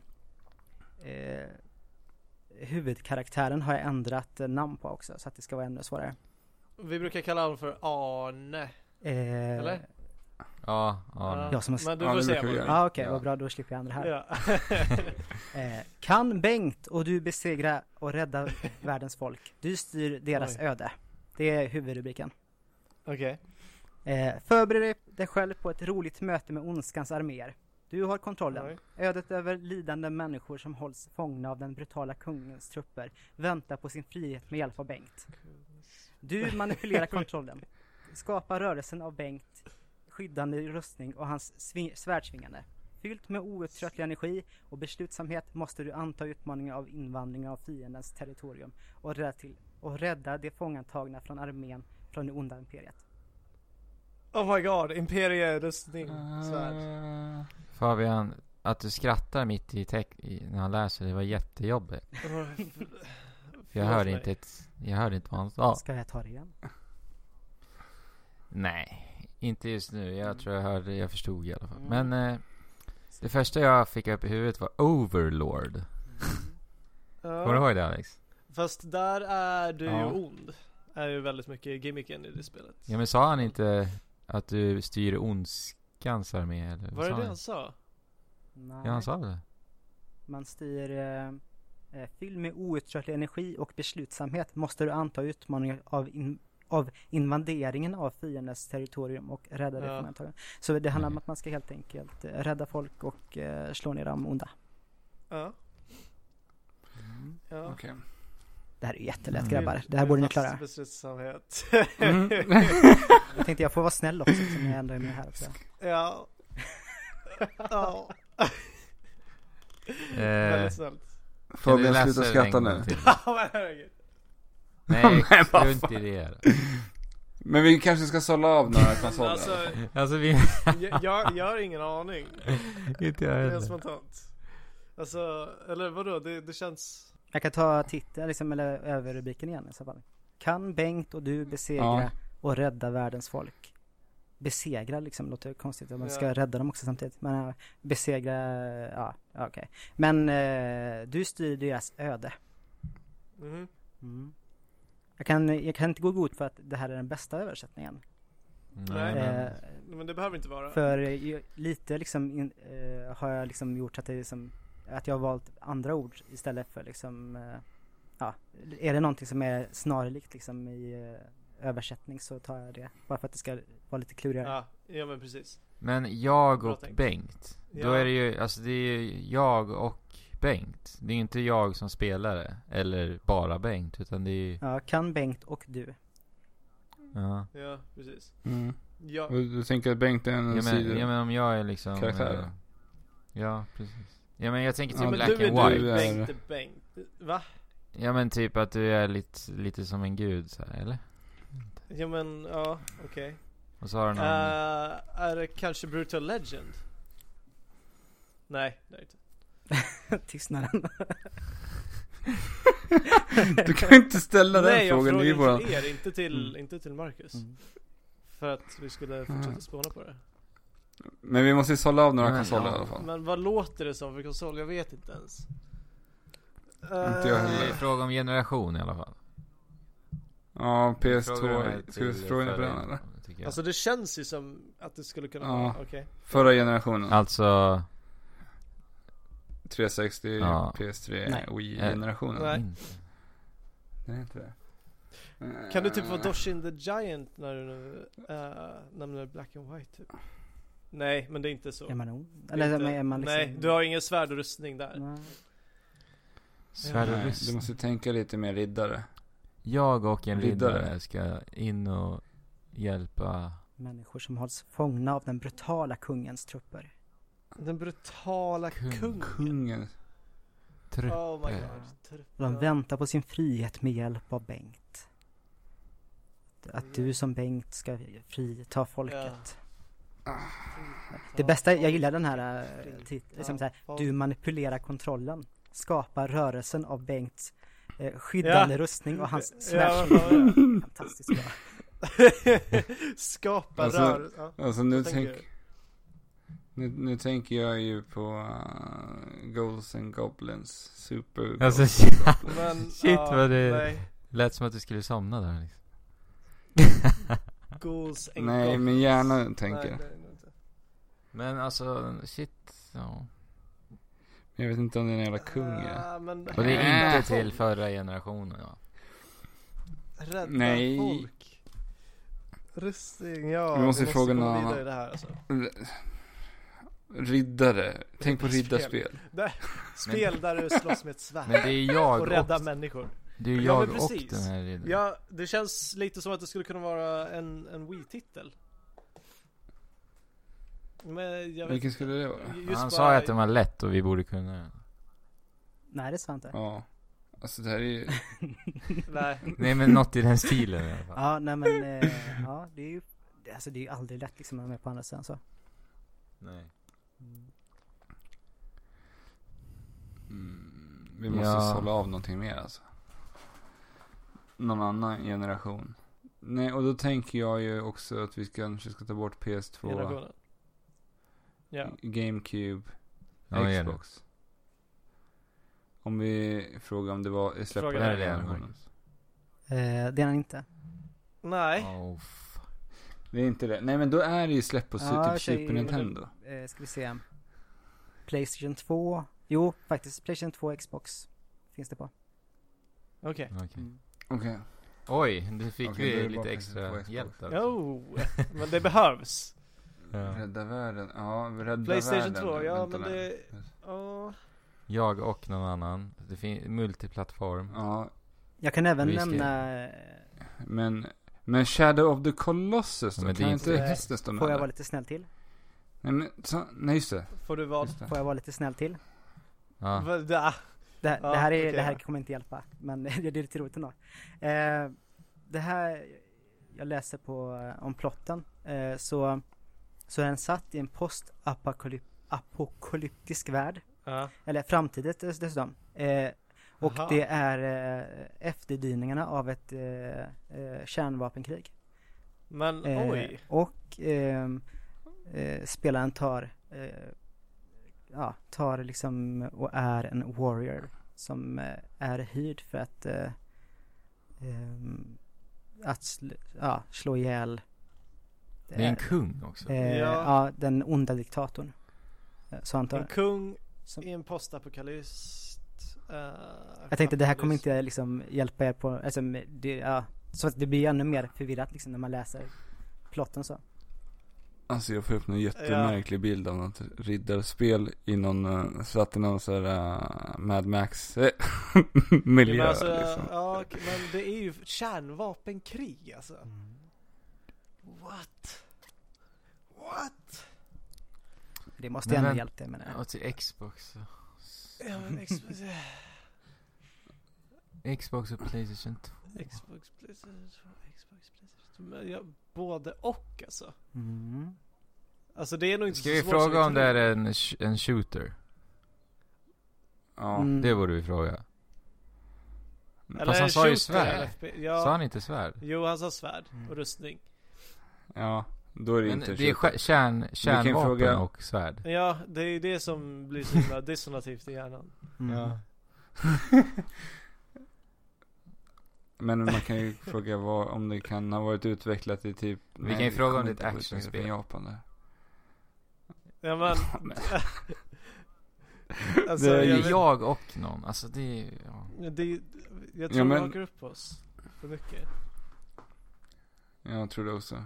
eh, huvudkaraktären har jag ändrat eh, namn på också så att det ska vara ännu svårare. Vi brukar kalla honom för Arne. Eh, Eller? Ja, ja. Ja. Jag som har Men du Ja, får det se du ah, okej, Ja. vad bra, då slipper jag ändra här. Ja. <laughs> Eh, kan Bengt och du besegra och rädda <laughs> världens folk? Du styr deras Oj. öde. Det är huvudrubriken. Okej. Eh, förbered dig själv på ett roligt möte med ondskans arméer. Du har kontrollen. Oj. Ödet över lidande människor som hålls fångna av den brutala kungens trupper väntar på sin frihet med hjälp av Bengt. Du manipulerar <laughs> kontrollen. Skapa rörelsen av Bengt, skyddande rustning och hans sving- svärdsvingande. Fyllt med outtröttlig energi och beslutsamhet måste du anta utmaningen av invandringen av fiendens territorium och rädda, till, och rädda de fångantagna från armén från det onda imperiet. Oh my god, Imperie, rustning, Ah. svärd. Fabian, att du skrattar mitt i, i när han läser, det var jättejobbigt. <laughs> För jag hörde inte ett, jag hörde inte vad han sa. Ska jag ta det igen? Nej, inte just nu. Jag tror jag hörde, jag förstod i alla fall. Mm. Men eh, det första jag fick upp i huvudet var Overlord. <laughs> Kommer du ihåg det Alex? Fast där är du Ja. ju ond. Är ju väldigt mycket gimmicken i det spelet. Ja men sa han inte att du styr ondskans armé eller? vad Var det det han? sa? Nej. Ja han sa det. Man styr eh, eh, fylld med outtröttlig energi och beslutsamhet måste du anta utmaningen av, in, av invaderingen av fiendens territorium och rädda det Ja. fångantagna. Så det handlar om Okej. att man ska helt enkelt eh, rädda folk och eh, slå ner de onda. Ja. ja. Okej. Det här är jättelätt Mm. grabbar. Det här borde ni klara. Beslutsamhet. Mm. <laughs> Jag tänkte jag får vara snäll också som jag ändå är med här också. ja. ja. Eh, Väldigt snällt. Fabian, sluta det skratta nu. Nej, <laughs> strunt i det. Men vi kanske ska sålla av några konsoler. Alltså, Alltså vi... jag, jag, jag har ingen aning. inte jag Det är heller. spontant. Alltså, eller vadå? Det, det känns... Jag kan ta titeln liksom, eller överrubriken igen i så fall. Kan Bengt och du besegra Ja. och rädda världens folk? Besegra liksom låter konstigt att man ska Ja. rädda dem också samtidigt. Men äh, besegra, ja, okej. Men eh, du styr deras öde. Mhm. Mm. Jag, kan, jag kan inte gå god för att det här är den bästa översättningen. Nej. Eh, Men det behöver inte vara. för eh, lite liksom in, eh, har jag liksom gjort att det liksom, att jag har valt andra ord istället för liksom, eh, ja, är det någonting som är snarlikt liksom i översättning så tar jag det. Bara för att det ska vara lite klurigare. Ja, ja men precis. Men jag och. Bengt. Då Ja. är det ju, alltså det är ju jag och Bengt. Det är inte jag som spelare. Eller bara Bengt. Utan det är ju, Ja, kan Bengt och du. ja. Ja, precis. Mm. Ja, du tänker att Bengt är en Ja men, ja men om jag är liksom... Karaktär. eh, Ja, precis. Ja men jag tänker typ Ja, men Black du är and du, White. är- Bengt är Bengt. Va? Ja men typ att du är lite, lite som en gud så här, eller? Ja men, ja, okej. Och så har du någon... Eh, är det kanske Brutal Legend? Nej, det är det inte. <laughs> Tystnaden. <laughs> Du kan inte ställa den Nej, jag frågan, är ju frågar bara... till er, inte till, Mm. inte till Marcus. Mm. För att vi skulle fortsätta spåna på det. Men vi måste ju sålla av några Men, konsoler ja. i alla fall. Men vad låter det som för konsol? Jag vet inte ens. Inte jag Det är heller. fråga om generation i alla fall. Ja, Frågar PS2. mig Ska vi fråga på förra den eller? generationen, tycker jag. Alltså det känns ju som att det skulle kunna Ja. vara, okej. Förra generationen. Alltså... 360, Ja. PS3, Nej. Wii-generationen. Nej. Inte. Det är inte det. Kan du typ vara Doshin the Giant när du nu uh, nämner Black and White typ? Nej, men det är inte så. Är man är Eller inte, är man liksom... Nej, du har ingen svärd och rustning där. Nej. Svärd och Nej, du rustning. måste tänka lite mer riddare. Jag och en Riddare. riddare ska in och hjälpa... Människor som hålls fångna av den brutala kungens trupper. Den brutala Kung. kungen. Kungen. Oh my god. Och de väntar på sin frihet med hjälp av Bengt. Att du som Bengt ska frita folket. Det bästa, jag gillar den här titeln, liksom så här, du manipulerar kontrollen. Skapar rörelsen av Bengts eh, skyddande Ja. rustning och hans Ja, var det? <laughs> Fantastiskt bra. <laughs> Skapa Alltså, rörelse. Ja. Alltså nu tänk... Nu, nu tänker jag ju på uh, Goals and Goblins Super Alltså Goals shit, and Goblins. Men, <laughs> Shit, ja, vad det- Nej, lät som att du skulle somna där liksom. Ghouls and Nej goblins. men gärna Nej, tänker det inte. Men alltså, shit, ja. Jag vet inte om det är en jävla kung är. Ah, men Och det är Äh. inte till förra generationen ja. Rädda Nej. folk. Rustning, ja. Vi måste vi fråga någon annan. i det här alltså. Riddare. Tänk på Riddarspel. Spel där du slåss med ett svärd. Men det är jag och rädda människor. Det är Ja, jag men och precis. den här riddaren. Ja, det känns lite som att det skulle kunna vara en, en Wii-titel. Men jag vet Vilken skulle det vara? Just Han bara- sa ju att den var lätt och vi borde kunna den. Nej det sa han inte. Ja. Alltså det här är ju... <laughs> Nej. Nej men något i den stilen i alla fall. Ja, nej men, eh, ja det är ju, alltså det är ju aldrig lätt liksom att vara med på andra sidan så. Nej. Mm, vi måste Ja. sålla av någonting mer alltså. Någon annan generation. Nej, och då tänker jag ju också att vi kanske ska ta bort PS2, Generationen. Ja. GameCube, Ja. Xbox. Om vi frågar om det var släppt på den här generationen. Eh, det är han inte. Nej. Oh, Det är inte det. Nej men då är det ju släppt på Ja, typ Super Nintendo. Eh, ska vi se. Playstation 2. Jo, faktiskt. Playstation 2 Xbox. Finns det på. Okej. okej. Mm. Okej. Oj, du fick vi det lite extra PlayStation 2 hjälp där. Jo, men det behövs. <laughs> Ja. Rädda världen. Ja, rädda Playstation världen. 2, ja Vänta men nu. det... Ja. Jag och någon annan. Det finns multiplattform. Ja, Jag kan även nämna, men... Men Shadow of the Colossus då? Men det kan är inte hästen stå med får jag vara lite snäll till? Nej men, så, nej just det. Får du vad? Det. Får jag vara lite snäll till? Ja. Det, Ja, det, här, är, okej, det här kommer inte hjälpa, men <laughs> det är lite roligt ändå. Eh, det här, jag läser på, eh, om plotten, eh, så, så är den satt i en post-apokalyptisk värld, Ja. eller framtidigt dess- dessutom. Eh, och Aha. det är eh, efterdyningarna av ett eh, eh, kärnvapenkrig. Men Eh, oj. och ehm, eh, spelaren tar, ja, tar liksom och är en warrior som eh, är hyrd för att, eh, ehm, att sl ja, slå ihjäl Det är en kung också. eh, Ja. ja. den onda diktatorn. Eh, Så han En kung som, i en postapokalypst. Uh, jag tänkte det här kommer inte liksom hjälpa er på, alltså det, ja, Så att det blir ännu mer förvirrat liksom när man läser plotten så. Alltså jag får upp någon jättemärklig bild av något riddarspel i någon, uh, satt i någon sån här uh, Mad Max eh, <laughs> miljö Men alltså, liksom. ja, men det är ju kärnvapenkrig alltså. What? What? Det måste Men ändå vem- hjälpt det menar jag. Och till Xbox. så. Ja, men Xbox, Xbox och Playstation 2. Xbox, Playstation, Xbox, Playstation. Men ja, både och alltså. Mm. Alltså det är nog inte Ska så vi svårt fråga som om det är en, sh- en shooter? Ja. Mm. Det borde vi fråga. Eller Fast han sa ju svärd. Ja, Sa han inte svärd? Jo, han sa svärd Mm. och rustning. ja, då är det Men inte det är kärn, kärnvapen fråga- och svärd. Ja, det är ju det som blir så himla <laughs> dissonativt i hjärnan. Mm. Ja. <laughs> <laughs> Men man kan ju <laughs> fråga vad, om det kan ha varit utvecklat i typ Vi kan ju fråga om det är ett actionspel. Från Japan där. Ja men, <laughs> <laughs> alltså Det är jag, Jag och någon, alltså det är ja. det, jag tror Ja, vi men- hakar upp oss för mycket. Jag tror det också.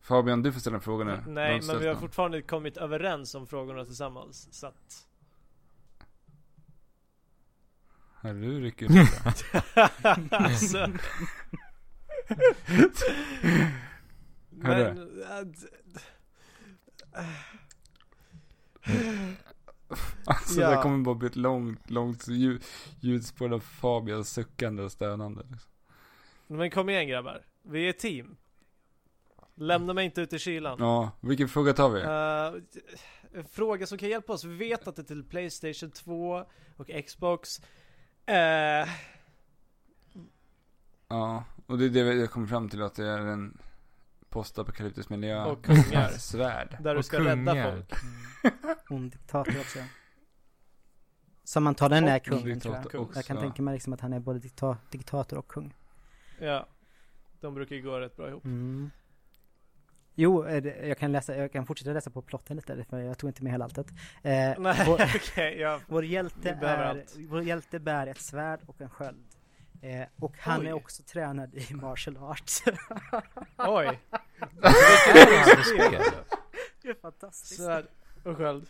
Fabian, du får ställa en fråga nu. Nej, men vi har någon. fortfarande kommit överens om frågorna tillsammans. Så att... Herre, du rycker ut det. <laughs> alltså. Men, äh, Alltså Ja. det kommer bara bli ett långt, långt ljud, ljudspår av Fabians suckande och stönande. Liksom. men kom igen grabbar. Vi är ett team. Lämna mig inte ut i kylan. Ja, vilken fråga tar vi? Eh, en fråga som kan hjälpa oss. Vi vet att det är till Playstation 2 och Xbox. Eh, Ja, och det är det har kommit fram till att det är en postapokalyptisk miljö. Och <laughs> kungar. Svärd. där du Och ska rädda kungar. folk. <laughs> Ond diktator också. Som antagligen är Och kungen tror jag. diktator också. Jag kan tänka mig liksom att han är både dikta diktator och kung. Ja. De brukar ju gå rätt bra ihop. Mm. Jo, det- jag kan, läsa, jag kan fortsätta läsa på plotten lite, för jag tog inte med hela alltet. Eh, <laughs> Nej, vår, okej. ja. vår, hjälte är, allt. vår hjälte bär ett svärd och en sköld. Eh, och han Oj. är också tränad i martial arts. <laughs> Oj. Det är fantastiskt. Svärd och sköld.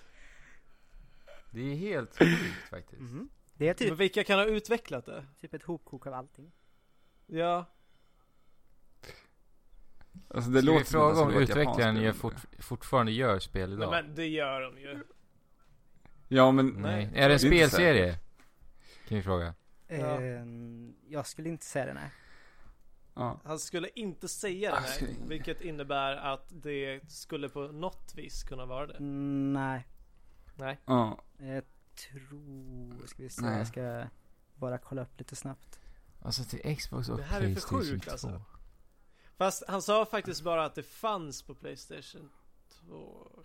Det är helt sjukt faktiskt. Mhm. Det är typ, Men vilka kan ha utvecklat det? typ ett hopkok av allting. Ja. Alltså det Ska låter vi fråga om utvecklaren spel. gör fort, fortfarande gör spel Nej, idag? men det gör de ju. Ja men, Nej. Nej. Är det en spelserie? Kan vi fråga. Ja. Eh, jag skulle inte säga det nej. ja. Han skulle inte säga det nej. skulle- Vilket innebär att det skulle på något vis kunna vara det. Mm, nej. Nej. ja. Jag tror, ska vi se, Nej. jag ska bara kolla upp lite snabbt. Alltså till Xbox och Det här är för Playstation sjukt, 2. alltså. Fast han sa faktiskt bara att det fanns på Playstation 2.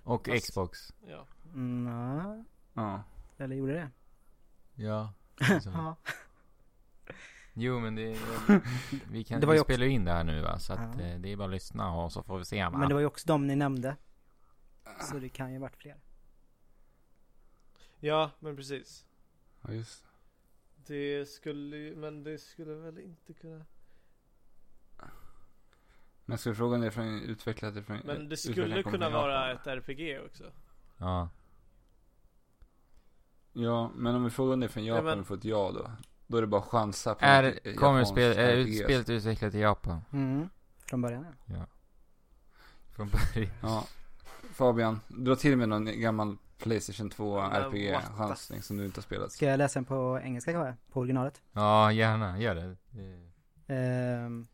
Och Fast- Xbox. Ja. Mm, ja. Eller gjorde det? Ja. <laughs> Ja. Jo men det Vi kan Det var vi ju också- spelar ju in det här nu va, så att Ja. eh, det är bara att lyssna och så får vi se va? Men det var ju också de ni nämnde. Så det kan ju varit fler. Ja, men precis. ja, just Det skulle ju, men det skulle väl inte kunna. Men ska vi fråga om det är från utvecklat ifrån Men det skulle kunna från vara ett RPG också. Ja. Ja, men om vi frågar är från Japan men- och får ett ja då. Då är det bara att chansa på Är, något kommer spel, är spelet utvecklat i Japan? Mm. Från början ja. Från början? Ja. Fabian, dra till med någon gammal Playstation 2 Men RPG-chansning som du inte har spelat. Ska jag läsa den på engelska kanske? På originalet? Ja, gärna, gör det. det.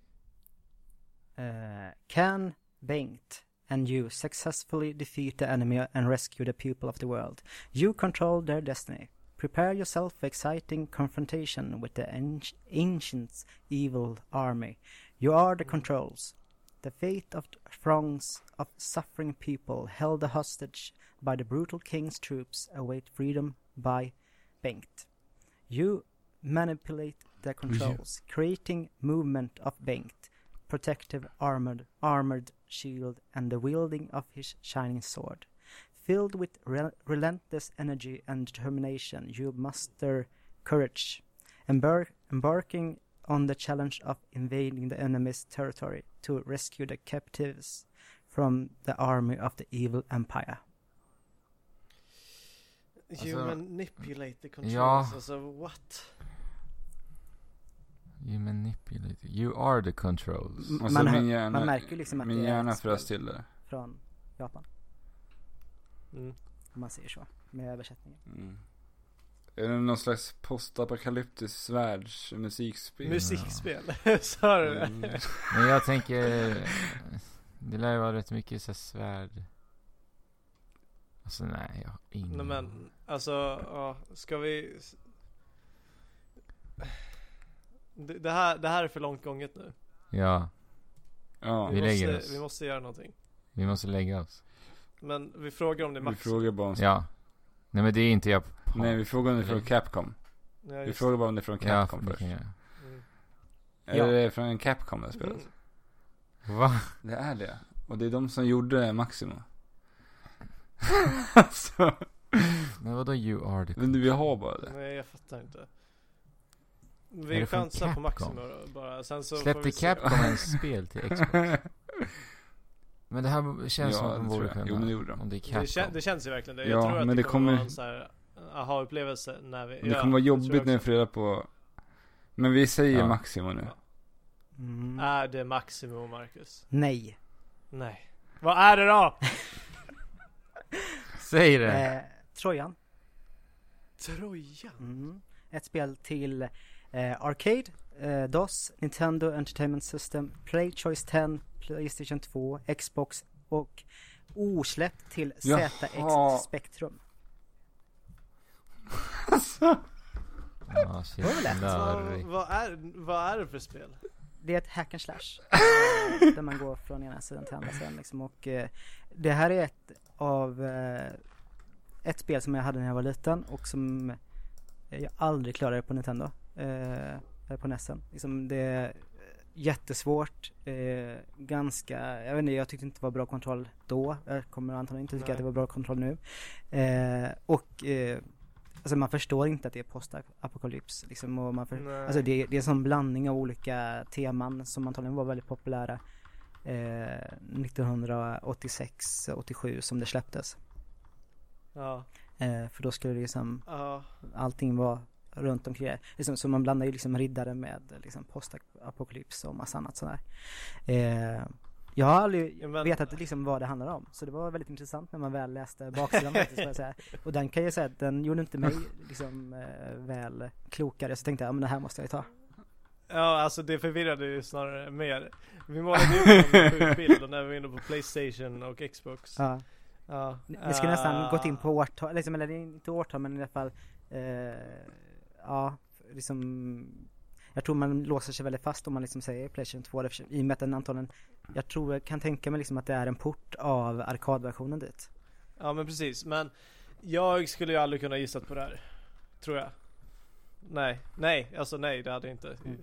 Eh, can Bengt and you successfully defeat the enemy and rescue the people of the world. You control their destiny. Prepare yourself for exciting confrontation with the anci- ancient evil army. You are the controls. The fate of throngs of suffering people held hostage by the brutal king's troops await freedom by Bengt. You manipulate the controls, creating movement of Bengt, protective armored armored shield, and the wielding of his shining sword. Filled with rel- relentless energy and determination, you muster courage, embark- embarking on the challenge of invading the enemy's territory to rescue the captives from the army of the evil empire. You Alltså- manipulate the controls, Ja. alltså what? You manipulate. You are the controls. M- Alltså man, hör- min hjärna, man märker liksom att min det hjärna frös till det. från Japan, Mm. om man säger så, med översättningen. Mm. Är det någon slags postapokalyptisk svärdsmusikspel? Musikspel, <laughs> sa du det? Mm. Men jag tänker, det lär ju vara rätt mycket så svärd. Alltså nej, jag har ingen Nej men, alltså, ja, ska vi... Det, det, här, det här är för långt gånget nu. Ja, Ja, Vi Vi, lägger måste, oss. vi måste göra någonting. vi måste lägga oss. Men vi frågar om det är vi max. frågar bara om... Ja. Nej men det är inte jag Nej, vi frågar om det är från Eller- Capcom. Ja, Vi frågar bara om det är från Ja, Capcom det först. det. Mm. Är det från Capcom det här spelet? Mm. Va? Det är det. Och det är de som gjorde Maximo. <laughs> <laughs> alltså, Men vadå you are the men vi har bara det. Nej, jag fattar inte. Vi chansar på? Maximo bara. Sen så Släppte. Capcom ens spel till Xbox? <laughs> Men det här känns som Ja, att de det borde kunna. Jo, men det gjorde de. Om det är Det, Capcom. kän, det känns ju verkligen det. Ja, Jag tror att men det det kommer kommer- vara en så här aha-upplevelse när vi... Det ja, kommer vara jobbigt när vi får reda på... Men vi säger Ja. Maximo nu. Ja. Mm. Är det Maximo, Marcus? Nej. Nej. Vad är det då? <laughs> Säg det! Eh, Trojan. Trojan? Mm. Ett spel till eh, Arcade, eh, DOS, Nintendo Entertainment System, Play Choice 10, Playstation 2, Xbox och osläppt till Jaha. ZX Spectrum. Ja, shit. Det lätt. Vad, vad, är, vad är det för spel? Det är ett hack and slash. <laughs> eh, där man går från ena sidan till andra sidan liksom. Och eh, det här är ett av eh, ett spel som jag hade när jag var liten och som jag aldrig klarade på Nintendo. Eh, på Nessen. Liksom det är jättesvårt. Eh, ganska, jag vet inte, jag tyckte inte det var bra kontroll då. Jag kommer antagligen inte tycka Nej. att det var bra kontroll nu. Eh, och eh, Alltså man förstår inte att det är postapokalyps liksom och man för, Nej. Alltså det, det är en sån blandning av olika teman som antagligen var väldigt populära eh, 1986-87 som det släpptes. Ja. Eh, för då skulle det liksom, Ja. allting vara runt omkring. Liksom, så man blandar ju liksom riddare med liksom postapokalyps och massa annat sådär. Eh, jag har aldrig men- vetat liksom vad det handlar om. Så det var väldigt intressant när man väl läste baksidan faktiskt, jag säga. <laughs> Och den kan jag säga att den gjorde inte mig liksom eh, väl klokare. Så tänkte jag, ja men det här måste jag ju ta. Ja, alltså det förvirrade ju snarare mer. Vi målade ju en bild när vi var inne på Playstation och Xbox. Ja. Ja. Ni skulle nästan Ah. gått in på årtal, liksom, eller inte årtal men i alla fall eh, Ja, liksom Jag tror man låser sig väldigt fast om man liksom säger Playstation 2 eftersom- i och med att den antagligen Jag tror jag kan tänka mig liksom att det är en port av arkadversionen dit Ja men precis, men jag skulle ju aldrig kunna gissat på det här. Tror jag. Nej, nej, alltså nej det hade jag inte. Mm.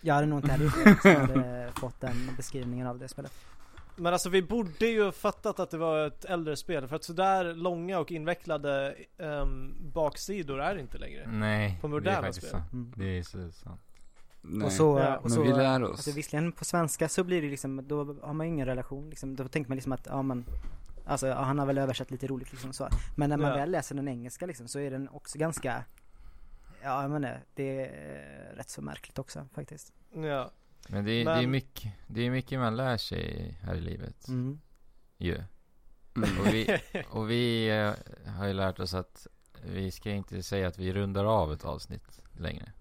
Jag hade nog inte heller gjort det som hade fått den beskrivningen av det spelet Men alltså vi borde ju fattat att det var ett äldre spel för att sådär långa och invecklade ehm, baksidor är det inte längre. Nej, På det moderna är faktiskt spel. sant. mm. Det är så sant. Nej. Och så, Ja, och men så vi lär oss. Alltså visserligen på svenska så blir det liksom, då har man ingen relation liksom. Då tänker man liksom att, ja men Alltså ja, han har väl översatt lite roligt liksom så. Men när man Ja. väl läser den engelska liksom så är den också ganska Ja jag menar, det är rätt så märkligt också faktiskt. Ja. Men det är, det är Men- mycket, det är mycket man lär sig här i livet. Mm. Ju. Mm. Och vi, <laughs> och vi eh, har ju lärt oss att vi ska inte säga att vi rundar av ett avsnitt längre.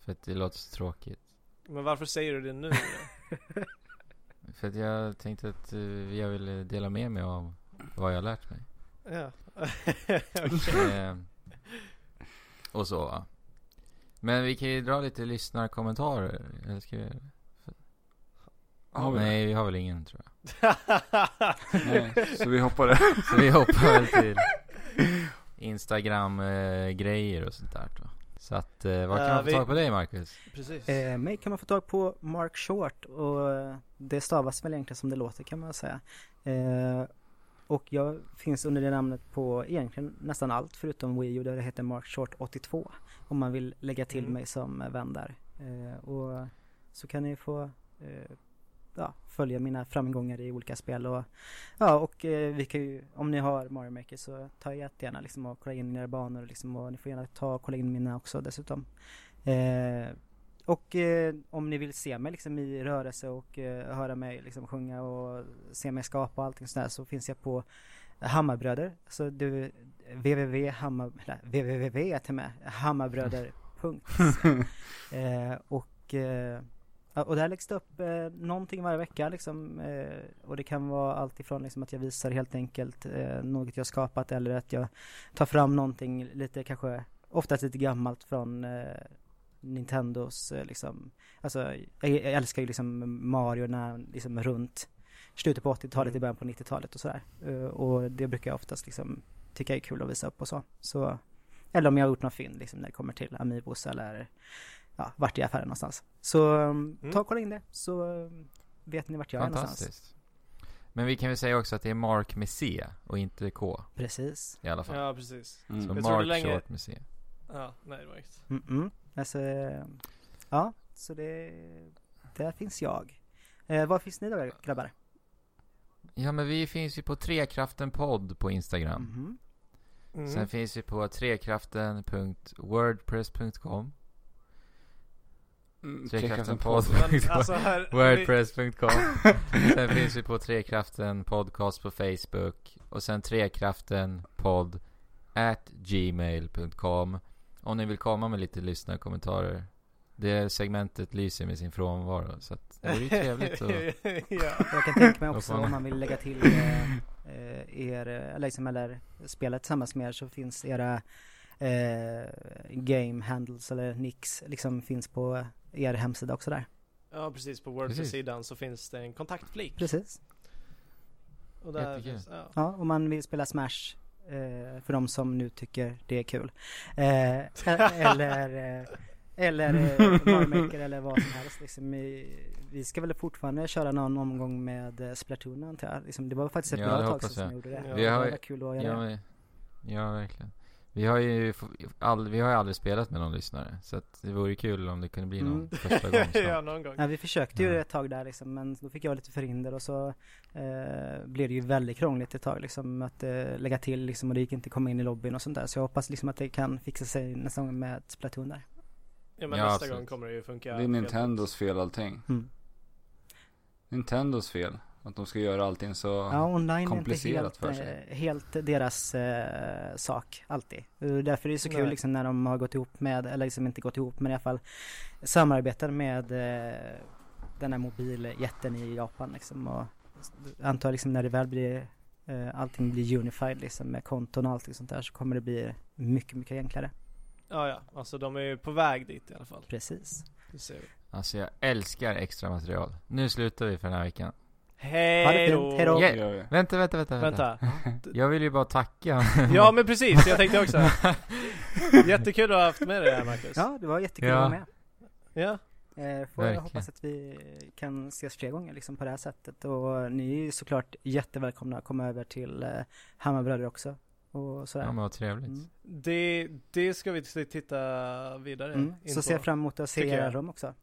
För att det låter så tråkigt. Men varför säger du det nu? <laughs> För att jag tänkte att eh, jag ville dela med mig av vad jag har lärt mig. Ja. <laughs> Eh, och så va. Men vi kan ju dra lite lyssnarkommentarer. Eller ska vi... Har vi det? Nej, vi har väl ingen tror jag. <laughs> Nej, så vi hoppar det. Så vi hoppar väl <laughs> till Instagram-grejer och sånt där då. Så att, eh, vad kan Eh, man få vi- tag på dig Marcus? Precis. Eh, mig kan man få tag på Mark Short och eh, det stavas väl egentligen som det låter kan man säga. Eh, och jag finns under det namnet på egentligen nästan allt förutom Wii U där det heter Mark Short 82. Om man vill lägga till Mm. mig som vän där. Eh, och så kan ni få eh, ja, följa mina framgångar i olika spel och ja, och eh, vi kan ju, om ni har Mario Maker så ta jättegärna liksom och kolla in era banor liksom och ni får gärna ta och kolla in mina också dessutom. Och eh, om ni vill se mig liksom i rörelse och eh, höra mig liksom sjunga och se mig skapa och allting sådär så finns jag på Hammarbröder. Så du, www.hammar, nej, www till med, <laughs> eh, och eh, och där läggs det upp eh, någonting varje vecka liksom. Eh, och det kan vara allt ifrån liksom att jag visar helt enkelt eh, något jag skapat eller att jag tar fram någonting lite kanske oftast lite gammalt från eh, Nintendos eh, liksom. Alltså jag, jag älskar ju liksom Mario när liksom runt slutet på 80-talet, i början på 90-talet och sådär. Eh, och det brukar jag oftast liksom tycka är kul att visa upp och så. så eller om jag har gjort något fynd liksom när det kommer till Amiibos eller ja, vart i affären någonstans. Så um, ta och kolla in det så um, vet ni vart jag är någonstans. Men vi kan väl säga också att det är Mark med C och inte K Precis. i alla fall. Ja, precis. Mm. Så Jag Mark länge- Short med C. Ja, nej det var inget. Mm -mm. Alltså, ja, så det, där finns jag. Eh, var finns ni då grabbar? Ja men vi finns ju på Trekraften podd på Instagram. Mhm. Mm. Sen finns vi på trekraften.wordpress.com Mm, Trekraften podd. podd. Men alltså <laughs> <laughs> Sen finns vi på Trekraften podcast på Facebook Och sen Trekraften podd at gmail.com Om ni vill komma med lite lyssnarkommentarer Det segmentet lyser med sin frånvaro Så att det vore ju trevligt att <laughs> ja. Jag kan tänka mig också om man vill lägga till eh, eh, er, eh, eller, liksom, eller spelet tillsammans med er så finns era eh, game handles eller nicks liksom finns på er hemsida också där. ja, precis. På. Wordpress-sidan så finns det en kontaktflik. Precis. Och där finns, ja. Ja, om man vill spela Smash för de som nu tycker det är kul. Eh, eller eh, eller eh, Mario Maker eller vad som helst liksom. Vi ska väl fortfarande köra någon omgång med eh, Splatoon antar jag. Liksom, det var faktiskt ett Ja, bra tag sedan jag. som jag gjorde det. Ja. Vi det har var kul att göra Ja, ja verkligen vi har ju all, vi har ju aldrig spelat med någon lyssnare Så att det vore kul om det kunde bli någon Mm. första <laughs> gång ja, någon gång. Ja, vi försökte ju Ja. ett tag där liksom, men då fick jag lite förhinder och så eh, blev det ju väldigt krångligt ett tag liksom att eh, lägga till liksom och det gick inte att komma in i lobbyn och sånt där. Så jag hoppas liksom att det kan fixa sig nästa gång med Splatoon där. Ja, men Ja, nästa absolut. gång kommer det ju funka. Det är Nintendos fel allting. Mm. Nintendos fel. Att de ska göra allting så... Ja, online är inte komplicerat helt, för sig. eh, helt deras eh, sak, alltid. Därför är det så kul liksom när de har gått ihop med, eller liksom inte gått ihop, men i alla fall samarbetar med eh, den här mobiljätten i Japan liksom. Och antar liksom när det väl blir, eh, allting blir unified liksom med konton och allting sånt där så kommer det bli mycket, mycket enklare. Ja, ja. Alltså de är ju på väg dit i alla fall. Precis. Det ser vi. Alltså jag älskar extra material Nu slutar vi för den här veckan Hej då. Yeah. Vänta, vänta, vänta, vänta. Vänta. Jag vill ju bara tacka Ja men precis, jag tänkte också. <laughs> Jättekul att ha haft med dig här Marcus. Ja, det var jättekul Ja. att vara med. Ja. Eh, får jag Verkligen. hoppas att vi kan ses fler gånger liksom på det här sättet och ni är ju såklart jättevälkomna att komma över till eh, Hammarbröder också och sådär. Ja men vad trevligt Mm. Det, det ska vi titta vidare Mm. in Så på. ser jag fram emot att se jag. rum också.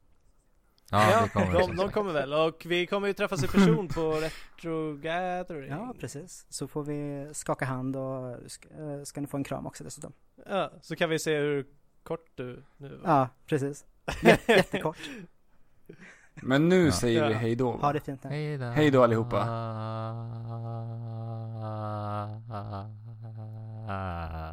Ja, det kommer de, de kommer väl och vi kommer ju träffas i person på <laughs> Retro Gathering. Ja, precis. Så får vi skaka hand och ska, eh, ska ni få en kram också dessutom. Ja, så kan vi se hur kort du nu var. Ja, precis. <laughs> Jättekort. Men nu ja. säger vi hej då. Ha det fint nu. Hej då. Hej då allihopa. Ah, ah, ah,